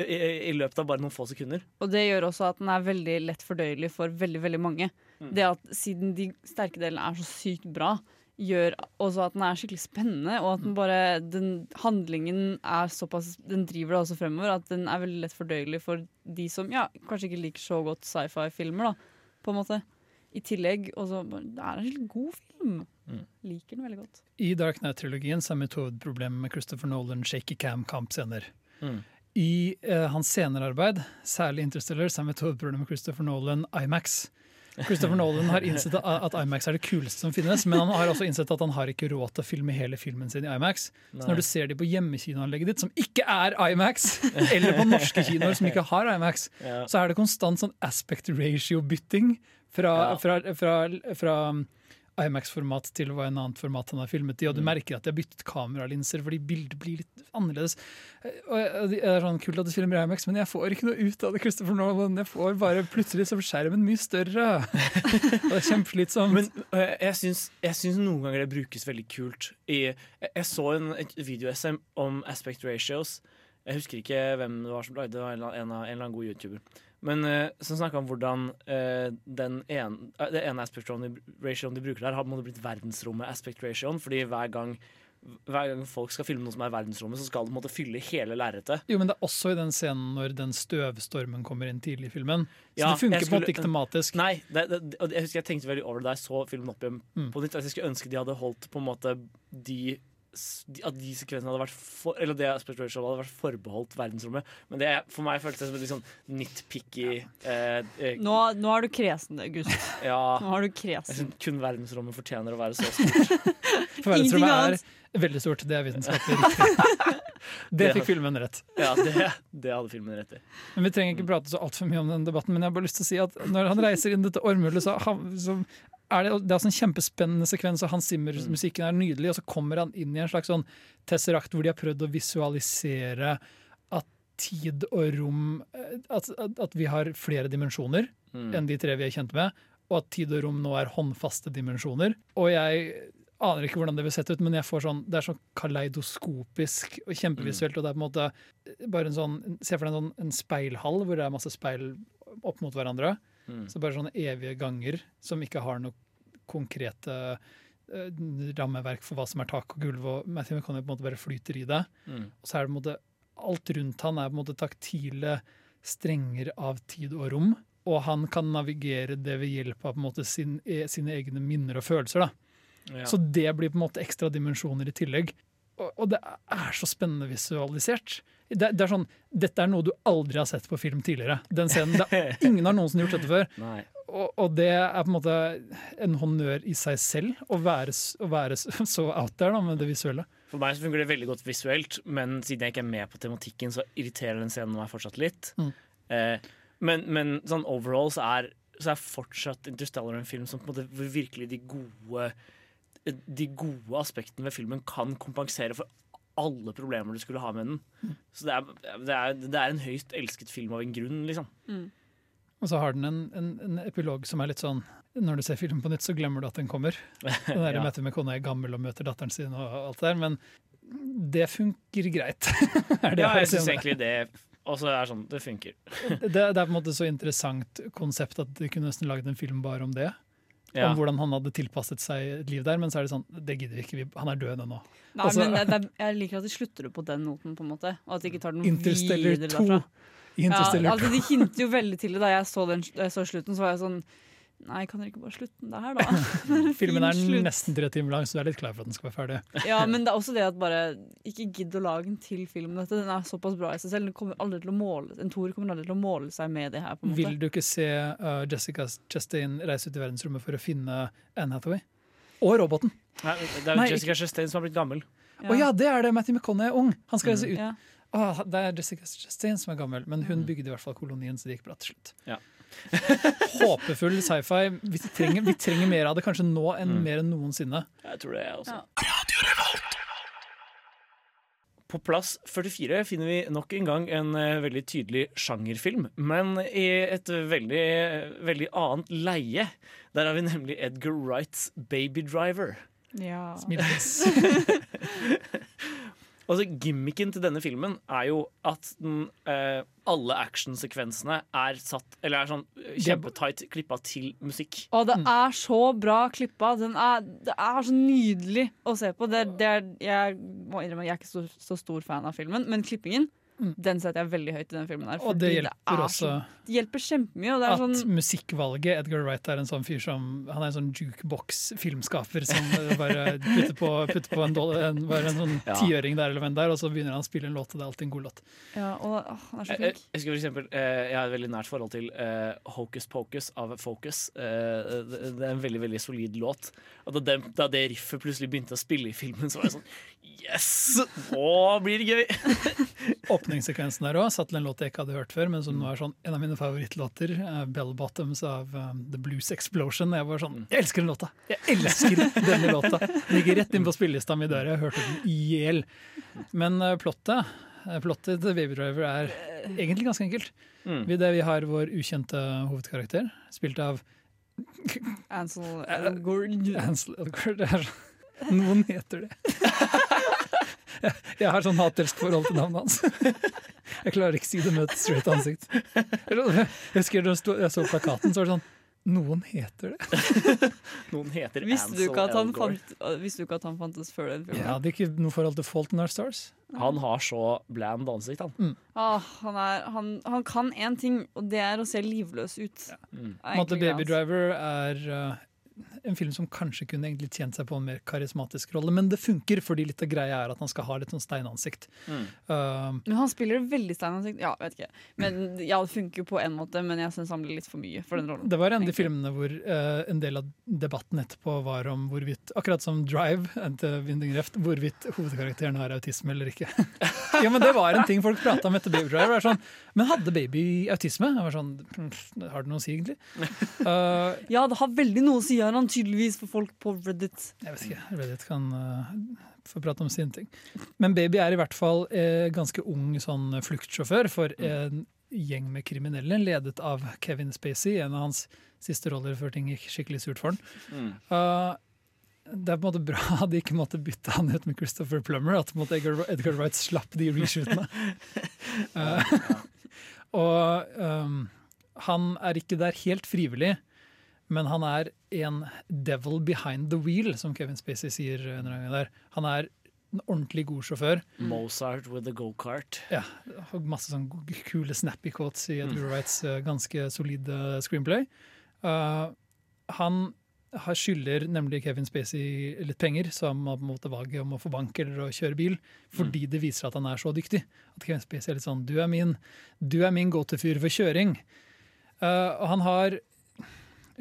i, I løpet av bare noen få sekunder. Og det gjør også at den er veldig lett fordøyelig for veldig veldig mange. Mm. Det at Siden de sterke delene er så sykt bra, gjør også at den er skikkelig spennende. Og at den bare den Handlingen er såpass Den driver det også fremover at den er veldig lett fordøyelig for de som ja, kanskje ikke liker så godt sci-fi-filmer. da På en måte I tillegg også, Det er en skikkelig god film. Mm. Liker den veldig godt. I Dark Knight-trilogien er mitt hovedproblem med Christopher Nolan shaky cam-kampscener. Mm. I eh, hans scenearbeid, særlig Interstellar, er mitt hovedproblem med Christopher Nolan IMAX. Christopher Nolan har innsett at IMAX er det kuleste som finnes, men han har også innsett at han har ikke råd til å filme hele filmen sin i IMAX. Så når du ser de på hjemmekinoanlegget ditt, som ikke er IMAX, eller på norske kinoer som ikke har IMAX, Ja. så er det konstant sånn aspect ratio-bytting fra, Ja. fra, fra, fra IMAX-format til hva en annet format han har filmet i, og du Mm. merker at de har byttet kameralinser fordi bildet blir litt annerledes. Og det er sånn kult at du filmer i IMAX, men jeg får ikke noe ut av det, Christopher Nolan. Jeg får bare plutselig så blir skjermen mye større. Og det er kjempeslitsomt. Men øh, jeg, syns, jeg syns noen ganger det brukes veldig kult. I, jeg, jeg så en video-SM om aspect ratios. Jeg husker ikke hvem det var som lagde det, var en, en, en eller annen god YouTuber. Men så som snakka om hvordan øh, den en, øh, det ene aspect ratioen de bruker der, har blitt verdensrommet aspect ratioen. Fordi hver gang, hver gang folk skal filme noe som er verdensrommet, så skal de på fylle hele lerretet. Jo, men det er også i den scenen når den støvstormen kommer inn tidlig i filmen. Så Ja, det funker skulle, på ikke tematisk. Nei, det, det, jeg husker jeg tenkte veldig over det da jeg så filmen opp igjen Mm. på nytt. At jeg skulle ønske de hadde holdt på en måte de- at de sekvensene hadde vært for, Eller det ratio hadde vært forbeholdt verdensrommet. Men det for meg føltes det som et litt sånn nitpicky eh, eh, Nå, nå er du kresen, August. Ja. Nå er du kresen. kun verdensrommet fortjener å være så stort. For verdensrommet er veldig stort. Det er vitenskapelig riktig. Det fikk filmen rett. Ja, det, det hadde filmen rett i. Men Vi trenger ikke prate så altfor mye om den debatten, men jeg har bare lyst til å si at når han reiser inn dette ormhullet, så, han- så er det, det er også en kjempespennende sekvens, og Hans Zimmer-musikken er nydelig, og så kommer han inn i en slags sånn tesserakt hvor de har prøvd å visualisere at tid og rom eh, At, at, at vi har flere dimensjoner Mm. enn de tre vi er kjent med, og at tid og rom nå er håndfaste dimensjoner. Og jeg aner ikke hvordan det vil sette ut, men jeg får sånn, det er sånn kaleidoskopisk og kjempevisuelt. og det er på en måte bare en sånn, Se for deg en, sånn, en speilhall hvor det er masse speil opp mot hverandre. Mm. Så bare sånne evige ganger som ikke har noe konkrete eh, rammeverk for hva som er tak og gulv. og Matthew McConnaughey på en måte bare flyter i det. Mm. Og så er det på en måte alt rundt han er på en måte taktile strenger av tid og rom. Og han kan navigere det ved hjelp av på en måte sin, e, sine egne minner og følelser. da. Ja. Så det blir på en måte ekstra dimensjoner i tillegg. Og, og det er så spennende visualisert. Det, det er sånn, Dette er noe du aldri har sett på film tidligere. Den scenen, det Ingen har noensinne gjort dette før. Nei. Og, og det er på en måte en honnør i seg selv, å være, å være så out there da, med det visuelle. For meg så fungerer det veldig godt visuelt, men siden jeg ikke er med på tematikken, så irriterer den scenen meg fortsatt litt. Mm. Eh, men, men sånn overall så er, så er fortsatt Interstellar en film som på en måte hvor virkelig de gode De gode aspektene ved filmen kan kompensere for alle problemer du skulle ha med den. Så det er, det, er, det er en høyst elsket film av en grunn, liksom. Og så har den en, en, en epilog som er litt sånn Når du ser filmen på nytt, så glemmer du at den kommer. Den der Ja. møtet med kona er gammel og møter datteren sin og alt det der, men det funker greit. er det Ja, jeg syns det. egentlig det også er sånn Det funker. det, det er på en måte så interessant konsept at de kunne nesten laget en film bare om det. Ja. Om hvordan han hadde tilpasset seg et liv der, men så er det sånn Det gidder vi ikke, han er død ennå. Nei, Altså- men jeg liker at de slutter det på den noten, på en måte. Og at de ikke tar den Interstellar videre 2. derfra. Interstellar ja, altså, de hinter jo veldig til det. Da jeg så, den, jeg så slutten, så var jeg sånn Nei, kan dere ikke bare slutte den der, da? Filmen er slutt. nesten tre timer lang, så du er litt klar for at den skal være ferdig. Ja, men det er også det at bare Ikke gidd å lage en til film om dette. Den er såpass bra i seg selv. Den kommer aldri til å måle En toer kommer aldri til å måle seg med det her. på en måte Vil du ikke se uh, Jessica Chastain reise ut i verdensrommet for å finne Anne Hathaway? Og roboten! Nei, det er Nei, Jessica Chastain som har blitt gammel. Å ja, det er det! Matthew McConnaughey er ung! Han skal reise ut. Ja. Åh, det er Jessica Chastain som er gammel, men hun bygde i hvert fall kolonien, så det gikk bra til slutt. Ja. Håpefull sci-fi. Vi trenger, vi trenger mer av det, kanskje nå enn Mm. mer enn noensinne. Jeg tror det, jeg også. Ja. På plass 44 finner vi nok en gang en eh, veldig tydelig sjangerfilm, men i et veldig, veldig annet leie. Der har vi nemlig Edgar Wrights Baby Driver. Ja. Altså, Gimmicken til denne filmen er jo at den, eh, alle actionsekvensene er satt Eller er sånn eh, kjempetight klippa til musikk. Og det er så bra klippa. Den er, det er så nydelig å se på. Det, det er, jeg må innrømme jeg er ikke så, så stor fan av filmen, men klippingen den setter jeg veldig høyt i den filmen. her Og det hjelper det også det hjelper kjempemye. At sånn musikkvalget Edgar Wright er en sånn fyr som Han er en sånn jukebox-filmskaper som bare putter på, putter på en, doll- en, bare en sånn Ja. tiøring der eller hvem der, og så begynner han å spille en låt, og det er alltid en god låt. ja, og, åh, Han er så Jeg, flink. jeg, skal for eksempel, eh, jeg har et veldig nært forhold til uh, Hocus Pocus av Focus. Uh, det, det er en veldig veldig solid låt. Og da, det, da det riffet plutselig begynte å spille i filmen, så var jeg sånn Yes! Nå blir det gøy! Åpningssekvensen der òg satt til en låt jeg ikke hadde hørt før, men som nå er sånn en av mine favorittlåter. Uh, Bell Bottoms av um, The Blues Explosion. Jeg var sånn, jeg elsker den låta! Jeg elsker denne låta! Den gikk rett inn på spillelista mi der jeg hørte den i hjel. Men uh, plottet uh, Plottet til Baby Driver er egentlig ganske enkelt. Mm. Vi, det, vi har vår ukjente hovedkarakter, spilt av Ansel Elgort. Ansel Elgort. Det er sånn- Noen heter det. Jeg, jeg har sånn hat-elsk-forhold til navnet hans. Jeg klarer ikke si det med et straight ansikt. Jeg husker da jeg så plakaten, så var det sånn Noen heter det. Noen heter Visste du, Ansel ikke at han fant, visste du ikke at han fantes før den Jeg filmen? hadde ikke noe forhold til Fault in Our Stars. Han har så bland ansikt, han. Ah, han, er, han, han kan én ting, og det er å se livløs ut. Mm. Er Baby. Driver er uh, en film som kanskje kunne egentlig tjent seg på en mer karismatisk rolle, men det funker fordi litt av greia er at han skal ha litt sånn steinansikt. Mm. Uh, Men han spiller veldig steinansikt. Ja, vet ikke. Men ja, det funker jo på en måte, men jeg syns han blir litt for mye for den rollen. det var en av de filmene hvor uh, en del av debatten etterpå var om hvorvidt, akkurat som Drive, til Winding Reft, hvorvidt hovedkarakteren har autisme eller ikke. ja, men det var en ting folk prata om etter Baby Drive. Var Sånn, men hadde baby autisme? Jeg var sånn, Har det noe å si, egentlig? Uh, Ja, det har veldig noe å si, har han tydeligvis for folk på Reddit. Jeg vet ikke, Reddit kan uh, få prate om sine ting. Men Baby er i hvert fall uh, ganske ung sånn fluktsjåfør for en gjeng med kriminelle, ledet av Kevin Spacey, en av hans siste roller før ting gikk skikkelig surt for han. Mm. Uh, det er på en måte bra at de ikke måtte bytte han ut med Christopher Plummer. At på en måte Edgar, Edgar Wright slapp de reshootene. Uh, og um, han er ikke der helt frivillig, men han er en devil behind the wheel, som Kevin Spacey sier. Han er en ordentlig god sjåfør. Mozart with a go-kart. Ja, masse sånn kule snappy quotes i Edgar Wrights uh, ganske solide screenplay. Uh, han skylder nemlig Kevin Spacey litt penger, så han må på en måte valget om å få bank eller å kjøre bil, fordi det viser at han er så dyktig. At Kevin Spacey er litt sånn Du er min, du er min go-to-fyr for kjøring. Uh, og han har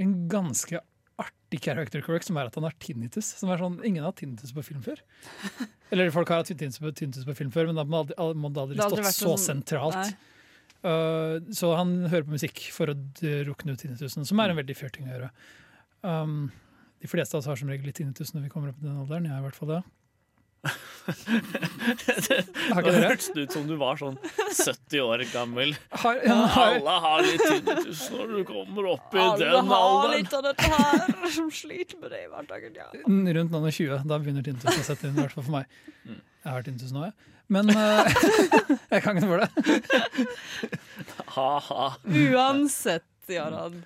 en ganske artig character correct, som er at han har tinnitus. Som er sånn, Ingen har hatt tinnitus på film før. Eller folk har hatt tinnitus på, tinnitus på film før, men da må det aldri, aldri stått så sånn- sentralt. Uh, så han hører på musikk for å drukne ut tinnitusen, som er en veldig fair ting å gjøre. Um, de fleste av oss har som regel litt tinnitus når vi kommer opp i den alderen. Jeg har i hvert fall det. Ikke Det hørtes ut som du var sånn 70 år gammel. Har, ja, har, Alle har litt tinnitus når du kommer opp i Alle den har litt av dette her, som sliter med det i hverdagen. Ja. rundt noen 20. Da begynner tinnitus å sette inn, i hvert fall for meg. Jeg har tinnitus nå, jeg. Men uh, jeg kan ikke for det. Ha-ha. Uansett, Jarand.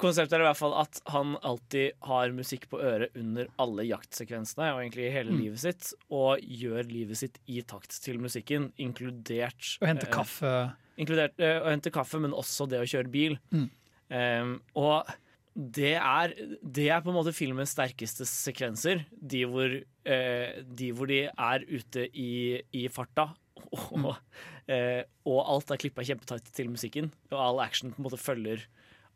Konseptet er i hvert fall at han alltid har musikk på øret under alle jaktsekvensene og egentlig hele Mm. livet sitt, og gjør livet sitt i takt til musikken, inkludert Å hente eh, kaffe. Inkludert eh, å hente kaffe, men også det å kjøre bil. Mm. Um, og det er, det er på en måte filmens sterkeste sekvenser. De hvor, eh, de, hvor de er ute i, i farta. Og, eh, og alt er klippa kjempetight til musikken. Og all action på en måte følger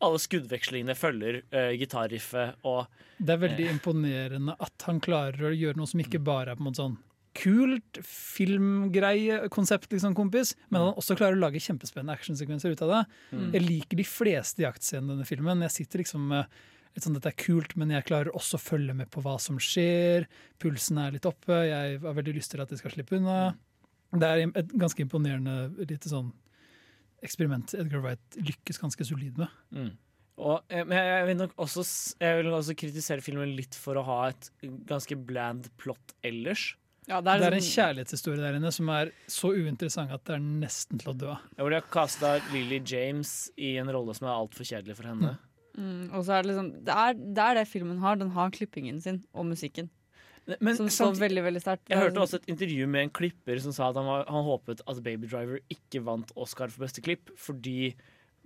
Alle skuddvekslingene følger uh, gitarriffet. Og Det er veldig imponerende at han klarer å gjøre noe som ikke bare er på en måte sånn kult filmgreie-konsept, liksom, kompis, men han også klarer å lage kjempespennende actionsekvenser ut av det. Mm. Jeg liker de fleste jaktscenene i denne filmen. Jeg sitter liksom med litt sånn, Dette er kult, men jeg klarer også å følge med på hva som skjer. Pulsen er litt oppe. Jeg har veldig lyst til at de skal slippe unna. Det er et ganske imponerende lite sånn eksperiment Edgar Wright lykkes ganske solid med. Mm. Og, eh, men jeg vil nok også, jeg vil også kritisere filmen litt for å ha et ganske bland plott ellers. Ja, Det er en sånn- kjærlighetshistorie der inne som er så uinteressant at det er nesten til å dø av. Hvor de har kasta Lily James i en rolle som er altfor kjedelig for henne. Mm, og så er det liksom det er, det er det filmen har. Den har klippingen sin og musikken. Men Som står samtidig- veldig veldig sterkt. Jeg hørte også et intervju med en klipper som sa at han, var, han håpet at Baby Driver ikke vant Oscar for beste klipp, fordi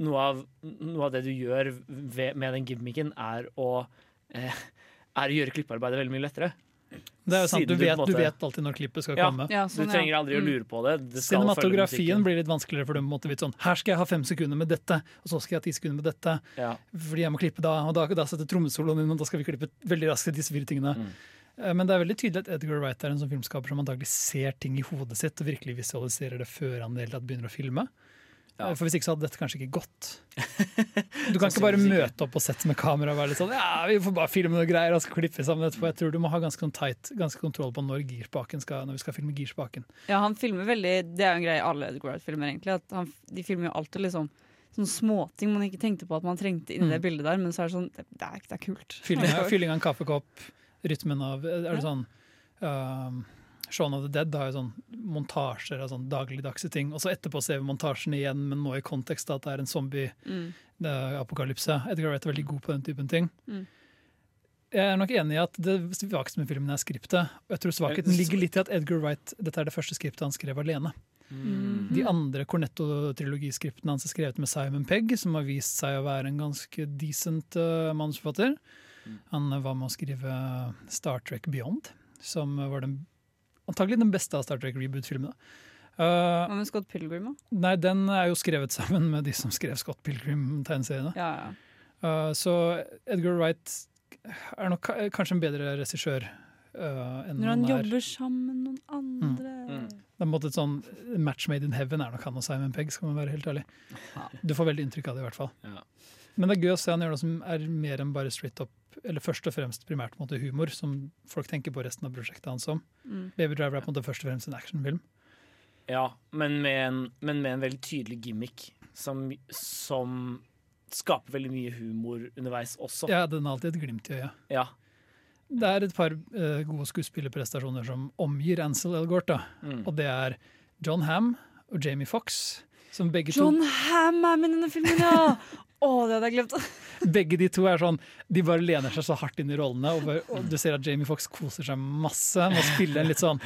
noe av, noe av det du gjør ved, med den gimmicken, er å, eh, er å gjøre klippearbeidet veldig mye lettere. Det er jo sant, du vet, måte- du vet alltid når klippet skal Ja. komme. Ja, Du sånn, du trenger aldri å Mm. lure på det. det skal Cinematografien blir litt vanskeligere for dem. på måte vite sånn, Her skal jeg ha fem sekunder med dette, og så skal jeg ha ti sekunder med dette. Ja. Fordi jeg må klippe da, og da, da setter trommesoloen inn, og da skal vi klippe veldig raskt disse fire tingene. Mm. Eh, Men det er veldig tydelig at Edgar Wright er en sånn filmskaper som antagelig ser ting i hodet sitt og virkelig visualiserer det før han i begynner å filme. Ja. Eh, For Hvis ikke så hadde dette kanskje ikke gått. Du kan ikke bare møte opp på sett med kamera og være litt sånn Ja, vi får bare filme noe greier og skal klippe sammen etterpå. Jeg tror du må ha ganske sånn tight, ganske kontroll på når skal, når vi skal filme girspaken. Ja, han filmer veldig Det er jo en greie i alle Edgar Wright-filmer, egentlig. At han, de filmer jo alltid liksom sånne småting man ikke tenkte på at man trengte inni Mm. det bildet der, men så er det sånn Det, det, er, det er kult. Fylling av en kaffekopp, rytmen av Er det sånn um, Shaun of the Dead har jo sånn montasjer av sånn dagligdagse ting. Og så etterpå ser vi montasjen igjen, men nå i kontekst at det er en Mm. zombie-apokalypse. Edgar Wright er veldig god på den typen ting. Mm. Jeg er nok enig i at det svakeste med filmen er skriptet. Og jeg tror svakheten ligger litt i at Edgar Wright Dette er det første skriptet han skrev alene. Mm. De andre Cornetto-trilogiskriptene hans er skrevet med Simon Pegg, som har vist seg å være en ganske decent uh, manusforfatter. Han var med å skrive Star Trek Beyond, som var den, antagelig den beste av Star Trek reboot-filmene. Uh, med Scott Pilgrim, da? nei, den er jo skrevet sammen med de som skrev Scott Pilgrim-tegneseriene. Ja, ja. Uh, så Edgar Wright er nok kanskje en bedre regissør uh, enn Når han han er. jobber sammen med noen andre Mm. Det er en måte et sånn Match made in heaven er nok han og Simon Pegg, skal man være helt ærlig. Ja. Du får veldig inntrykk av det, i hvert fall. Ja. Men det er gøy å se han gjøre noe som er mer enn bare straight up, eller først og fremst primært på en måte humor, som folk tenker på resten av prosjektet hans som. Mm. Baby Driver er på en måte først og fremst en actionfilm. Ja, men med, en, men med en veldig tydelig gimmick som, som skaper veldig mye humor underveis også. Ja, den har alltid et glimt i øyet. Ja. Det er et par uh, gode skuespillerprestasjoner som omgir Ansel Elgort, da. Mm. Og det er John Ham og Jamie Fox, som begge John Hamm er med i denne filmen, ja! Å, det hadde jeg glemt. Begge de to er sånn De bare lener seg så hardt inn i rollene, og, bare, og du ser at Jamie Fox koser seg masse med å spille en litt sånn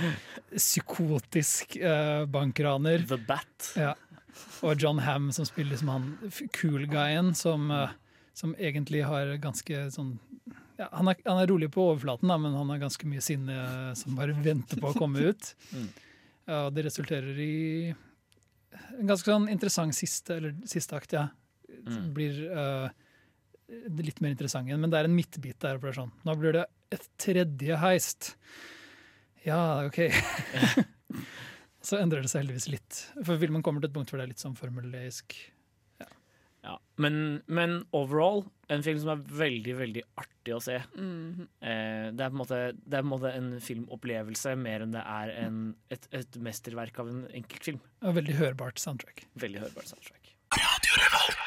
psykotisk uh, bankraner. The Bat. Ja. Og John Ham som spiller liksom han cool guyen som, uh, som egentlig har ganske sånn ja, han, er, han er rolig på overflaten, da, men han har ganske mye sinne som bare venter på å komme ut. Mm. Ja, og det resulterer i en ganske sånn interessant siste, eller siste akt, ja. Mm. Blir uh, litt mer interessant igjen, men det er en midtbit der. er Sånn. Nå blir det et tredje heist. Ja, OK. Så endrer det seg heldigvis litt. For filmen kommer til et punkt hvor det er litt sånn formuleisk. Ja. Men, men overall, en film som er veldig, veldig artig å se. Mm Eh, det, er på en måte, det er på en måte en filmopplevelse mer enn det er en, et, et mesterverk av en enkeltfilm. Og veldig hørbart soundtrack. Veldig hørbart soundtrack.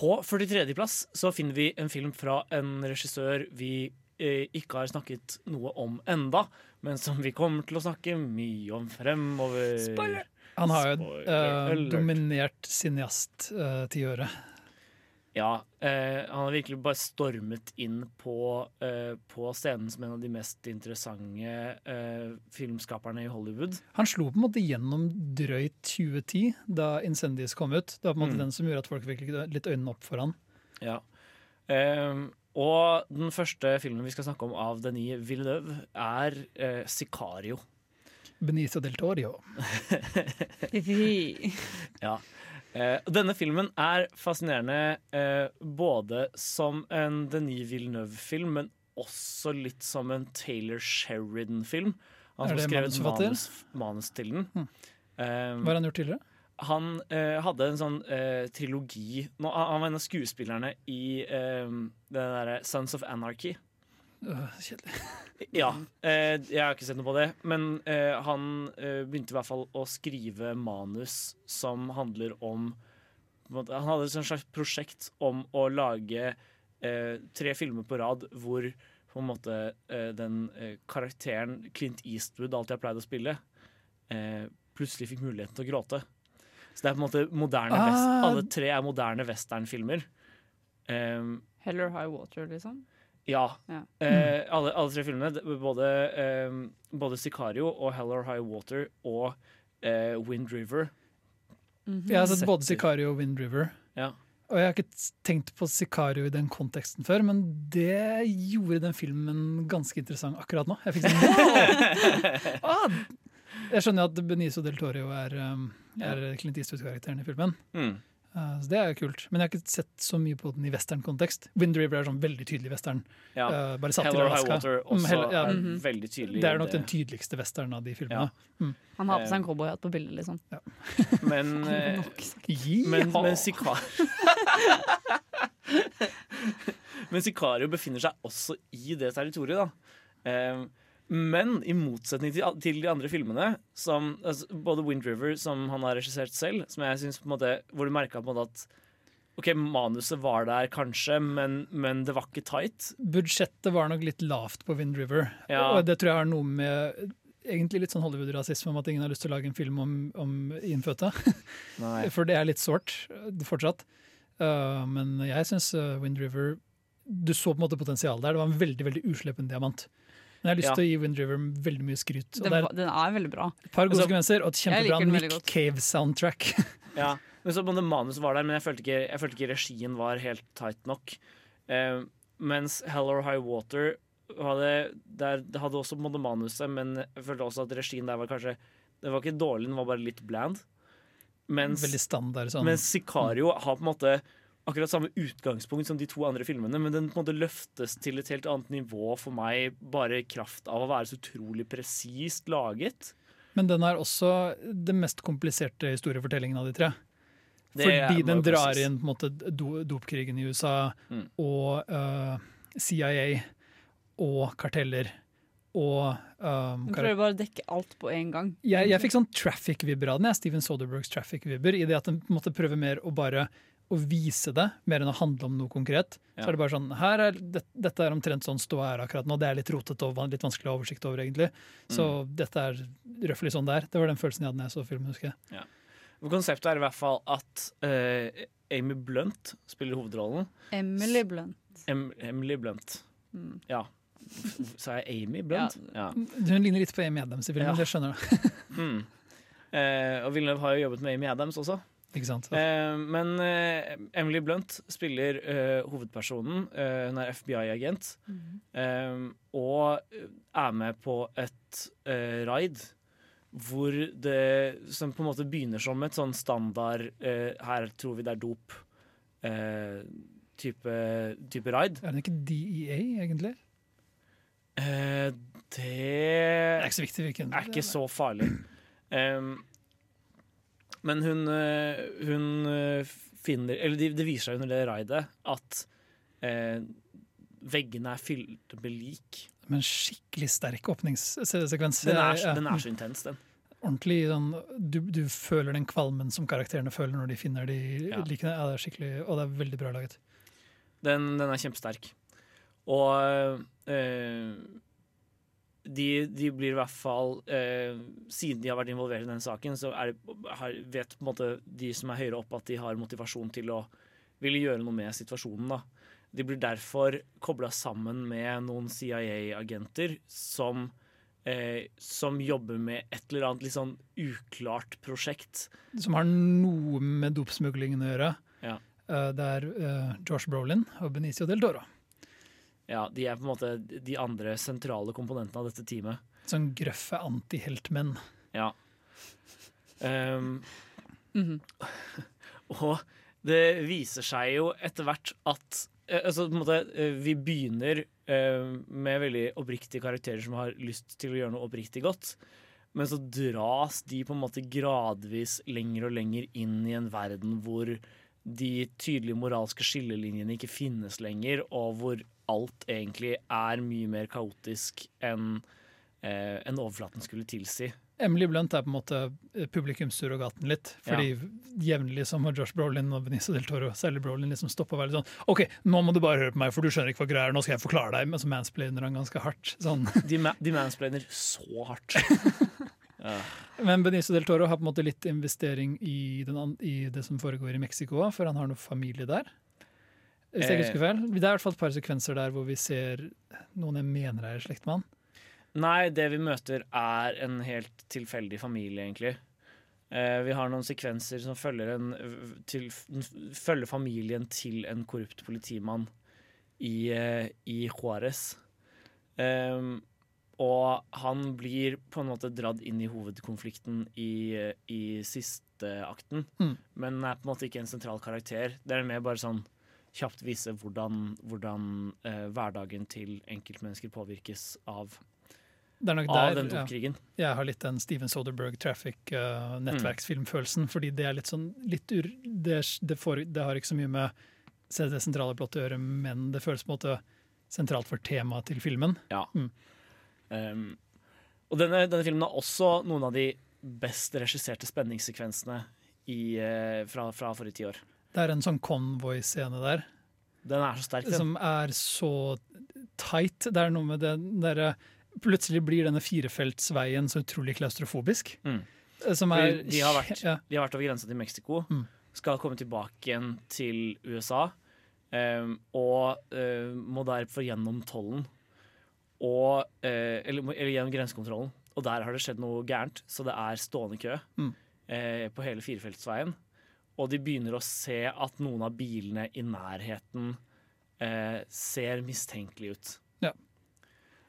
På 43.-plass så finner vi en film fra en regissør vi eh, ikke har snakket noe om enda, men som vi kommer til å snakke mye om fremover. Spoiler! Han har jo eh, alert. dominert cineast-tiåret. Ja, eh, han har virkelig bare stormet inn på, eh, på scenen som en av de mest interessante eh, filmskaperne i Hollywood. Han slo på en måte gjennom drøyt 2010, da Incendies kom ut. Det var på en måte Mm. den som gjorde at folk fikk litt øynene opp for han. Ja. Ehm, og den første filmen vi skal snakke om av Denis Villeneuve, er eh, 'Sicario'. Benicio del Torio. Ja. Eh, denne filmen er fascinerende eh, både som en Denis Villeneuve-film, men også litt som en Taylor Sheridan-film. Han som har skrevet manus, manus til den. Hmm. Eh, Hva har han gjort tidligere? han eh, hadde en sånn eh, trilogi Nå, Han var en av skuespillerne i eh, det derre Sons of Anarchy. Øh, kjedelig. Ja, eh, jeg har ikke sett noe på det, men eh, han eh, begynte i hvert fall å skrive manus som handler om Han hadde et slags prosjekt om å lage eh, tre filmer på rad hvor på en måte eh, den eh, karakteren Clint Eastwood alltid har pleid å spille, eh, plutselig fikk muligheten til å gråte. Så det er på en måte moderne Ah. vest, Alle tre er moderne westernfilmer. Um, Hell or High Water, liksom. Ja. Ja. Eh, alle, alle tre filmene, både, eh, både Sicario og Hell or High Water og eh, Wind River. Mhm. Jeg har sett både Sicario og Wind River. Ja. Og jeg har ikke tenkt på Sicario i den konteksten før, men det gjorde den filmen ganske interessant akkurat nå. Jeg fikk sånn wow! ah, Jeg skjønner at Benicio del Torio er, um, er Clint Eastwood-karakteren i filmen. Mm. Uh, så det er jo kult. Men jeg har ikke sett så mye på den i western-kontekst. Wind River er sånn veldig tydelig western. ja. Uh, bare satt Hell til or High Alaska. Water Mm, også hell- ja, er Mhm. veldig tydelig. det er nok den tydeligste western av de filmene. Han har på seg en cowboyhatt på bildet, liksom. Men, eh, men, Jiha! men Sicario Men Sikario befinner seg også i det territoriet, da. Eh, men i motsetning til, til de andre filmene, som, altså, både Wind River, som han har regissert selv, som jeg synes på en måte, hvor du merka at OK, manuset var der kanskje, men, men det var ikke tight. Budsjettet var nok litt lavt på Wind River. Ja. Og det tror jeg har noe med egentlig litt sånn Hollywood-rasisme om at ingen har lyst til å lage en film om, om innfødte. For det er litt sårt uh, fortsatt. Uh, men jeg syns uh, Wind River Du så på en måte potensial der. Det var en veldig veldig uslepen diamant. Men jeg har lyst Ja. til å gi Wind River veldig mye skryt. Og Den, det er den er veldig bra. et par gode Altså, sekvenser og et kjempebra Nick. Cave-soundtrack. Ja, men så både Manuset var der, men jeg følte ikke, jeg følte ikke regien var helt tight nok. Eh, mens Hell or High Water hadde, der, det hadde også måte manuset, men jeg følte også at regien der var kanskje Det var ikke dårlig, den var bare litt bland. Mens, Veldig standard sånn. mens Sicario har på en måte akkurat samme utgangspunkt som de to andre filmene, men den på en måte løftes til et helt annet nivå for meg bare i kraft av å være så utrolig presist laget. Men den er også den mest kompliserte historiefortellingen av de tre. Det Fordi den drar inn på en måte do, dopkrigen i USA Mm. og uh, CIA og karteller og um, kar- prøver bare å dekke alt på en gang. jeg, jeg fikk sånn traffic-vibber av den, jeg, Steven Soderbergs traffic-vibber, i det at den på en måte prøver mer å bare å vise det, mer enn å handle om noe konkret. Ja. Så er det bare sånn, her er, det, Dette er omtrent sånn ståa er akkurat nå. Det er litt rotete og litt vanskelig å ha oversikt over, egentlig. Så Mm. dette er røftlig sånn det er. Det var den følelsen jeg hadde da jeg så filmen, husker jeg. Konseptet er i hvert fall at uh, Amy Blunt spiller hovedrollen. Emily Blunt. Em Emily Blunt. Mm. Ja. Sa jeg Amy Blunt? Ja. Hun ligner litt på Amy Adams i filmen, Ja. det skjønner du. Mm. Uh, og Villeneuve har jo jobbet med Amy Adams også. Eh, men eh, Emily Blunt spiller eh, hovedpersonen. Eh, hun er FBI-agent. eh, og er med på et eh, raid hvor det som på en måte begynner som et sånn standard eh, Her tror vi det er dop. eh, type, type raid. Er det ikke DEA, egentlig? Eh, Det det er ikke så viktig hvilken. er ikke så farlig. Em, men hun, eh, hun eh, finner Eller det, viser seg under det raidet at eh, veggene er fylt med lik. Men skikkelig sterk åpningssekvens. Den er, den er så intens, den. Ordentlig den, du, du føler den kvalmen som karakterene føler når de finner de Ja. likene. Ja, det er skikkelig, og det er veldig bra laget. Den, den er kjempesterk. Og eh, de, de blir i hvert fall eh, Siden de har vært involvert i den saken, så er det, har, vet på en måte de som er høyere opp, at de har motivasjon til å ville gjøre noe med situasjonen. da. De blir derfor kobla sammen med noen CIA-agenter som, eh, som jobber med et eller annet litt sånn uklart prosjekt. Som har noe med dopsmuglingen å gjøre. Ja. Uh, Det er uh, Josh Brolin og Benicio del Toro. Ja, De er på en måte de andre sentrale komponentene av dette teamet. Sånn grøffe antiheltmenn. Ja. Um, mm -hmm. og det viser seg jo etter hvert at eh, altså, på en måte, eh, Vi begynner uh, med veldig oppriktige karakterer som har lyst til å gjøre noe oppriktig godt. Men så dras de på en måte gradvis lenger og lenger inn i en verden hvor de tydelige moralske skillelinjene ikke finnes lenger, og hvor alt egentlig er mye mer kaotisk enn eh, en overflaten skulle tilsi. Emily Blunt er på en måte publikumssurrogaten litt. Fordi jevnlig som må Josh Brolin og Benicio del Toro, særlig Brolin, liksom stopper og være litt sånn OK, nå må du bare høre på meg, for du skjønner ikke hva greia er, nå skal jeg forklare deg. Men så mansplainer han ganske hardt. Sånn. De, ma de mansplainer så hardt. ja. Men Benicio del Toro har på en måte litt investering i, den, i det som foregår i Mexico òg, for han har noe familie der. Hvis jeg ikke Eh. husker feil. Det er i hvert fall et par sekvenser der hvor vi ser noen jeg mener er i slekt med han. Nei, det vi møter er en helt tilfeldig familie, egentlig. Eh, vi har noen sekvenser som følger, en, til, følger familien til en korrupt politimann i, eh, i Juárez. Eh, og han blir på en måte dratt inn i hovedkonflikten i, eh, i siste akten, Mm. men er på en måte ikke en sentral karakter. Det er mer bare sånn kjapt vise hvordan, hvordan eh, hverdagen til enkeltmennesker påvirkes av av der den ja, jeg har litt den Steven Soderberg Traffic-nettverksfilmfølelsen. fordi det er litt sånn litt ur, det, det, får, det har ikke så mye med det sentrale plottet å gjøre, men det føles på en måte sentralt for temaet til filmen. Um, og denne, denne filmen har også noen av de best regisserte spenningssekvensene i, eh, fra, fra forrige tiår. Det er en sånn convoy-scene der Den er så sterk, den. som er så tight. Det er noe med det derre Plutselig blir denne firefeltsveien så utrolig klaustrofobisk. Mm. Eh, Som er de har vært- ja, De har vært over grensa til Mexico, Mm. skal komme tilbake igjen til USA, um, og uh, må derfor gjennom tollen. Og, uh, eller, eller gjennom grensekontrollen. Og der har det skjedd noe gærent, så det er stående kø Mm. uh, på hele firefeltsveien. Og de begynner å se at noen av bilene i nærheten eh, ser mistenkelig ut. Ja.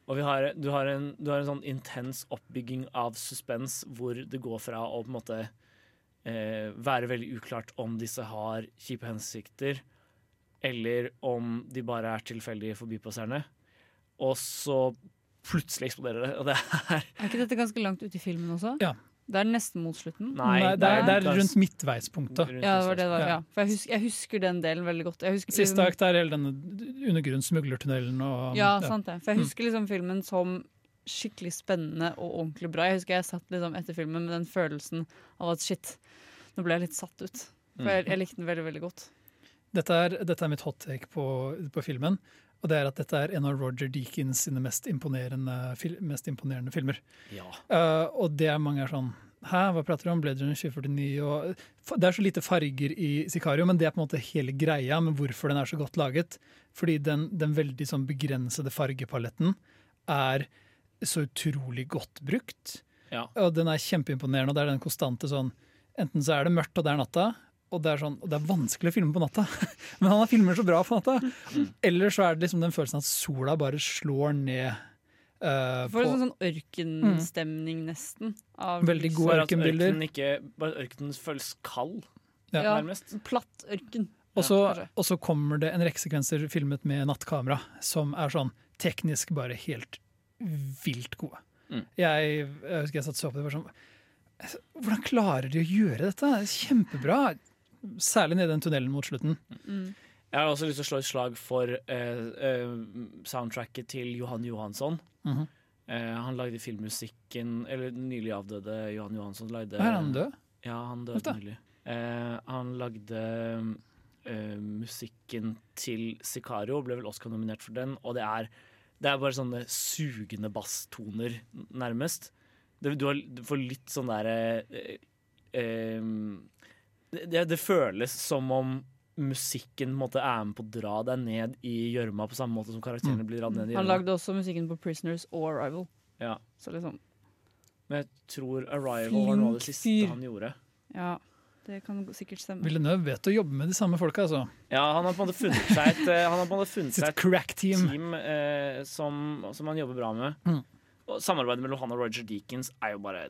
Og vi har, du, har en, du har en sånn intens oppbygging av suspens hvor det går fra å på en måte eh, være veldig uklart om disse har kjipe hensikter, eller om de bare er tilfeldige forbipasserende. Og så plutselig eksploderer det, og det er Er ikke dette ganske langt ute i filmen også? Ja. Det er nesten mot slutten. Nei, Nei, det, er, det er rundt midtveispunktet. rundt Ja, det var det det var. Ja. Ja. For jeg husker, jeg husker den delen veldig godt. Jeg husker, Siste akt er hele denne undergrunnssmuglertunnelen og Ja, sant det. For jeg Mm. husker liksom filmen som skikkelig spennende og ordentlig bra. Jeg husker jeg satt liksom etter filmen med den følelsen av at shit, nå ble jeg litt satt ut. For jeg, jeg likte den veldig, veldig godt. Dette er, dette er mitt hot take på, på filmen. Og det er at dette er en av Roger Deakins sine mest imponerende, fil, mest imponerende filmer. Ja. Uh, og det er mange er sånn Hæ, hva prater du om? Blade Runner 2049? Og, det er så lite farger i Sicario, men det er på en måte hele greia med hvorfor den er så godt laget. Fordi den, den veldig sånn begrensede fargepaletten er så utrolig godt brukt. Ja. Og den er kjempeimponerende, og det er den konstante sånn Enten så er det mørkt, og det er natta, og det er, sånn, og det er vanskelig å filme på natta. Men han filmer så bra på natta. Eller så er det liksom den følelsen at sola bare slår ned Uh, Får en sånn ørkenstemning, nesten. Av Veldig gode ørkenbilder. Ørken ikke Bare ørkenen føles kald, Ja. Ja. nærmest. Platt ørken. Og så, ja, og så kommer det en rekke sekvenser filmet med nattkamera, som er sånn teknisk bare helt vilt gode. Mm. Jeg, jeg husker jeg satt så på det, var sånn Hvordan klarer de å gjøre dette? Det er Kjempebra! Særlig nede i den tunnelen mot slutten. Mm. Jeg har også lyst til å slå et slag for eh, eh, soundtracket til Johan Johansson. Mhm. Eh, han lagde filmmusikken Eller den nylig avdøde Johan Johansson lagde Er han død? Ja, han døde nylig. Eh, han lagde eh, musikken til Sicario, ble vel Oscar-nominert for den, og det er, det er bare sånne sugende basstoner, nærmest. Du, har, du får litt sånn derre eh, det, det, føles som om musikken måtte er med på å dra deg ned i gjørma, på samme måte som karakterene blir dratt ned i Han lagde også musikken på 'Prisoners' og 'Arrival'. Ja. Så liksom, Men jeg tror 'Arrival' var noe av det siste fyr. han gjorde. ja, det kan sikkert stemme. Villeneuve vet å jobbe med de samme folka, altså. Ja, han har på en måte funnet seg et, eh, han har på en måte funnet seg et crack team. team eh, som, som han jobber bra med. Mm. Og samarbeidet mellom han og Roger Deakins er jo bare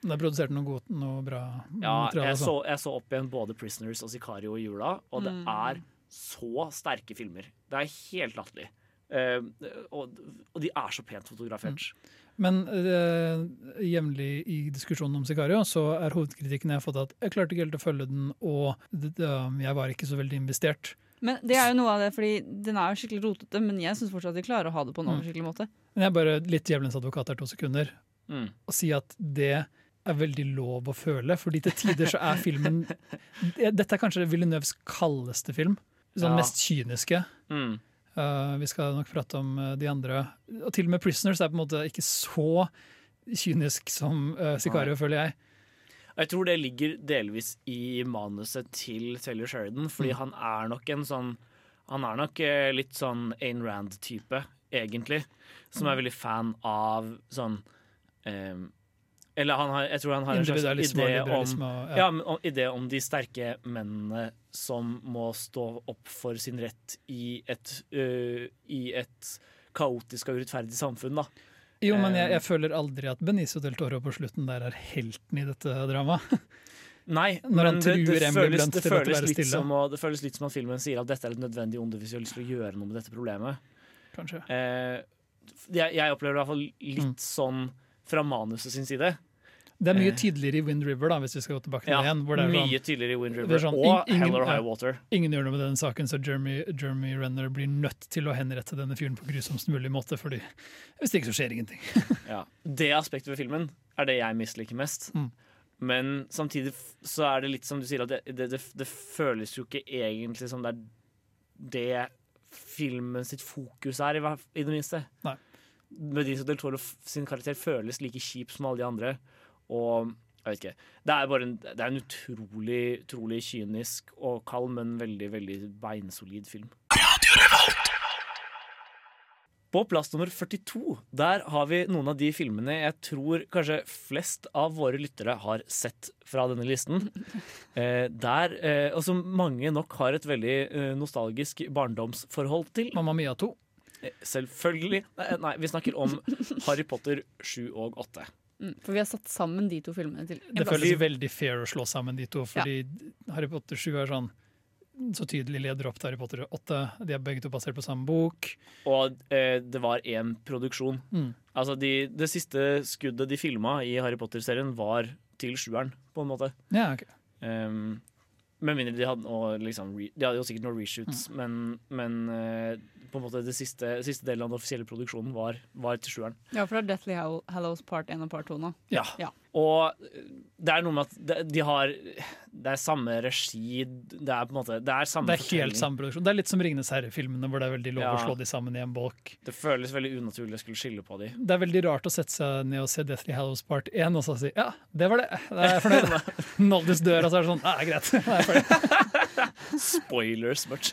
Det produserte produsert noe, godt, noe bra Ja, materiale. jeg altså. så, jeg så opp igjen både 'Prisoners' og 'Sicario' i jula, og det Mm. er så sterke filmer. Det er helt latterlig. Uh, og, og de er så pent fotografert. Men uh, jevnlig i diskusjonen om Sicario så er hovedkritikken jeg har fått at jeg klarte ikke helt å følge den, og det, det, jeg var ikke så veldig investert. Men det er jo noe av det, fordi den er jo skikkelig rotete, men jeg syns fortsatt de klarer å ha det på en Mm. måte. Men jeg er bare litt djevelens advokat her to sekunder Mm. og si at det er veldig lov å føle, fordi til tider så er filmen Dette er kanskje Villeneuves kaldeste film. Sånn Ja. mest kyniske. Mm. Uh, vi skal nok prate om uh, de andre. Og til og med 'Prisoners' er på en måte ikke så kynisk som uh, Sicario, føler jeg. Jeg tror det ligger delvis i manuset til Taylor Sheridan, fordi Mm. han er nok en sånn Han er nok eh, litt sånn Ayn Rand-type, egentlig. Som Mm. er veldig fan av sånn eh, Eller han har, jeg tror han har en slags idé om ja, om- idé om de sterke mennene som må stå opp for sin rett i et, uh, i et kaotisk og urettferdig samfunn, da. Jo, men jeg, Eh, jeg føler aldri at Benicio del Toro på slutten der er helten i dette dramaet. Nei, Når han men det, det, føles, det, føles å- det føles litt som at filmen sier at dette er et nødvendig onde hvis vi har lyst til å gjøre noe med dette problemet. Kanskje. Eh, jeg, jeg opplever det i hvert fall litt Mm. sånn fra manuset sin side. Det er mye Eh. tydeligere i Wind River, da, hvis vi skal gå tilbake til Ja, det igjen. Det er mye sånn, tydeligere i Wind er River sånn, og ingen- Hell or ja. High Water. ingen gjør noe med den saken, så Jeremy, Jeremy Renner blir nødt til å henrette denne fyren på grusomst mulig måte, fordi hvis ikke så skjer ingenting. Ja. Det aspektet ved filmen er det jeg misliker mest. Mm. Men samtidig så er det litt som du sier, at det, det, det, det føles jo ikke egentlig som det er det filmen sitt fokus er, i, i det minste. Nei. Benicio del Toro sin karakter føles like kjip som alle de andre. Og jeg vet ikke. Det er bare en, det er en utrolig, utrolig kynisk og kald, men veldig, veldig beinsolid film. På plass nummer 42 der har vi noen av de filmene jeg tror kanskje flest av våre lyttere har sett fra denne listen. Eh, der, eh, og som mange nok har et veldig eh, nostalgisk barndomsforhold til. Mamma Mia 2. Eh, Selvfølgelig. Nei, nei, vi snakker om Harry Potter 7 og 8. Mm, for vi har satt sammen de to filmene til en Det plass. føles veldig fair å slå sammen de to, fordi Harry Potter 7 er sånn så tydelig leder opp til Harry Potter 8. De er begge to basert på samme bok. Og eh, det var én produksjon. Mm. Altså de, Det siste skuddet de filma i Harry Potter-serien, var til sjueren, på en måte. Ja, okay. Um, med mindre de hadde liksom, De hadde jo sikkert noen reshoots, men, men eh, på en måte det siste, siste delen av den offisielle produksjonen var, var til sjueren. Ja, for det er Deathly Hallows part 1 og part 2 nå. Ja. Ja. Og det er noe med at de, har Det er samme regi Det er på en måte Det er samme Det er helt samme produksjon. Det er litt som Ringenes herre-filmene, hvor det er veldig lov å slå de sammen i en bolk. Det føles veldig unaturlig å skulle skille på de. Det er veldig rart å sette seg ned og se Deathly Hallows Part 1 og så si ja, det var det. Da er jeg fornøyd. Noldis dør, og så er det sånn ja, greit. Da er jeg fornøyd. Spoilers much.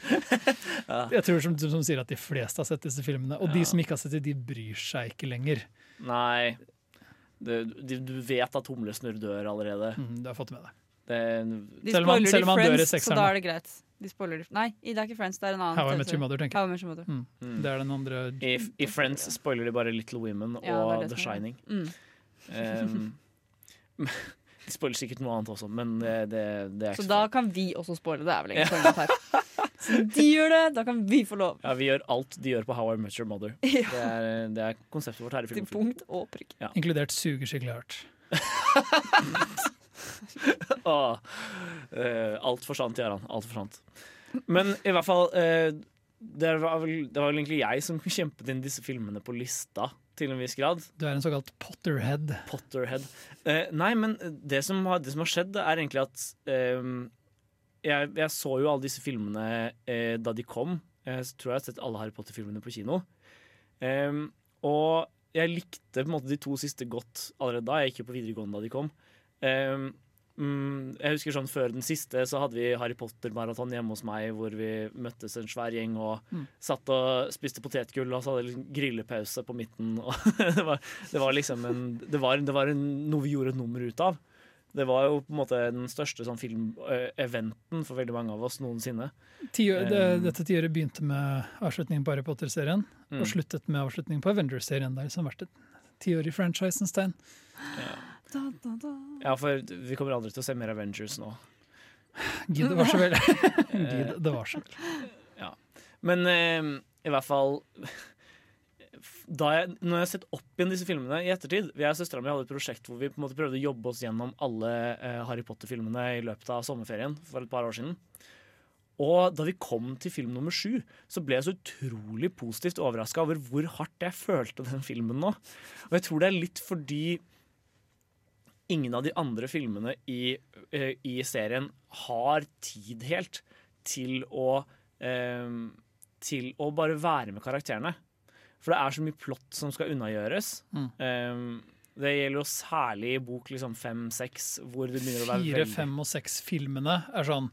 Jeg tror som, som sier at de fleste har sett disse filmene, og de som ikke har sett dem, de bryr seg ikke lenger. Nei. Du, du vet at Humlesnurr dør allerede. Mm, du har fått det med deg. Det, De Selv om han- selv om han dør i sekseren. så da er det greit. De spoiler i Nei, det er ikke Friends, det er en annen. How I Met Your Mother, tenker jeg. Mother. Mm. Mm. Det er den andre i, I Friends spoiler de bare Little Women Ja, og det det The Shining. Mm. Um, de spoiler sikkert noe annet også, men det, det, er Så ikke så da kan vi også spoile det. er vel egentlig poenget her. Så de gjør det, da kan vi få lov. Ja, vi gjør alt de gjør på How I Met Your Mother. Ja. Det er, det er konseptet vårt her i Til Filmofil. punkt og prikk. Inkludert suger skikkelig hardt. Åh, eh, alt forsvant, Jaran. Alt forsvant. Men i hvert fall eh, det, var vel, det var vel egentlig jeg som kjempet inn disse filmene på lista, til en viss grad. Du er en såkalt Potterhead. Potterhead. Eh, nei, men det som, har, det som har skjedd, er egentlig at eh, jeg, jeg så jo alle disse filmene eh, da de kom. Jeg tror jeg har sett alle Harry Potter-filmene på kino. Eh, og jeg likte på en måte de to siste godt allerede da. Jeg gikk jo på videregående da de kom. Eh, mm, jeg husker sånn Før den siste så hadde vi Harry Potter-maraton hjemme hos meg, hvor vi møttes en svær gjeng og Mm. satt og spiste potetgull, og så hadde vi grillepause på midten. Det, var, det var liksom en, det var, det var en, noe vi gjorde et nummer ut av. Det var jo på en måte den største sånn filmeventen for veldig mange av oss noensinne. Tiår, det, dette tiåret begynte med avslutningen på Harry Potter-serien, Mm. og sluttet med avslutningen på Avengers-serien. Det har liksom vært et tiår i franchisens tegn. Da, da, da. Ja, for vi kommer aldri til å se mer Avengers nå. Gid, det var så vel. Gid, det var så vel. Men eh, i hvert fall da jeg, Når jeg har sett opp igjen disse filmene i ettertid Jeg og søstera mi hadde et prosjekt hvor vi på en måte prøvde å jobbe oss gjennom alle eh, Harry Potter-filmene i løpet av sommerferien for et par år siden. Og da vi kom til film nummer sju, så ble jeg så utrolig positivt overraska over hvor hardt jeg følte den filmen nå. Og jeg tror det er litt fordi ingen av de andre filmene i, eh, i serien har tid helt til å eh, til å bare være med karakterene. For det er så mye plott som skal unnagjøres. Mm. Eh, det gjelder jo særlig i bok liksom fem-seks, hvor det begynner å være Fire, fem og seks filmene er sånn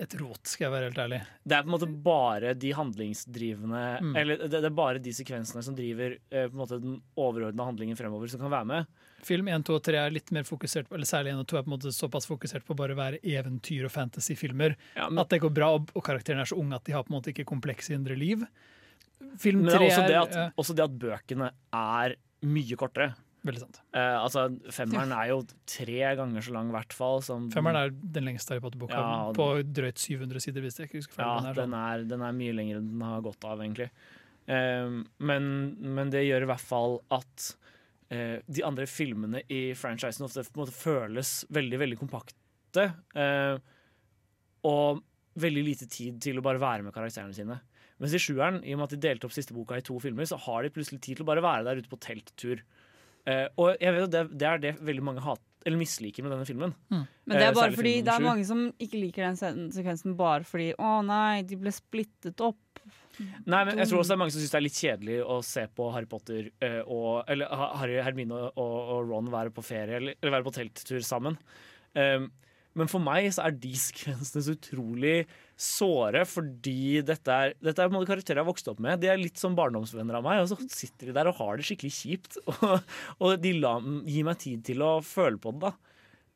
et rot, skal jeg være helt ærlig. Det er på en måte bare de handlingsdrivende Mm. Eller det, er bare de sekvensene som driver eh, på en måte den overordna handlingen fremover, som kan være med. Film 1, 2 og 3 er litt mer fokusert på, eller særlig 1 og 2 er på en måte såpass fokusert på bare å være eventyr- og fantasyfilmer. Ja, men, At det går bra, og, og karakterene er så unge at de har på en måte ikke komplekse indre liv. Film men det er også det, at, ja, også det at bøkene er mye kortere. Veldig sant. Eh, altså, femmeren er jo tre ganger så lang, i hvert fall. Som, Femmeren er den lengste Harry Potter-boka, Ja, på drøyt 700 sider, hvis jeg ikke husker feil. Ja, Den er den sånn. er, den er mye lengre enn den har gått av, egentlig. Eh, men, men det gjør i hvert fall at eh, de andre filmene i franchisen ofte på en måte føles veldig, veldig kompakte. eh, og veldig lite tid til å bare være med karakterene sine. Mens i sjueren, i og med at de delte opp siste boka i to filmer, så har de plutselig tid til å bare være der ute på telttur. Eh, og jeg vet at det, det er det veldig mange hat, eller misliker med denne filmen. Men det Eh, er bare fordi det er mange som ikke liker den sekvensen bare fordi Å nei, de ble splittet opp. Nei, men jeg tror også det er mange som syns det er litt kjedelig å se på Harry Potter uh, og Eller Harry, Hermine og, og Ron være på ferie eller, eller være på telttur sammen. Um, Men for meg så er de sekvensene så utrolig såre, fordi dette er, dette er karakterer jeg har vokst opp med. De er litt som barndomsvenner av meg, og så sitter de der og har det skikkelig kjipt. Og, og de la, gir meg tid til å føle på det, da.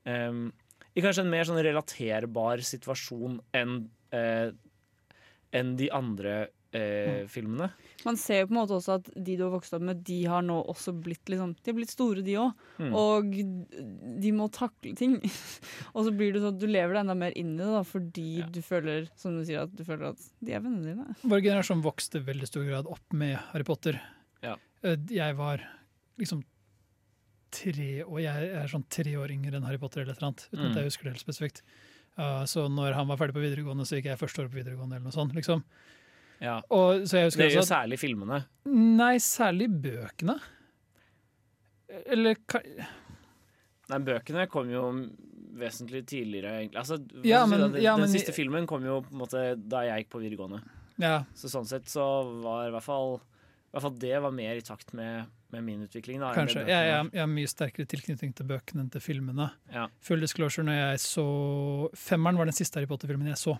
Um, I kanskje en mer sånn relaterbar situasjon enn uh, enn de andre eh, filmene. Man ser jo på en måte også at de du har vokst opp med, de har nå også blitt liksom, De har blitt store, de òg. Mm. Og de må takle ting. og så blir det sånn at du lever deg enda mer inn i det, da, fordi Ja. du føler som du sier, at du føler at de er vennene dine. Vår generasjon vokste veldig stor grad opp med Harry Potter. Ja. Eh, Jeg var liksom tre og Jeg er sånn tre år yngre enn Harry Potter, eller et eller annet, uten Mm. at jeg husker det helt spesifikt. Uh, så når han var ferdig på videregående, så gikk jeg første år på videregående. eller noe sånt, liksom. Ja. Og, Det er jo særlig filmene. Nei, særlig bøkene. Eller Nei, bøkene kom jo vesentlig tidligere, egentlig. Altså, Ja, men- den, ja, den men- siste filmen kom jo måte da jeg gikk på videregående. Ja, Så sånn sett så var i hvert fall, i hvert fall det var mer i takt med, med min utvikling. Da, kanskje. Jeg, jeg, jeg har mye sterkere tilknytning til bøkene enn til filmene. Ja. Full disclosure, når jeg så Femmeren var den siste Harry Potter-filmen jeg så.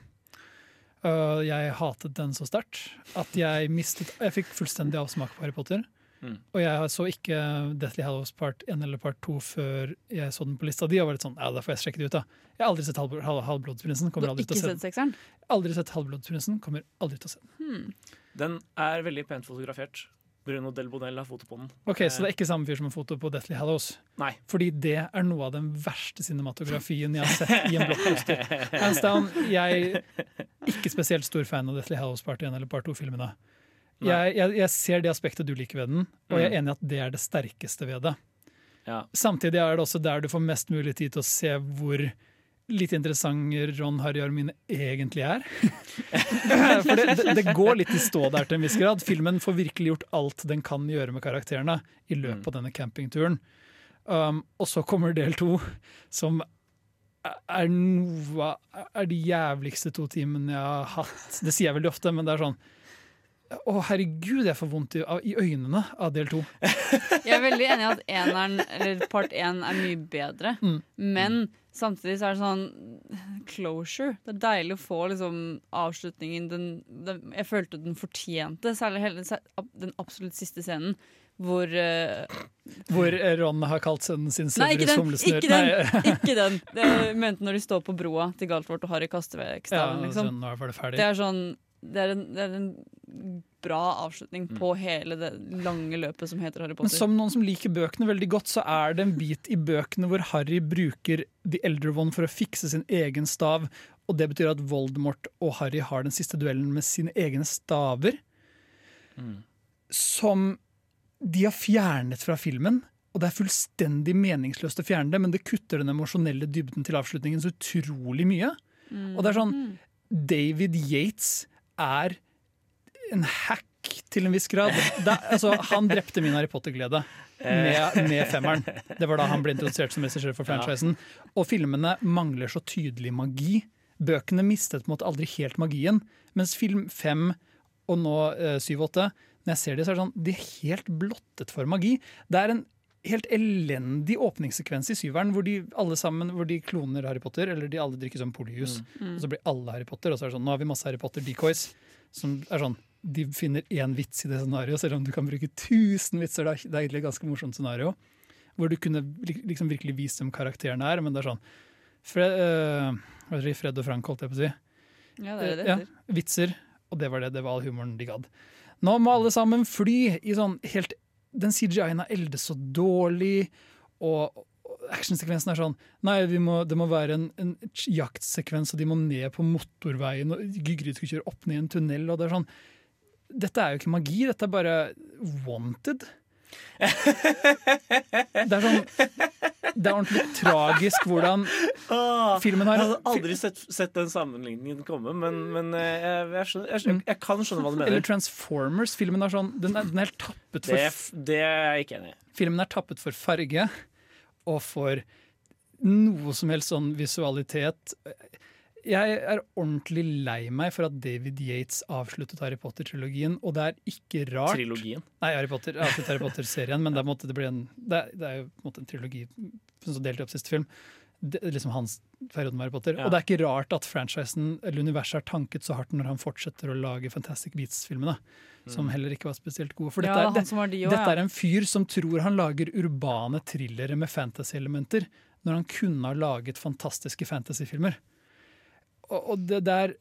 Uh, jeg hatet den så sterkt at jeg mistet Jeg fikk fullstendig avsmak på Harry Potter. Mm. Og jeg så ikke Deathly Hallows part 1 eller part 2 før jeg så den på lista di. Og var litt sånn, ja, da får jeg sjekke det ut da Jeg har aldri sett Halv Halv Halvblodsprinsen. Kommer aldri til å se den. Aldri sett Halvblodsprinsen, kommer aldri til å se den. Hmm. Den er veldig pent fotografert. Bruno Del Bonell har foto på den. Ok, Så det er ikke samme fyr som har foto på Deathly Hallows? Nei. Fordi det er noe av den verste cinematografien jeg har sett i en blockbuster. Hands down, jeg er ikke spesielt stor fan av Deathly Hallows Part 1 eller Part 2-filmene. Nei. Jeg, jeg, jeg ser det aspektet du liker ved den, og jeg er Mm. enig i at det er det sterkeste ved det. Ja. Samtidig er det også der du får mest mulig tid til å se hvor lite interessant Ron Harry Hermine egentlig er. For det, det, det går litt i stå der til en viss grad. Filmen får virkelig gjort alt den kan gjøre med karakterene i løpet av denne campingturen. Um, og så kommer del to, som er noe er de jævligste to timene jeg har hatt. Det sier jeg veldig ofte, men det er sånn Å, herregud, jeg får vondt i, i øynene av del to. Jeg er veldig enig i at eneren, eller part én er mye bedre. Mm. Men samtidig så er det sånn closure. Det er deilig å få liksom avslutningen den, den, Jeg følte den fortjente, særlig hele, den absolutt siste scenen. Hvor uh, Hvor Ron har kalt sønnen sin Nei, ikke Severus den! Humlesnurr. Ikke den! Ikke den. Det mente når de står på broa til Galtvort og Harry kaster vekk Ja, staven. liksom. sånn, det. Det er sånn det er, en, det er en bra avslutning Mm. på hele det lange løpet som heter Harry Potter. Men som noen som liker bøkene veldig godt, så er det en bit i bøkene hvor Harry bruker The Elder One for å fikse sin egen stav. Og det betyr at Voldemort og Harry har den siste duellen med sine egne staver. Mm. Som de har fjernet fra filmen. Og det er fullstendig meningsløst å fjerne det, men det kutter den emosjonelle dybden til avslutningen så utrolig mye. Og det er sånn Mm. David Yates er en hack til en viss grad. Er- altså, han drepte min Harry Potter-glede med, med femmeren. Det var da han ble introdusert som regissør for franchisen. Og filmene mangler så tydelig magi. Bøkene mistet på en måte aldri helt magien. Mens film fem og nå eh, syv og åtte, når jeg ser de, så er det sånn, de er helt blottet for magi. Det er en helt elendig åpningssekvens i syveren hvor de alle sammen, hvor de kloner Harry Potter, eller de alle drikker sånn polyjus. Og så blir alle Harry Potter, og så er det sånn, nå har vi masse Harry Potter-decoys. Som er sånn, De finner én vits i det scenarioet, selv om du kan bruke tusen vitser. Det er, det er egentlig et ganske morsomt scenario. Hvor du kunne liksom virkelig vist hvem karakteren er, men det er sånn Fred, øh, det, Fred og Frank, holdt jeg på å si. Ja, det er det det Ja, vitser, og det var det. Det var all humoren de gadd. Nå må alle sammen fly i sånn helt Den CGI-en er eldes så dårlig, og actionsekvensen er sånn Nei, må, det må være en, en jaktsekvens, og de må ned på motorveien, og Gygrid skal kjøre opp ned i en tunnel, og det er sånn Dette er jo ikke magi, dette er bare wanted. Det er sånn Det er ordentlig tragisk hvordan filmen har jeg hadde aldri sett, sett den sammenligningen komme, men, men eh, jeg, jeg, skjønner, jeg kan skjønne hva du mener. Eller. Transformers. Filmen er sånn Den er, den er helt tappet for Det, det er jeg ikke enig i. Filmen er tappet for farge og for noe som helst sånn visualitet. Jeg er ordentlig lei meg for at David Yates avsluttet Harry Potter-trilogien, og det er ikke rart Trilogien. Nei, Harry Potter, avsluttet Harry Potter-serien, men det, er, på en måte, det, en, det, er, det er jo på en måte en trilogi som delte delt opp siste film. det, liksom hans periode med Harry Potter. Ja. Og det er ikke rart at franchisen eller universet har tanket så hardt når han fortsetter å lage Fantastic Beats-filmene. som heller ikke var spesielt gode. For ja, dette, det er, han som var de også, dette ja. er en fyr som tror han lager urbane thrillere med fantasy-elementer, når han kunne ha laget fantastiske fantasyfilmer. Og, og det, er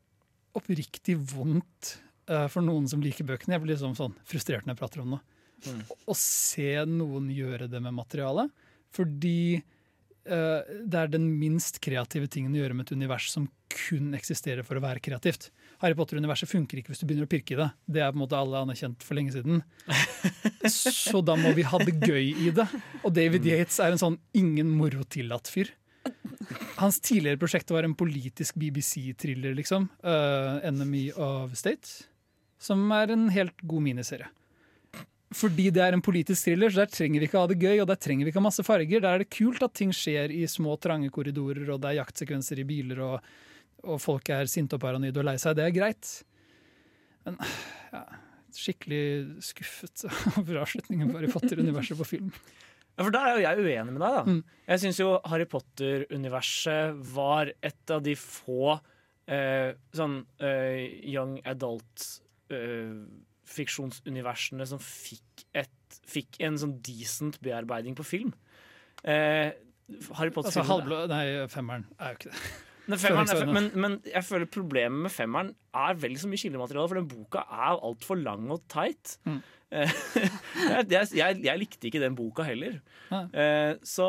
oppriktig vondt uh, for noen som liker bøkene. Jeg blir liksom sånn frustrert når jeg prater om det. Mm. Å se noen gjøre det med materialet. Fordi uh, det er den minst kreative tingen å gjøre med et univers som kun eksisterer for å være kreativt. Harry Potter-universet funker ikke hvis du begynner å pirke i det. Det er på en måte alle anerkjent for lenge siden. Så da må vi ha det gøy i det. Og David Yates er en sånn ingen moro tillatt-fyr. Hans tidligere prosjekt var en politisk BBC-thriller, liksom. Uh, 'Enemy of State'. Som er en helt god miniserie. Fordi det er en politisk thriller, så der trenger vi ikke ha det gøy, og der trenger vi ikke ha masse farger. Der er det kult at ting skjer i små, trange korridorer, og det er jaktsekvenser i biler, og, og folk er sinte og paranoide og lei seg. Det er greit. Men ja, skikkelig skuffet over avslutningen på Harry Potter-universet på film. Ja, for Der er jo jeg uenig med deg. da Mm. Jeg syns jo Harry Potter-universet var et av de få eh, sånn eh, young adult-fiksjonsuniversene som fikk, et, fikk en sånn decent bearbeiding på film. Eh, Harry Altså, Potter halvblå, nei, femmeren er jo ikke det. Nei, femmeren er, men, men jeg føler problemet med femmeren er vel så mye kildemateriale, for den boka er altfor lang og teit. Mm. Eh, jeg, jeg, jeg, likte ikke den boka heller. Eh, så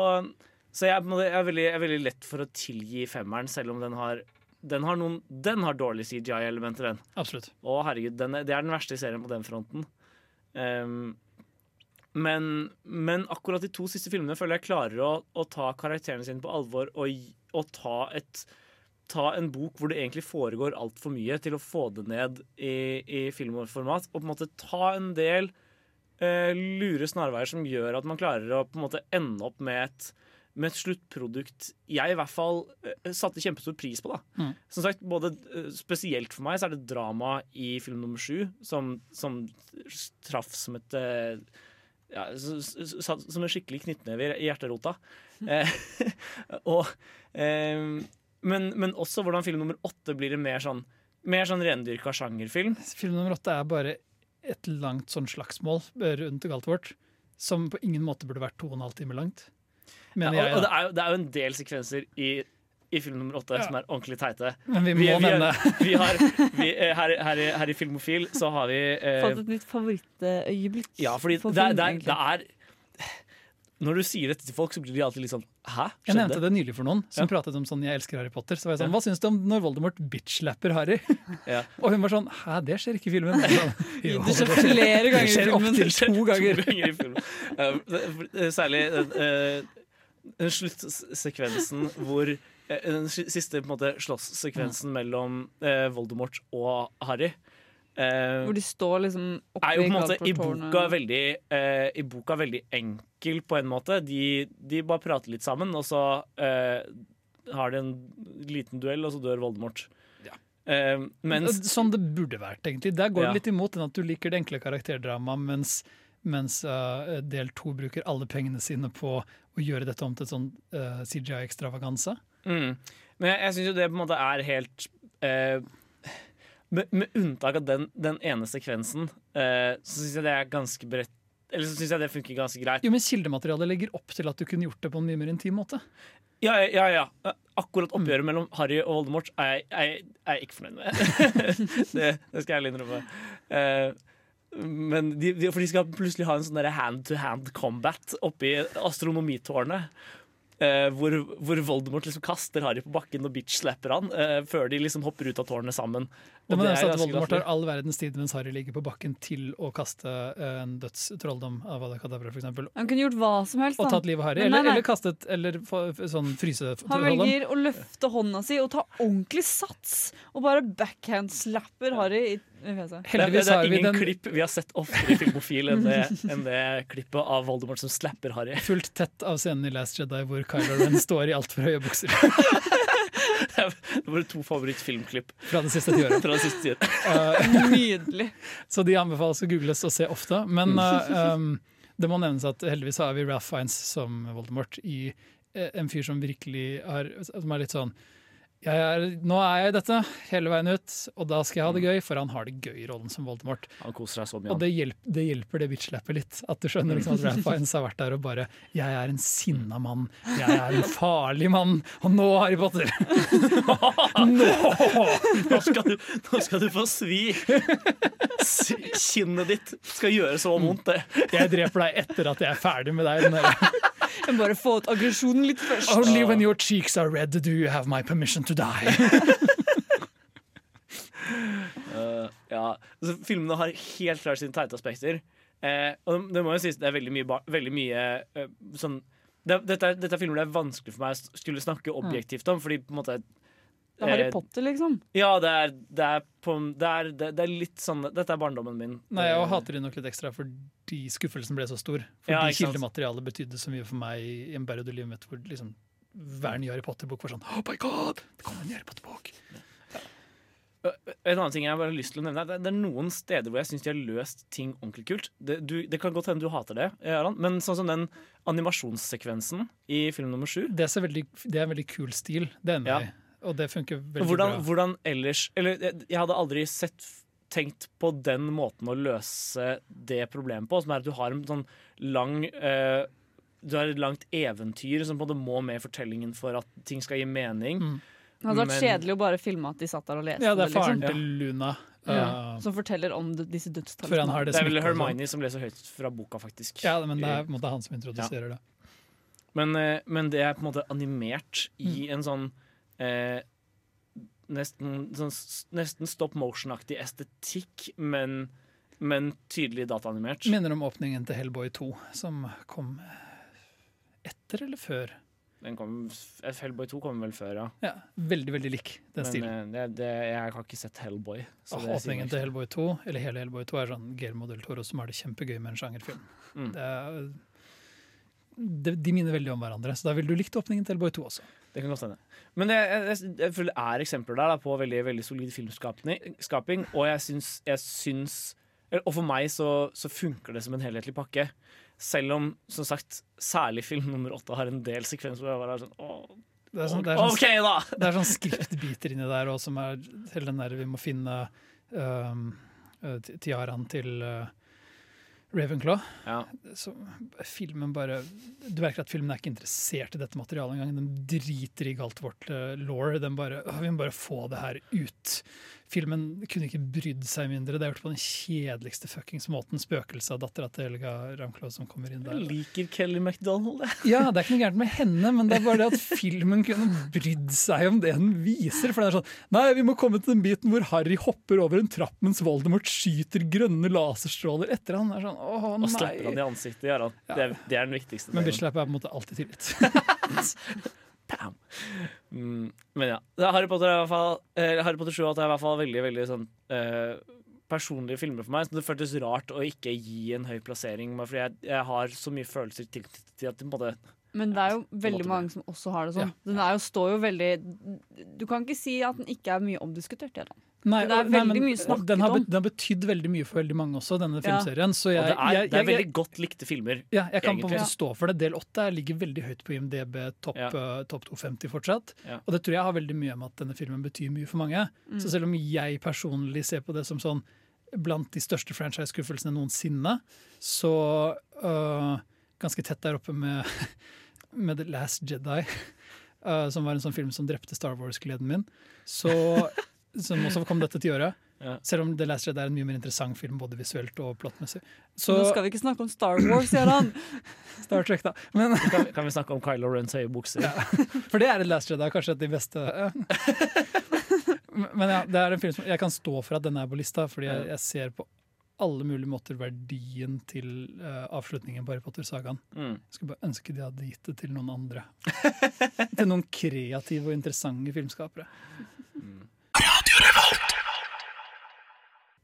så jeg, jeg, er veldig, jeg er veldig lett for å tilgi femmeren, selv om den har den har, noen, den har dårlige CGI-elementer, den. Absolutt. Å, herregud, den det er den verste serien på den fronten. Um, men, men akkurat de to siste filmene føler jeg klarer å, å ta karakterene sine på alvor og, og ta, et, ta en bok hvor det egentlig foregår altfor mye, til å få det ned i, i filmformat. Og på en måte ta en del eh, lure snarveier som gjør at man klarer å på en måte ende opp med et med et sluttprodukt jeg i hvert fall eh, satte kjempestor pris på. da. Mm. Som sagt, både eh, Spesielt for meg så er det drama i film nummer sju som, som traff som et eh, ja, som en skikkelig knyttneve i hjerterota. Eh, og, men, men også hvordan film nummer åtte blir en mer sånn mer sånn rendyrka sjangerfilm. Film nummer åtte er bare et langt sånn slagsmål rundt galtet vårt, som på ingen måte burde vært to og en halv time langt. Ja, og, jeg. og det, er jo, det er jo en del sekvenser i, i film nummer åtte Ja. som er ordentlig teite. Men vi må Vi, vi, nevne vi har, vi, eh, her, her, i- her i Filmofil så har vi eh, Fått et nytt favorittøyeblikk. Ja, fordi for det, det, egentlig. det er Når du sier dette til folk, så blir de alltid litt sånn Hæ? Jeg nevnte det nylig for noen som Ja. pratet om sånn 'jeg elsker Harry Potter'. Så var jeg sånn. Hva syns du om når Voldemort bitch-slapper Harry? Ja. Og hun var sånn 'hæ, det skjer ikke i filmen'. Sånn, Det skjer flere ganger det i skjer filmen. opptil to ganger. i filmen. Uh, det- Særlig uh, sluttsekvensen hvor Den siste på en måte slåssekvensen mellom Voldemort og Harry. Eh, Hvor de står liksom oppe er jo på en måte i boka veldig, uh, i boka veldig enkel på en måte. De, de bare prater litt sammen, og så uh, har de en liten duell, og så dør Voldemort. Eh, mens Sånn det burde vært, egentlig. Der går Ja. det litt imot den at du liker det enkle karakterdramaet, mens, mens uh, del to bruker alle pengene sine på å gjøre dette om til sånn uh, CGI-ekstravaganse. mm, Men jeg, jeg syns jo det på en måte er helt eh, med, med unntak av den, den ene sekvensen, eh, så syns jeg det er ganske bredt Eller så syns jeg det funker ganske greit. Jo, men Kildematerialet legger opp til at du kunne gjort det på en mye mer intim måte. Ja, ja, ja. Akkurat oppgjøret mellom Harry og Voldemort er jeg, ikke fornøyd med. det, det skal jeg ærlig innrømme. Eh, men de, de, for de skal plutselig ha en sånn hand-to-hand combat oppi astronomitårnet. eh, hvor, hvor Voldemort liksom kaster Harry på bakken og bitch-slapper han eh, før de liksom hopper ut av tårnet sammen. Det Og må det er nevnes at Voldemort har all verdens tid mens Harry ligger på bakken til å kaste eh, en dødstrolldom av Adakadabra, for eksempel. Han kunne gjort hva som helst. Og tatt livet av Harry. Men nei, Eller, nei. eller kastet Eller sånn sånn Han velger å løfte hånda si og ta ordentlig sats, og bare backhand-slapper Harry i fjeset. Det, er- det er ingen den klipp vi har sett oftere i Filmofil enn det, enn det klippet av Voldemort som slapper Harry. Fullt tett av scenen i Last Jedi hvor Kylo Ren står i altfor høye bukser Det er våre to favorittfilmklipp fra det siste tiåret. fra det siste tiåret. Uh, Nydelig. så de anbefales å googles og se ofte. Men uh, um, det må nevnes at heldigvis har vi Ralph Fiennes som Voldemort i en fyr som virkelig er, Som er litt sånn er, nå er jeg i dette hele veien ut, og da skal jeg ha det gøy, for han har det gøy i rollen som Voldemort. Han koser seg så mye. Og det, hjelp, det hjelper det bitch-slappet litt. At du skjønner liksom at Ralph Fiennes har vært der og bare 'Jeg er en sinna mann. Jeg er en farlig mann. Og nå, Harry Potter!' nå! Nå skal, du, nå skal du få svi! Kinnet ditt skal gjøre så vondt, det. Jeg dreper deg etter at jeg er ferdig med deg. Den Jeg bare få ut aggresjonen litt først. Only when your cheeks are red do you have my permission to die. Uh, ja, altså, Filmene har helt klart sine teite aspekter. Uh, og det må jo sies det er veldig mye, veldig mye uh, sånn det, dette, er, dette er filmer det er vanskelig for meg å skulle snakke objektivt om, fordi på en måte Det er Harry Potter, liksom. Ja, det er, det er, på, det er, det, det er litt sånn Dette er barndommen min. Nei, Jeg hater det nok litt ekstra fordi skuffelsen ble så stor. Fordi Ja, kildematerialet betydde så mye for meg i en periode i livet mitt hvor liksom hver nye Harry Potter-bok var sånn Oh my god, det kommer en ny Harry Potter-bok! En annen ting jeg bare har lyst til å nevne er Det er noen steder hvor jeg syns de har løst ting ordentlig kult. Det, du, det kan godt hende du hater det, Aran, men sånn som den animasjonssekvensen i film nummer sju. Det, veldig, det er en veldig kul stil, det er Ja. i. Og det funker veldig Hvordan, bra. hvordan ellers Eller jeg, jeg hadde aldri sett tenkt på den måten å løse det problemet på, som er at du har en sånn lang eh, Du har et langt eventyr som på en måte må med i fortellingen for at ting skal gi mening. Mm. Det hadde vært Men- kjedelig å bare filme at de satt der og leste Ja, det er det. faren Liksom. til Luna. Ja. uh, Som forteller om disse dødstallene. det Det er vel sånn. Hermione som leser høyt fra boka, faktisk. Ja, men det er på en måte han som introduserer det. Men, eh, men det er på en måte animert Mm. i en sånn eh, nesten, sånn, nesten stop motion-aktig estetikk, men, men tydelig dataanimert. Minner om åpningen til Hellboy 2, som kom etter eller før. Den kom, Hellboy 2 kom vel før, ja. Ja, Veldig, veldig lik den Men stilen. eh, det, det, jeg har ikke sett Hellboy. så ah, det åpningen til. Hellboy 2, eller hele Hellboy 2, er sånn Guillermo del Toro som har det kjempegøy med en sjangerfilm. Mm. Det er, de, de minner veldig om hverandre, så da ville du likt åpningen til Hellboy 2 også. Det kan godt hende. Men det, jeg, jeg, jeg føler det er eksempler der da, på veldig, veldig solid filmskaping, og jeg syns, jeg syns Og for meg så, så funker det som en helhetlig pakke. Selv om, som sagt, særlig film nummer åtte har en del sekvenser hvor jeg bare er sånn Åh, Det er sånn, det er sånn, OK, da! det er sånn skriftbiter inni der òg, som er hele den der vi må finne um, tiaraen til uh, Ravenclaw. Ja. Så filmen bare Du merker at filmen er ikke interessert i dette materialet engang. Den driter i alt vårt uh, law. Den bare Vi må bare få det her ut. Filmen kunne ikke brydd seg mindre. Det er gjort på den kjedeligste fuckings måten. Spøkelset av dattera til Helga Ramklov som kommer inn der. Jeg liker Kelly MacDonald, jeg. Ja, det er ikke noe gærent med henne, men det er bare det at filmen kunne brydd seg om det den viser. For det er sånn Nei, vi må komme til den biten hvor Harry hopper over en trapp mens Voldemort skyter grønne laserstråler etter han. Det er sånn, åh Og slapper han i ansiktet. Gjør han. Det, er, det er den viktigste. Men bitchlap er på en måte alltid tilgitt. Bam. Mm, men ja. Harry Potter, er i hvert fall, eh, Harry Potter 7 er i hvert fall veldig veldig sånn eh, personlige filmer for meg. Så det føltes rart å ikke gi en høy plassering, fordi jeg, jeg har så mye følelser til, til at det Men det er jo veldig mange som også har det sånn. Den jo, står jo veldig Du kan ikke si at den ikke er mye omdiskutert. Gjerland. Nei, Det er veldig nei, men mye snakket den har, om. Den har betydd veldig mye for veldig mange også, denne Ja. filmserien. Så jeg, Og det er, jeg, det er jeg, veldig godt likte filmer. ja, jeg kan på en måte stå for det. Del 8 ligger veldig høyt på IMDb topp Ja. uh, top 250 fortsatt. Ja. Og det tror jeg har veldig mye med at denne filmen betyr mye for mange. Så selv om jeg personlig ser på det som sånn blant de største franchise-skuffelsene noensinne, så uh, ganske tett der oppe med, med The Last Jedi, Uh, som var en sånn film som drepte Star Wars-gleden min, så, som også kom dette tiåret. Ja. Selv om The Last Jedi er en mye mer interessant film både visuelt og plottmessig. Så Nå skal vi ikke snakke om Star Wars, Gjerland. Star Trek, da. Men, Kan, kan vi snakke om Kylo Rens høye bukser? for det er The Last Jedi, kanskje de beste. Men ja, det er en film som jeg kan stå for at den er på lista, fordi jeg, jeg ser på alle mulige måter verdien til uh, avslutningen på Harry Potter-sagaen. Mm. Jeg skulle bare ønske de hadde gitt det til noen andre. til noen kreative og interessante filmskapere.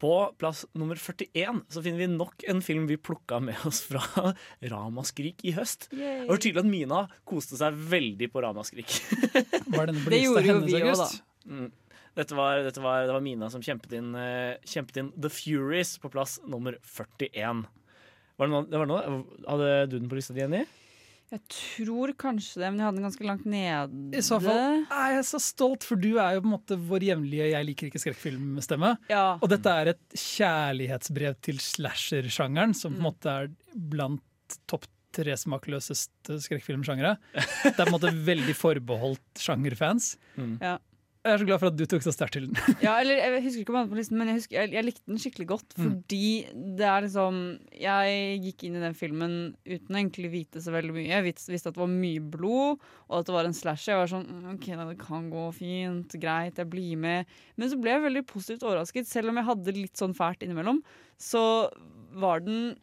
På plass nummer 41 så finner vi nok en film vi plukka med oss fra Ramaskrik i høst. Det var tydelig at Mina koste seg veldig på Ramaskrik. Var denne Det gjorde jo vi òg, da. Mm. Dette var, dette var, det var Mina som kjempet inn, eh, kjempet inn The Furies på plass nummer 41. Var det noe, det var noe? Hadde du den på lista di, Jenny? Jeg tror kanskje det, men jeg hadde den ganske langt nede. I så fall er jeg så stolt, for du er jo på en måte vår hjemlige 'jeg liker ikke skrekkfilm'-stemme. Ja. Og dette er et kjærlighetsbrev til slasher-sjangeren, som på en måte er blant topp tre smakløseste skrekkfilmsjangere. Det er på en måte veldig forbeholdt sjangerfans. Ja. Jeg er så glad for at du tok så sterkt til den. Ja, eller Jeg husker ikke om jeg hadde på listen, men jeg, husker, jeg, jeg likte den skikkelig godt. Mm. Fordi det er liksom Jeg gikk inn i den filmen uten egentlig vite så veldig mye. Jeg visste, at det var mye blod, og at det var en slasher. Jeg var sånn «Mm, OK, det kan gå fint, greit, jeg blir med. Men så ble jeg veldig positivt overrasket. Selv om jeg hadde litt sånn fælt innimellom, så var den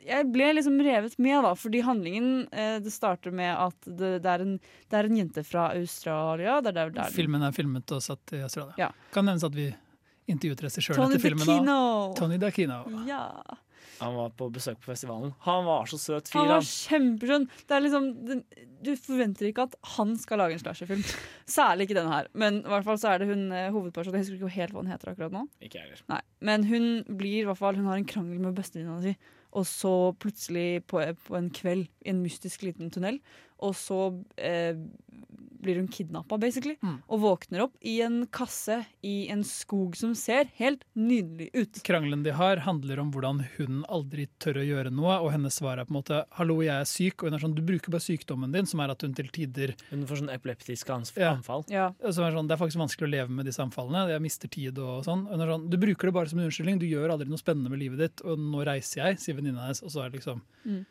jeg ble liksom revet med, da, fordi handlingen eh, Det starter med at det, det, er en, det er en jente fra Australia. Det er der, der Filmen er filmet og satt i Australia. Ja. Kan nevnes at vi intervjuet regissøren etter filmen. da. Tony Dakino. Ja. Han var på besøk på festivalen. Han var så søt fyr. Han var kjempeskjønn. Det er liksom, du forventer ikke at han skal lage en slasherfilm. Særlig ikke denne her. Men i hvert fall så er det hun eh, hovedpersonen. Jeg husker ikke helt hva hun heter akkurat nå. Ikke heller. Nei, Men hun blir i hvert fall Hun har en krangel med bestevenninna si, og så plutselig på, på en kveld i en mystisk liten tunnel, og så eh, blir hun kidnappa, basically. Mm. Og våkner opp i en kasse i en skog som ser helt nydelig ut. Krangelen de har, handler om hvordan hun aldri tør å gjøre noe, og hennes svar er på en måte 'hallo, jeg er syk', og hun er sånn 'du bruker bare sykdommen din', som er at hun til tider Hun får sånn epileptiske anfall? Ja. Ja, som er sånn, Det er faktisk vanskelig å leve med disse anfallene. Jeg mister tid og sånn. Og hun er sånn, Du bruker det bare som en unnskyldning. Du gjør aldri noe spennende med livet ditt, og nå reiser jeg, sier venninna hennes. Og så er det liksom Mm.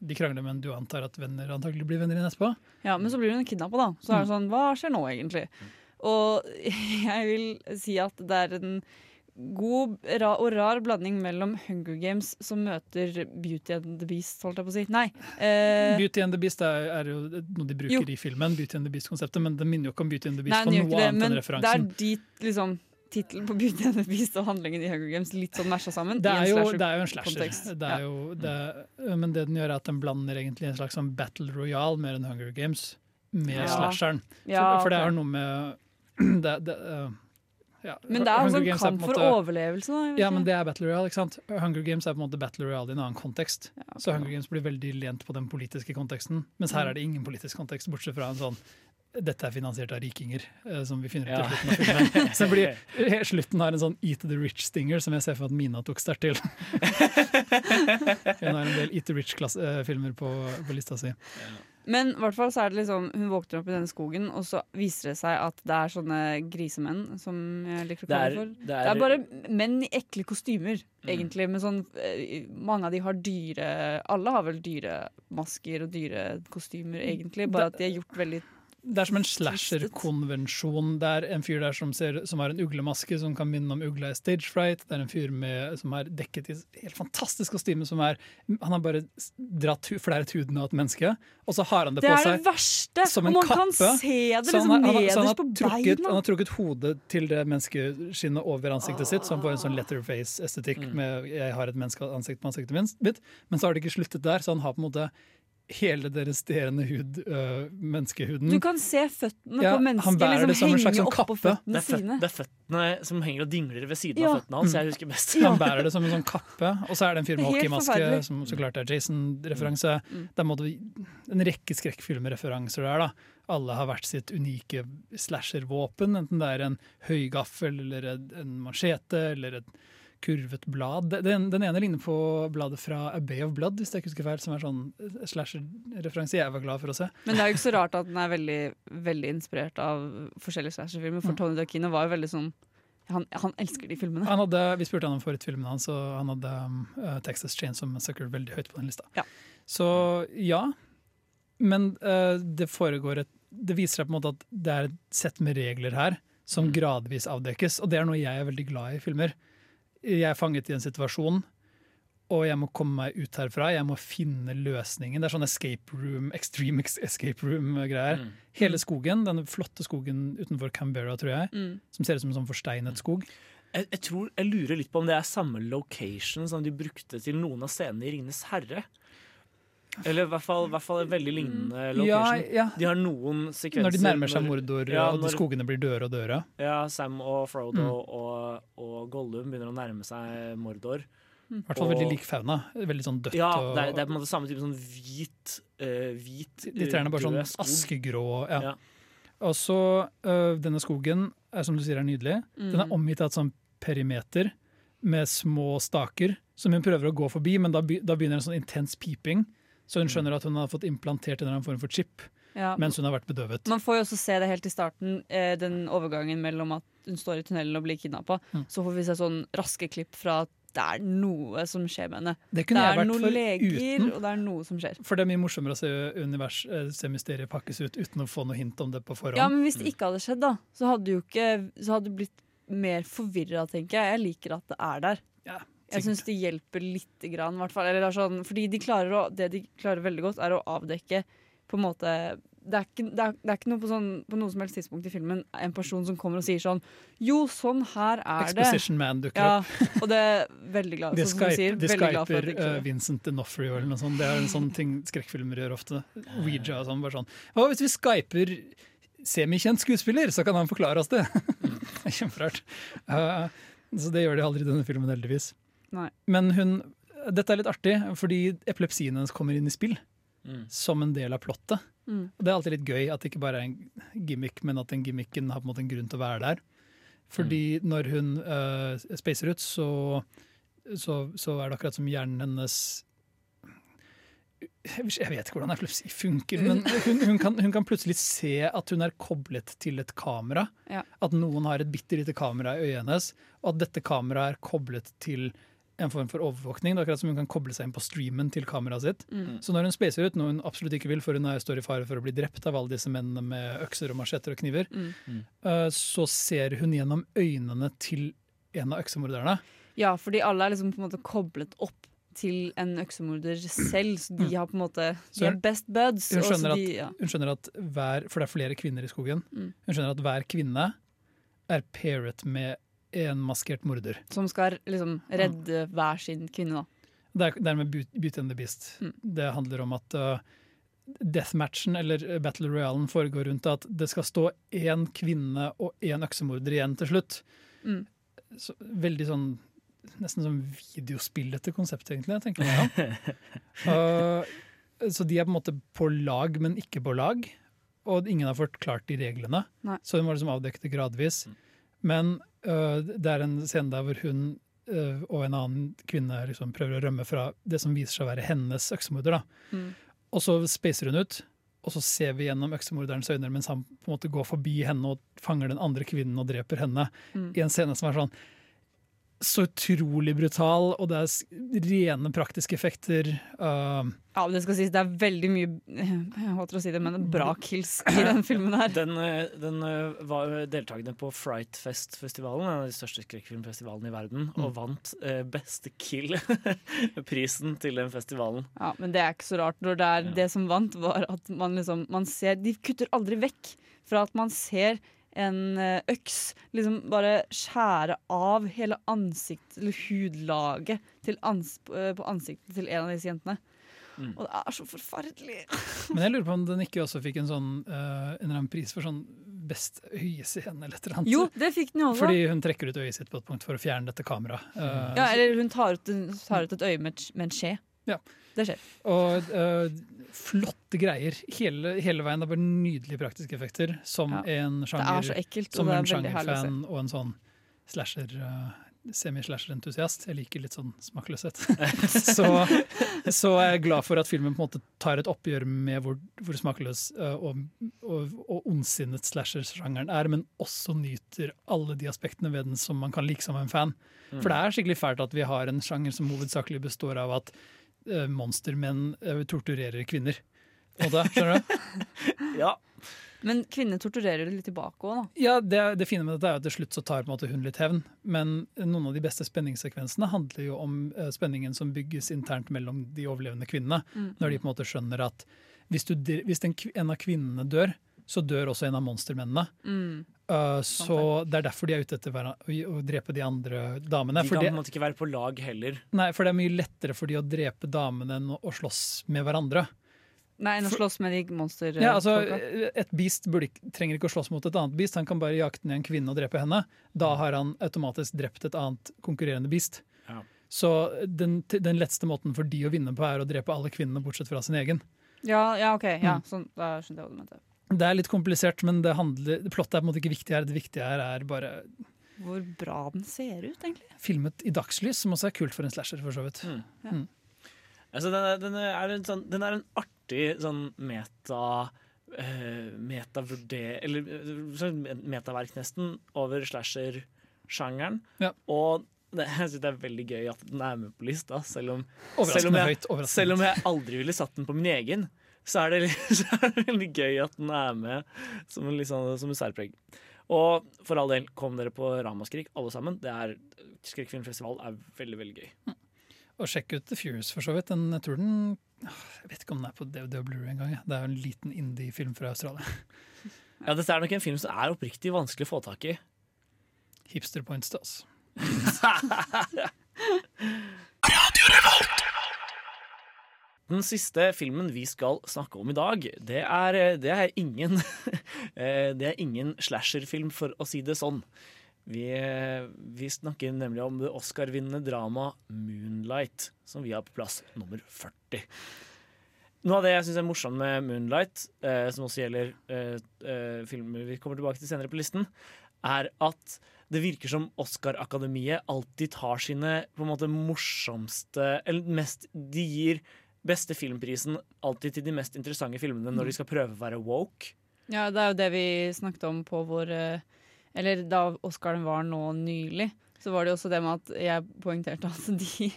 De krangler, men du antar at venner antagelig blir venner igjen etterpå? Ja, men så blir hun kidnappa, da. Så er det sånn, hva skjer nå, egentlig? Og jeg vil si at det er en god ra og rar blanding mellom Hunger Games, som møter Beauty and the Beast, holdt jeg på å si. Nei. Eh, Beauty and the Beast er, er jo noe de bruker Jo. i filmen, Beauty and the Beast-konseptet, men det minner jo ikke om Beauty and the Beast Nei, på noe det, annet men referansen. det er dit liksom tittelen på Beauty and the Beast og handlingen i Hunger Games litt sånn masha sammen. Det er, jo, det er jo en slasher. Det er jo, det, men det den gjør, er at den blander egentlig en slags sånn battle royale mer enn Hunger Games med Ja. slasheren. For, Ja, for det er har noe med det, det, uh, ja. Men det er altså en er kamp for overlevelse, da. Ja, men det er Battle Royale, ikke sant? Hunger Games er på en måte Battle Royale i en annen kontekst. Ja, ok. Så Hunger Games blir veldig lent på den politiske konteksten, mens Mm. her er det ingen politisk kontekst, bortsett fra en sånn dette er finansiert av rikinger, eh, som vi finner ut Ja. til slutten av filmen. Så blir, slutten har en sånn Eat the Rich-stinger, som jeg ser for at Mina tok sterkt til. Hun har en del Eat the Rich-filmer på, på lista si. Men i hvert fall så er det liksom hun våkner opp i denne skogen, og så viser det seg at det er sånne grisemenn, som jeg liker å Det kalle er, det for. det Det er, er bare menn i ekle kostymer, Mm. egentlig. Men sånn, eh, mange av de har dyre Alle har vel dyremasker og dyrekostymer, egentlig. Bare at de er gjort veldig Det er som en slasher-konvensjon. Det er en fyr der som, ser, som har en uglemaske som kan minne om ugla i Stage Fright. Det er en fyr med, som er dekket i helt fantastisk kostyme. Som er, han har bare dratt flæret huden av et menneske, og så har han det, Det på seg. det verste! som en kappe. det han liksom han, han, nederst har på trukket, han har trukket hodet til det menneskeskinnet over ansiktet sitt, så han får en sånn letterface-estetikk med 'jeg har et menneskeansikt på ansiktet mitt'. Men så har det ikke sluttet der, så han har på en måte hele det resterende hud, øh, menneskehuden. Du kan se føttene Ja, på mennesket liksom som en henge opp sånn kappe. det, føttene føt, sine. det er føttene som henger og dingler ved siden Ja. av føttene hans. Jeg husker best. Ja. Han bærer det som en sånn kappe, og så er det en fyr med hockeymaske, som så klart er Jason-referanse. Mm. Det er en rekke skrekkfilmreferanser der. da. Alle har hvert sitt unike slasher-våpen, enten det er en høygaffel eller en en machete eller et kurvet blad. Den, den ene ligner på bladet fra A Bay of Blood, hvis jeg ikke husker feil, som er sånn slasher-referanse jeg var glad for å se. Men det er jo ikke så rart at den er veldig, veldig inspirert av forskjellige slasherfilmer. For Mm. Tony Dakino var jo veldig sånn han, han elsker de filmene. Han hadde, vi spurte han om favorittfilmen hans, og han hadde um, Texas Chain som Massacre veldig høyt på den lista. Ja. Så ja, men uh, det foregår et Det viser seg på en måte at det er et sett med regler her som Mm. gradvis avdekkes, og det er noe jeg er veldig glad i i filmer. Jeg er fanget i en situasjon, og jeg må komme meg ut herfra. Jeg må finne løsningen. Det er sånn escape room, extreme escape room-greier. Mm. Hele skogen, denne flotte skogen utenfor Canberra, tror jeg, Mm. som ser ut som en sånn forsteinet skog. Jeg, jeg, tror, jeg lurer litt på om det er samme location som de brukte til noen av scenene i 'Ringenes herre'. Eller i hvert fall, hvert fall en veldig lignende Ja, location. ja. De har noen sekvenser Når de nærmer seg Mordor, Ja, og når- skogene blir døre og døre. Ja, Sam og Frodo Mm. og, og Gollum begynner å nærme seg Mordor. I hvert fall veldig lik fauna. Veldig sånn dødt Ja, det er, det er på en måte samme type sånn hvit uh, Hvit De trærne er bare sånn skog. askegrå. Ja. Ja. Og så uh, denne skogen er som du sier er nydelig. Den Mm. er omgitt av et sånn perimeter med små staker som hun prøver å gå forbi, men da, da begynner en sånn intens piping. Så hun skjønner at hun har fått implantert en eller annen form for chip Ja. mens hun har vært bedøvet. Man får jo også se det helt i starten, eh, den overgangen mellom at hun står i tunnelen og blir kidnappa. Mm. Så får vi se sånn raske klipp fra at det er noe som skjer med henne. Det Det er vært noen for leger, uten. og det er noe som skjer. For det er mye morsommere å se univers, eh, se mysteriet pakkes ut uten å få noe hint om det på forhånd. Ja, men hvis det ikke hadde skjedd, da, så hadde jo ikke Så hadde det blitt mer forvirra, tenker jeg. Jeg liker at det er der. Ja, Jeg syns det hjelper lite grann, hvert fall. Eller det sånn, fordi de å, det de klarer veldig godt, er å avdekke på en måte det er, ikke, det, er, det er ikke noe på, sånn, på noe som helst tidspunkt i filmen en person som kommer og sier sånn Jo, sånn her er det. Exposition Man dukker Ja, opp. og det er veldig glad, sånn Skype, sier, de veldig glad for at skyper det ikke eh. Vincent D'Onofrio eller noe sånt. Det er en sånn ting skrekkfilmer gjør ofte. Ouija og sånn. Bare sånn. Hva hvis vi skyper semikjent skuespiller, så kan han forklare oss det? det er kjemperart. Uh, så det gjør de aldri i denne filmen, heldigvis. Nei. Men hun Dette er litt artig, fordi epilepsien hennes kommer inn i spill Mm. som en del av plottet. Mm. Og det er alltid litt gøy at det ikke bare er en gimmick, men at den gimmicken har på en måte en grunn til å være der. Fordi når hun uh, spacer ut, så, så, så er det akkurat som hjernen hennes jeg vet ikke hvordan epilepsi funker, men hun, hun, kan, hun kan plutselig se at hun er koblet til et kamera. Ja. At noen har et bitte lite kamera i øyet hennes, og at dette kameraet er koblet til en form for overvåkning. Det er akkurat som hun kan koble seg inn på streamen til kameraet sitt. Mm. Så når hun spacer ut, noe hun absolutt ikke vil, for hun står i fare for å bli drept av alle disse mennene med økser og machetter og kniver, Mm. Mm. eh, så ser hun gjennom øynene til en av øksemorderne. Ja, fordi alle er liksom på en måte koblet opp til en øksemorder selv, så de har på en måte Mm. De er best buds. hun skjønner de, ja. Hun skjønner at hver, For det er flere kvinner i skogen. Mm. Hun skjønner at hver kvinne er pairet med en maskert morder. Som skal liksom redde hver sin kvinne, da. Det er dermed Beauty and the Beast. Mm. Det handler om at uh, deathmatchen, eller battle royalen, foregår rundt at det skal stå én kvinne og én øksemorder igjen til slutt. Mm. Så, veldig sånn Nesten sånn videospillete konsept, egentlig. tenker jeg ja. uh, Så de er på en måte på lag, men ikke på lag. Og ingen har forklart de reglene, Nei. så hun må liksom avdekke det gradvis. Men uh, det er en scene der hvor hun uh, og en annen kvinne liksom prøver å rømme fra det som viser seg å være hennes øksemorder. Da. Mm. Og så spacer hun ut, og så ser vi gjennom øksemorderens øyne mens han på en måte går forbi henne og fanger den andre kvinnen og dreper henne. Mm. I en scene som er sånn så utrolig brutal, og det er rene praktiske effekter. Uh, Ja, men det skal sies, det er veldig mye Jeg håper å si det, men bra kills i den filmen her. Den, eh, den eh, var deltakende på Frightfest-festivalen, en av de største skrekkfilmfestivalene i verden, og vant eh, beste kill-prisen til den festivalen. Ja, Men det er ikke så rart, når det er Ja. det som vant, var at man liksom Man ser De kutter aldri vekk fra at man ser en eh, øks liksom bare skjære av hele ansiktet, eller hudlaget, til ans eh, på ansiktet til en av disse jentene. Mm. Og det er så forferdelig. men jeg lurer på om den ikke også fikk en sånn uh, en eller annen pris for sånn best øyescene eller et eller annet. Jo, det fikk den også. Fordi hun trekker ut øyet sitt på et punkt for å fjerne dette kameraet. Uh, Ja, eller hun tar ut, tar ut et øye med, med en skje. Ja. Det skjer. Og uh, flotte greier. Hele, hele veien. Det er bare nydelige praktiske effekter. Som Ja. en er sjanger ekkelt, som en er sjangerfan og en sånn slasher uh, semi-slasher-entusiast. Jeg liker litt sånn smakløshet. så, så er jeg glad for at filmen på en måte tar et oppgjør med hvor, hvor smakløs uh, og, og, og ondsinnet slasher-sjangeren er, men også nyter alle de aspektene ved den som man kan like som en fan. Mm. For det er skikkelig fælt at vi har en sjanger som hovedsakelig består av at monstermenn uh, torturerer kvinner. Det, skjønner du? Ja, Men kvinner torturerer det litt tilbake òg, da. Ja, det, det fine med dette er at til slutt så tar på en måte hun litt hevn. Men noen av de beste spenningssekvensene handler jo om uh, spenningen som bygges internt mellom de overlevende kvinnene. Mm. Når de på en måte skjønner at hvis, du, hvis en, en av kvinnene dør, så dør også en av monstermennene. Mm. Uh, så det er derfor de er ute etter å, drepe de andre damene. De kan det, en ikke være på lag heller. nei, for det er mye lettere for de å drepe damene enn å, slåss med hverandre. Nei, enn å slåss med de monster... Ja, altså, et beast ikke- trenger ikke å slåss mot et annet beast, han kan bare jakte ned en kvinne og drepe henne. Da har han automatisk drept et annet konkurrerende beast. Ja. Så den, den letteste måten for de å vinne på, er å drepe alle kvinnene bortsett fra sin egen. Ja, ja OK. Ja, Mm. sånn, da skjønte jeg hva du mente. Det er litt komplisert, men det handler, plottet er på en måte ikke viktig her. Det viktige her er bare Hvor bra den ser ut, egentlig. filmet i dagslys, som også er kult for en slasher, for så vidt. Mm. Ja. Mm. Altså, den, er, den, er en sånn, den er en artig sånn meta uh, Metavurder... Eller metaverk, nesten, over slasher-sjangeren. Ja. Og det, jeg synes det er veldig gøy at den er med på lista, selv om, selv om, jeg, høyt. Selv om jeg aldri ville satt den på min egen. Så er, det, så er det veldig gøy at den er med som en, sånn, som en særpreg. Og for all del, kom dere på Ramaskrik, alle sammen. Det er Skrikfilmfestival er veldig, veldig gøy. Og sjekk ut The Furious, for så vidt. Den, jeg tror den Jeg vet ikke om den er på DVD og Blu-ray engang. Det er jo en liten indie-film fra Australia. Ja, Dette er nok en film som er oppriktig vanskelig å få tak i. Hipster points til oss. Den siste filmen vi skal snakke om i dag, det er, det er ingen eh, Det er ingen slasherfilm, for å si det sånn. Vi, vi snakker nemlig om det Oscar-vinnende dramaet 'Moonlight', som vi har på plass nummer 40. Noe av det jeg syns er morsomt med 'Moonlight', eh, som også gjelder eh, eh, filmer vi kommer tilbake til senere på listen, er at det virker som Oscar-akademiet alltid tar sine på en måte morsomste Eller mest De gir beste filmprisen alltid til de mest interessante filmene når de skal prøve å være woke. Ja, det er jo det vi snakket om på vår eh, Eller da Oscaren var nå nylig, så var det jo også det med at jeg poengterte at de,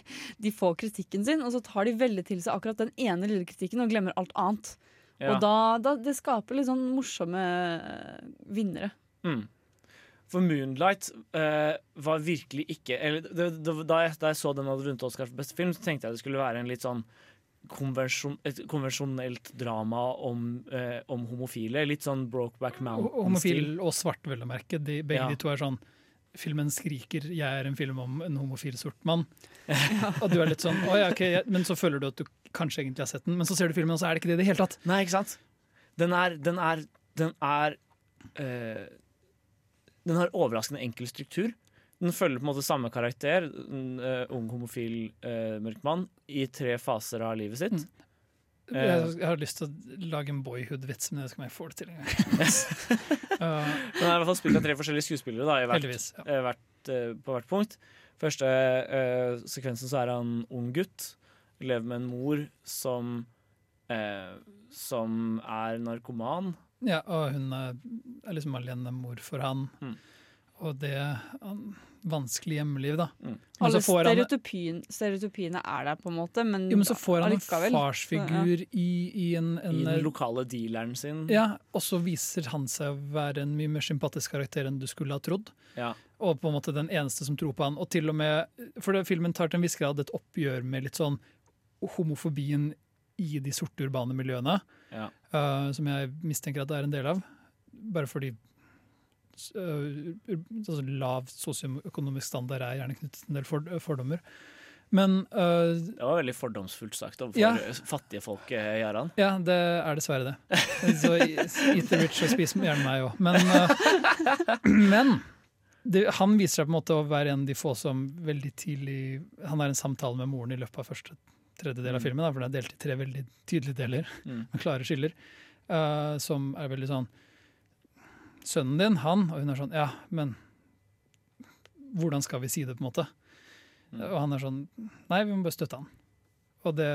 de får kritikken sin, og så tar de veldig til seg akkurat den ene lille kritikken og glemmer alt annet. Ja. Og da, da Det skaper litt sånn morsomme eh, vinnere. Mm. For Moonlight uh, var virkelig ikke eller, det, det, da, jeg, da jeg så den hadde vunnet Oscar for beste film, så tenkte jeg det skulle være en litt sånn konvensjon, et konvensjonelt drama om, eh, om homofile. Litt sånn Brokeback Mountain-stil. Homofil og svart, vel å merke. De, begge Ja. de to er sånn Filmen skriker 'jeg er en film om en homofil sort mann'. Og du er litt sånn «Å ja, okay, Men så føler du at du kanskje egentlig har sett den, men så ser du filmen, og så er det ikke det i det hele tatt. Nei, ikke sant? Den er Den er, den er øh, Den har overraskende enkel struktur. Den følger på en måte samme karakter, en uh, ung homofil uh, mørk mann, i tre faser av livet sitt. Mm. Jeg, jeg har lyst til å lage en boyhood-vits, men jeg vet ikke om jeg får det til engang. Den er i hvert fall spilt av tre forskjellige skuespillere da, i hvert. Ja. eh, hvert, eh, på hvert punkt. Første eh, sekvensen så er han ung gutt. Lever med en mor som eh, Som er narkoman. ja, og hun er, er liksom alenemor for han. Mm. Og det vanskelige Vanskelig hjemmeliv, da. Mm. Alle får stereotypien, stereotypiene er der, på en måte, men, jo, men så får han en farsfigur i, i en, en I den lokale dealeren sin. Ja, og så viser han seg å være en mye mer sympatisk karakter enn du skulle ha trodd. Ja. Og på en måte den eneste som tror på han. Og til og med, for det, filmen tar til en viss grad et oppgjør med litt sånn homofobien i de sorte urbane miljøene, Ja. uh, som jeg mistenker at det er en del av. Bare fordi eh, altså lav sosioøkonomisk standard er gjerne knyttet til en del fordommer. Men uh, Det var veldig fordomsfullt sagt overfor Ja. fattige folk, eh, Jaran. Ja, det er dessverre det. Så eat the rich og spis gjerne meg òg. Men, uh, men det, han viser seg på en måte å være en av de få som veldig tidlig Han har en samtale med moren i løpet av første tredjedel av Mm. filmen, da, for den er delt i tre veldig tydelige deler, Mm. med klare skiller, Uh, som er veldig sånn Sønnen din, han Og hun er sånn Ja, men hvordan skal vi si det, på en måte? Mm. Og han er sånn Nei, vi må bare støtte han. Og det,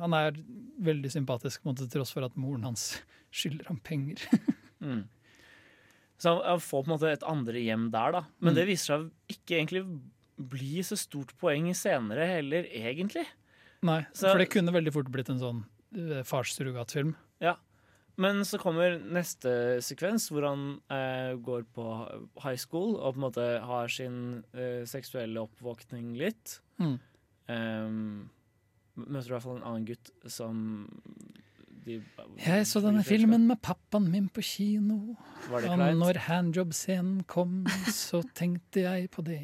han, er veldig sympatisk, på en måte, til tross for at moren hans skylder ham penger. Mm. Så han- får på en måte et andre hjem der, da. Men Mm. det viser seg ikke egentlig bli så stort poeng senere heller, egentlig. Nei, Så- For det kunne veldig fort blitt en sånn farssurrogatfilm. farssurrogatfilm. Men så kommer neste sekvens, hvor han eh, går på high school og på en måte har sin eh, seksuelle oppvåkning litt. Mm. Um, møter i hvert fall en annen gutt som de, Jeg så denne filmen med pappaen min på kino. Var det Og kleint? når handjob-scenen kom, så tenkte jeg på det.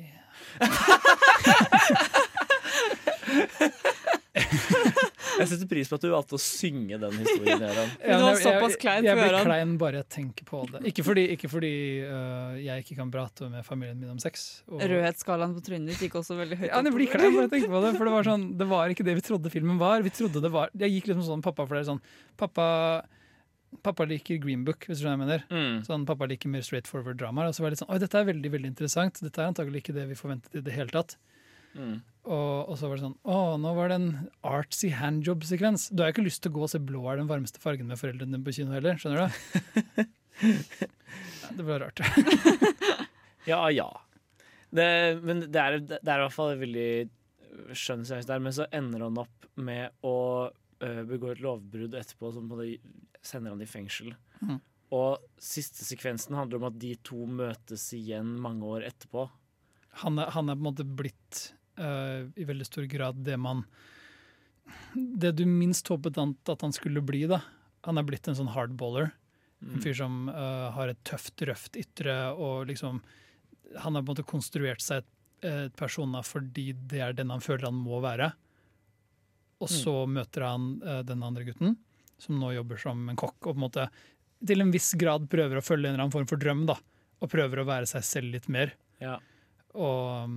Jeg setter pris på at du valgte å synge den historien. Men det var jeg- såpass blir klein bare jeg tenker på det. Ikke fordi, ikke fordi uh, jeg ikke kan prate med familien min om sex. og- Rødhetsskalaen på trynet ditt gikk også veldig høyt. Ja, det blir klein bare jeg tenker på det. For det var sånn, det var ikke det vi trodde filmen var. Vi trodde det var Jeg gikk liksom sånn pappa for det er sånn Pappa, pappa liker Green Book, hvis du skjønner hva jeg mener. Mm. Sånn, pappa liker mer straightforward drama. Og så var det litt sånn Oi, dette er veldig veldig interessant. Dette er antagelig ikke det vi forventet i det hele tatt. Mm. Og, og så var det sånn Å, nå var det en artsy handjob-sekvens. Du har jo ikke lyst til å gå og se blå er den varmeste fargen med foreldrene dine på kino heller, skjønner du? ja, det ble rart. Ja ja. Det, men det er, det er i hvert fall veldig skjønn sekvens der, men så ender han opp med å uh, begå et lovbrudd etterpå som sender han i fengsel. Mm. Og siste sekvensen handler om at de to møtes igjen mange år etterpå. Han er, han er på en måte blitt øh, i veldig stor grad det man Det du minst håpet at han skulle bli, da. Han er blitt en sånn hardballer. En fyr som uh, har et tøft, røft ytre og liksom Han har på en måte konstruert seg et, et persona fordi det er den han føler han må være. Og så møter han uh, den andre gutten, som nå jobber som en kokk, og på en måte til en viss grad prøver å følge en eller annen form for drøm, da. Og prøver å være seg selv litt mer. Ja. Og,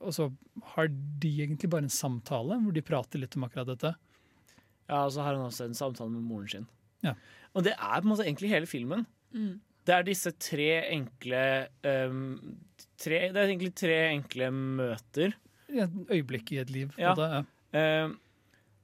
og så har de egentlig bare en samtale hvor de prater litt om akkurat dette. ja, og så har han også en samtale med moren sin. Ja. Og det er på en måte egentlig hele filmen. Mm. Det er disse tre enkle um, tre, Det er egentlig tre enkle møter. I Et øyeblikk i et liv. Ja. Det, ja. Eh,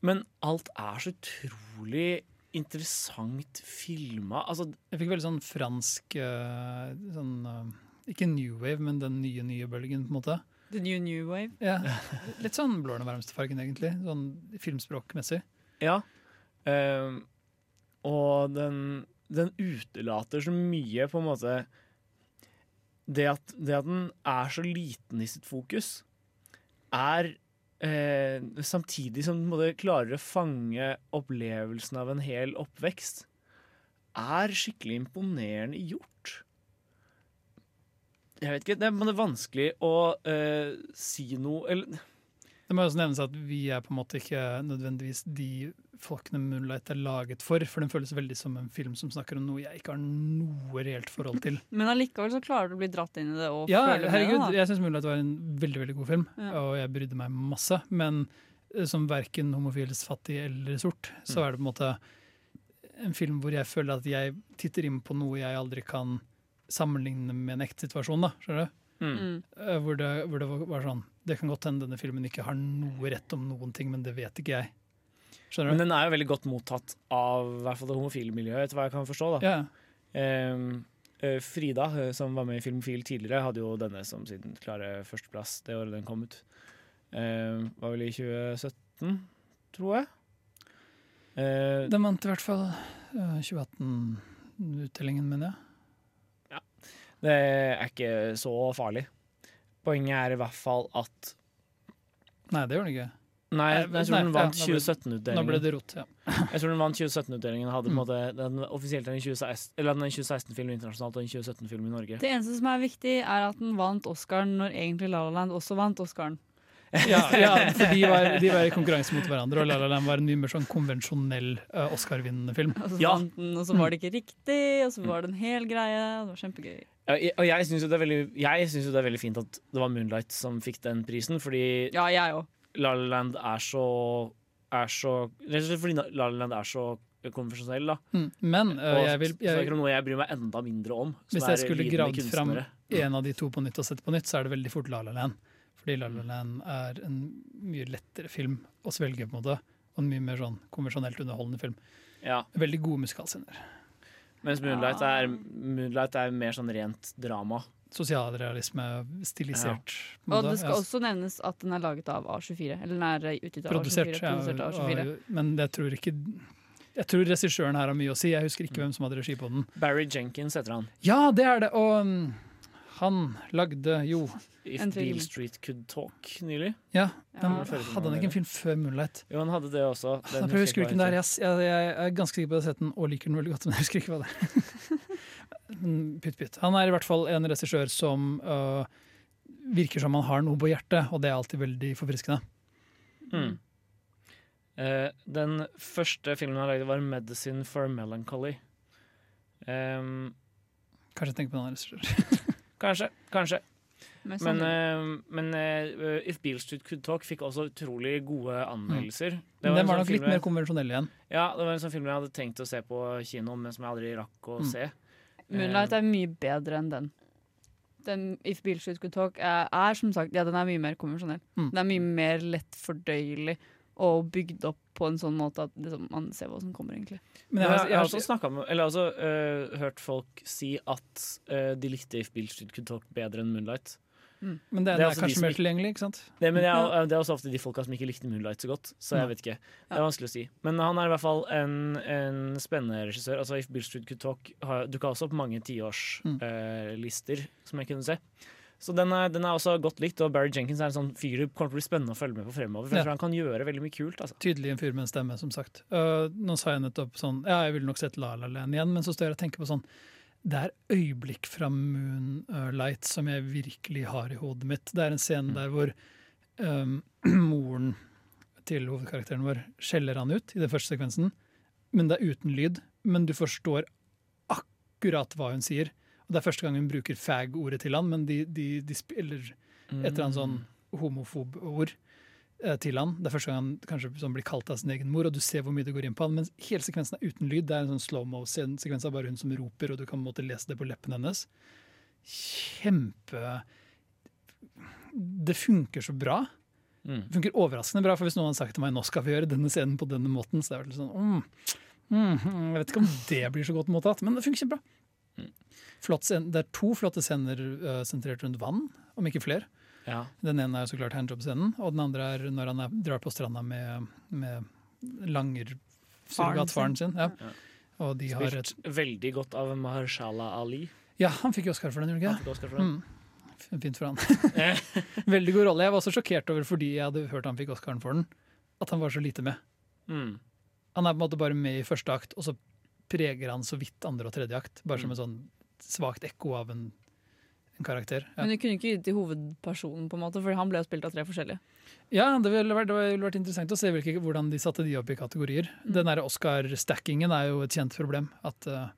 men alt er så utrolig interessant filma. Altså, Jeg fikk veldig sånn fransk eh, sånn, eh, Ikke new wave, men den nye, nye bølgen, på en måte. The new new wave. Ja. Litt sånn blå er den varmeste fargen, egentlig. Sånn filmspråkmessig. ja. Um, og den, den utelater så mye, på en måte det at, det at den er så liten i sitt fokus, er eh, Samtidig som den måte klarer å fange opplevelsen av en hel oppvekst, er skikkelig imponerende gjort. Jeg vet ikke, Det er det er vanskelig å eh, si noe eller, Det må også nevnes at vi er på en måte ikke nødvendigvis de folkene Moonlight er laget for, for den føles veldig som en film som snakker om noe jeg ikke har noe reelt forhold til. Men allikevel så klarer du å bli dratt inn i det og Ja, føle herregud, med det. jeg syns Moonlight var en veldig veldig god film, Ja. og jeg brydde meg masse. Men eh, som verken homofiles fattig eller sort, så er det på en måte en film hvor jeg føler at jeg titter inn på noe jeg aldri kan sammenligne med en ekte situasjon. da, skjønner du? mm. Mm. Eh, Hvor det, hvor det var- sånn Det kan godt hende denne filmen ikke har noe rett om noen ting, men det vet ikke jeg. Skjønner du? Men den er jo veldig godt mottatt av i hvert fall det homofile miljøet, etter hva jeg kan forstå. da. Ja. Ehm, eh, Frida, eh, som var med i Filmfil tidligere, hadde jo denne som sin klare førsteplass det året den kom ut. Uh, var vel i 2017, tror jeg. Uh, Den vant i hvert fall uh, 2018-utdelingen, mener jeg. Det er ikke så farlig. Poenget er i hvert fall at Nei, det gjorde den ikke. Nei, Nei, jeg tror den vant 2017-utdelingen. Nå ble det rot. Ja. Jeg tror den vant 2017-utdelingen. Hadde på en Mm. måte den offisielt en 2016 Eller den 2016-film internasjonalt og en 2017-film i Norge. Det eneste som er viktig, er at den vant Oscaren når egentlig La La Land også vant Oscaren. Ja, ja, for de var, de var i konkurranse mot hverandre, og La La Land var en mye mer sånn konvensjonell uh, Oscar-vinnende film. Og så, Ja. den, og så var det ikke riktig, og så var det en hel greie. Det var kjempegøy. Ja, jeg- Og jeg syns jo, det er veldig- jeg synes jo det er veldig fint at det var Moonlight som fikk den prisen, fordi Ja, jeg. La La Land er så er så Rett og slett fordi La La Land er så konvensjonell, da. Mm. Men uh, Og jeg vil, så er det jeg, noe jeg bryr meg enda mindre om. som hvis jeg skulle gravd fram en av de to på nytt og sett på nytt, så er det veldig fort La La Land. Fordi La La Land er en mye lettere film å svelge, på en måte. Og en mye mer sånn konvensjonelt underholdende film. Ja, Veldig gode musikalscener. Mens Moonlight er, Moonlight er mer sånn rent drama. Sosialrealisme stilisert. Ja. Og det skal Ja, også nevnes at den er laget av A24. Eller den er utgitt av produsert, A24. ja, Produsert av A24. men jeg tror ikke Jeg tror regissøren her har mye å si. Jeg husker Mm. ikke hvem som hadde regi på den. Barry Jenkins heter han. Ja, det er det! Og um, han lagde jo If En. Beale Street Could Talk nylig. Ja, Ja. men hadde han ikke en film før Moonlight? Jo, han hadde det også. Den Jeg prøver husker jeg hvilken det er. Jeg, jeg, jeg er ganske sikker på at jeg har sett den og liker den veldig godt, men jeg husker ikke hva det er. Pytt, pytt. Han er i hvert fall en regissør som øh, virker som han har noe på hjertet, og det er alltid veldig forfriskende. Mm. Uh, den første filmen han lagde, var 'Medicine for Melancholy'. Um, Kanskje tenk på en annen regissør. kanskje, kanskje. Men, sannsynlig. eh, men uh, If Beale Street Could Talk fikk også utrolig gode anmeldelser. Det Men den var sånn nok litt mer konvensjonell igjen. Ja, det var en sånn film jeg hadde tenkt å se på kino, men som jeg aldri rakk å Mm. se. Moonlight eh, er mye bedre enn den. den If Beale Street Could Talk er, er som sagt Ja, den er mye mer konvensjonell. Mm. Den er mye mer lett fordøyelig og bygd opp på en sånn måte at liksom, man ser hva som kommer, egentlig. Men jeg, har- jeg, har også med, eller altså, eh, hørt folk si at uh, de likte If Bill Street Could Talk bedre enn Moonlight. men det den er er altså de kanskje mer tilgjengelig, ikke sant? Det, men jeg, det er også ofte de folka som ikke likte Moonlight så godt. Så jeg vet ikke. Det er vanskelig å si. Men han er i hvert fall en, en spennende regissør. Altså If Bill Street Could Talk dukka også opp mange mange Mm. tiårslister som jeg kunne se. Så den er, den er også godt likt, og Barry Jenkins er en sånn fyr det kommer til å bli spennende å følge med på fremover. For jeg tror han kan gjøre veldig mye kult. Altså. Tydelig en fyr med en stemme, som sagt. Uh, nå sa jeg nettopp sånn Ja, jeg ville nok sett La La Land igjen, men så står jeg og tenker på sånn Det er øyeblikk fra Moonlight som jeg virkelig har i hodet mitt. Det er en scene Mm. der hvor um, moren til hovedkarakteren vår skjeller han ut i den første sekvensen, men det er uten lyd. Men du forstår akkurat hva hun sier. Og Det er første gang hun bruker fag-ordet til han, men de, de, de spiller et eller annet sånn homofob ord eh, til han. Det er første gang han kanskje sånn blir kalt av sin egen mor, og du ser hvor mye det går inn på han. Men hele sekvensen er uten lyd. Det er en sånn slow-mo-sekvens av bare hun som roper, og du kan på en måte lese det på leppene hennes. Kjempe Det funker så bra. Mm. Det funker overraskende bra, for hvis noen hadde sagt til meg nå skal vi gjøre denne scenen på denne måten, så det er det sånn mm, mm, mm, Jeg vet ikke om det blir så godt mottatt, men det funker kjempebra. Mm. Flott scene. Det er to flotte scener uh, sentrert rundt vann, om ikke flere. Ja. Den ene er så klart handjob-scenen, og den andre er når han er, drar på stranda med, med langer surrogatfaren sin. Ja. Ja. Og de har et, Spilt veldig godt av Mahershala Ali. ja, han fikk Oscar for den, gjorde Han han fikk Oscar for ikke den. Mm. Fint for han. Veldig god rolle. Jeg var også sjokkert over, fordi jeg hadde hørt han fikk Oscaren for den, at han var så lite med. Mm. Han er på en måte bare med i første akt, og så preger han så vidt andre og tredje akt. Bare som en sånn svakt ekko av en, en karakter. Ja. Men du kunne ikke gitt til hovedpersonen, på en måte, for han ble jo spilt av tre forskjellige. Ja, det ville vært, det ville vært interessant å se hvilke, hvordan de satte de opp i kategorier. Mm. Den der Oscar-stackingen er jo et kjent problem. At uh,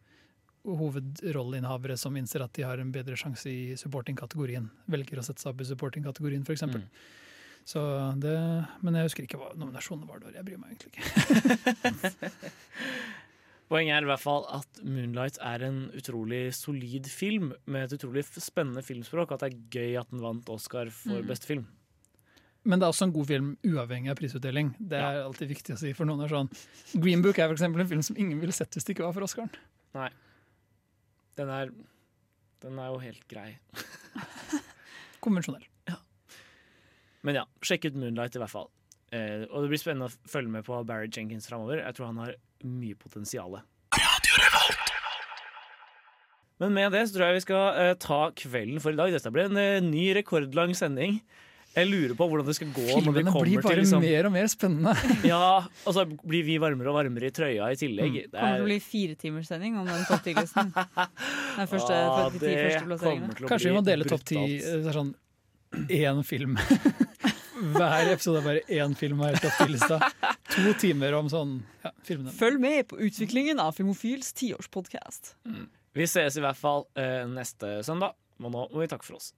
hovedrolleinnehavere som innser at de har en bedre sjanse i supporting-kategorien, velger å sette seg opp i supporting-kategorien, f.eks. Mm. Så det, men jeg husker ikke hva nominasjonene var da. Jeg bryr meg egentlig ikke. Poenget er i hvert fall at Moonlight er en utrolig solid film med et utrolig spennende filmspråk. At det er gøy at den vant Oscar for Mm. beste film. Men det er også en god film uavhengig av prisutdeling. Det er alltid viktig å si. For noen er sånn Green Book er for en film som ingen ville sett hvis det ikke var for Oscaren. Den er, den er jo helt grei. Konvensjonell. Ja. Men ja, sjekk ut Moonlight i hvert fall. Eh, og det blir spennende å følge med på Barry Jenkins framover. Jeg tror han har mye potensial. Men med det så tror jeg vi skal eh, ta kvelden for i dag. Dette ble en eh, ny rekordlang sending. Jeg lurer på hvordan det skal gå når vi Filmene kommer blir bare til liksom, mer og mer spennende. Ja, Og så blir vi varmere og varmere i trøya i tillegg. Mm. Det Kommer til å er- bli firetimerssending om den topp ti-listen. Den første, Ah, de ti første plasseringene. kommer til å Kanskje vi må dele topp ti er sånn én film. Hver episode er bare én film av helt. To timer om sånn ja, filmene. Følg med på utviklingen av Filmofils tiårspodkast. Vi ses i hvert fall eh, neste søndag. Og nå må vi takke for oss.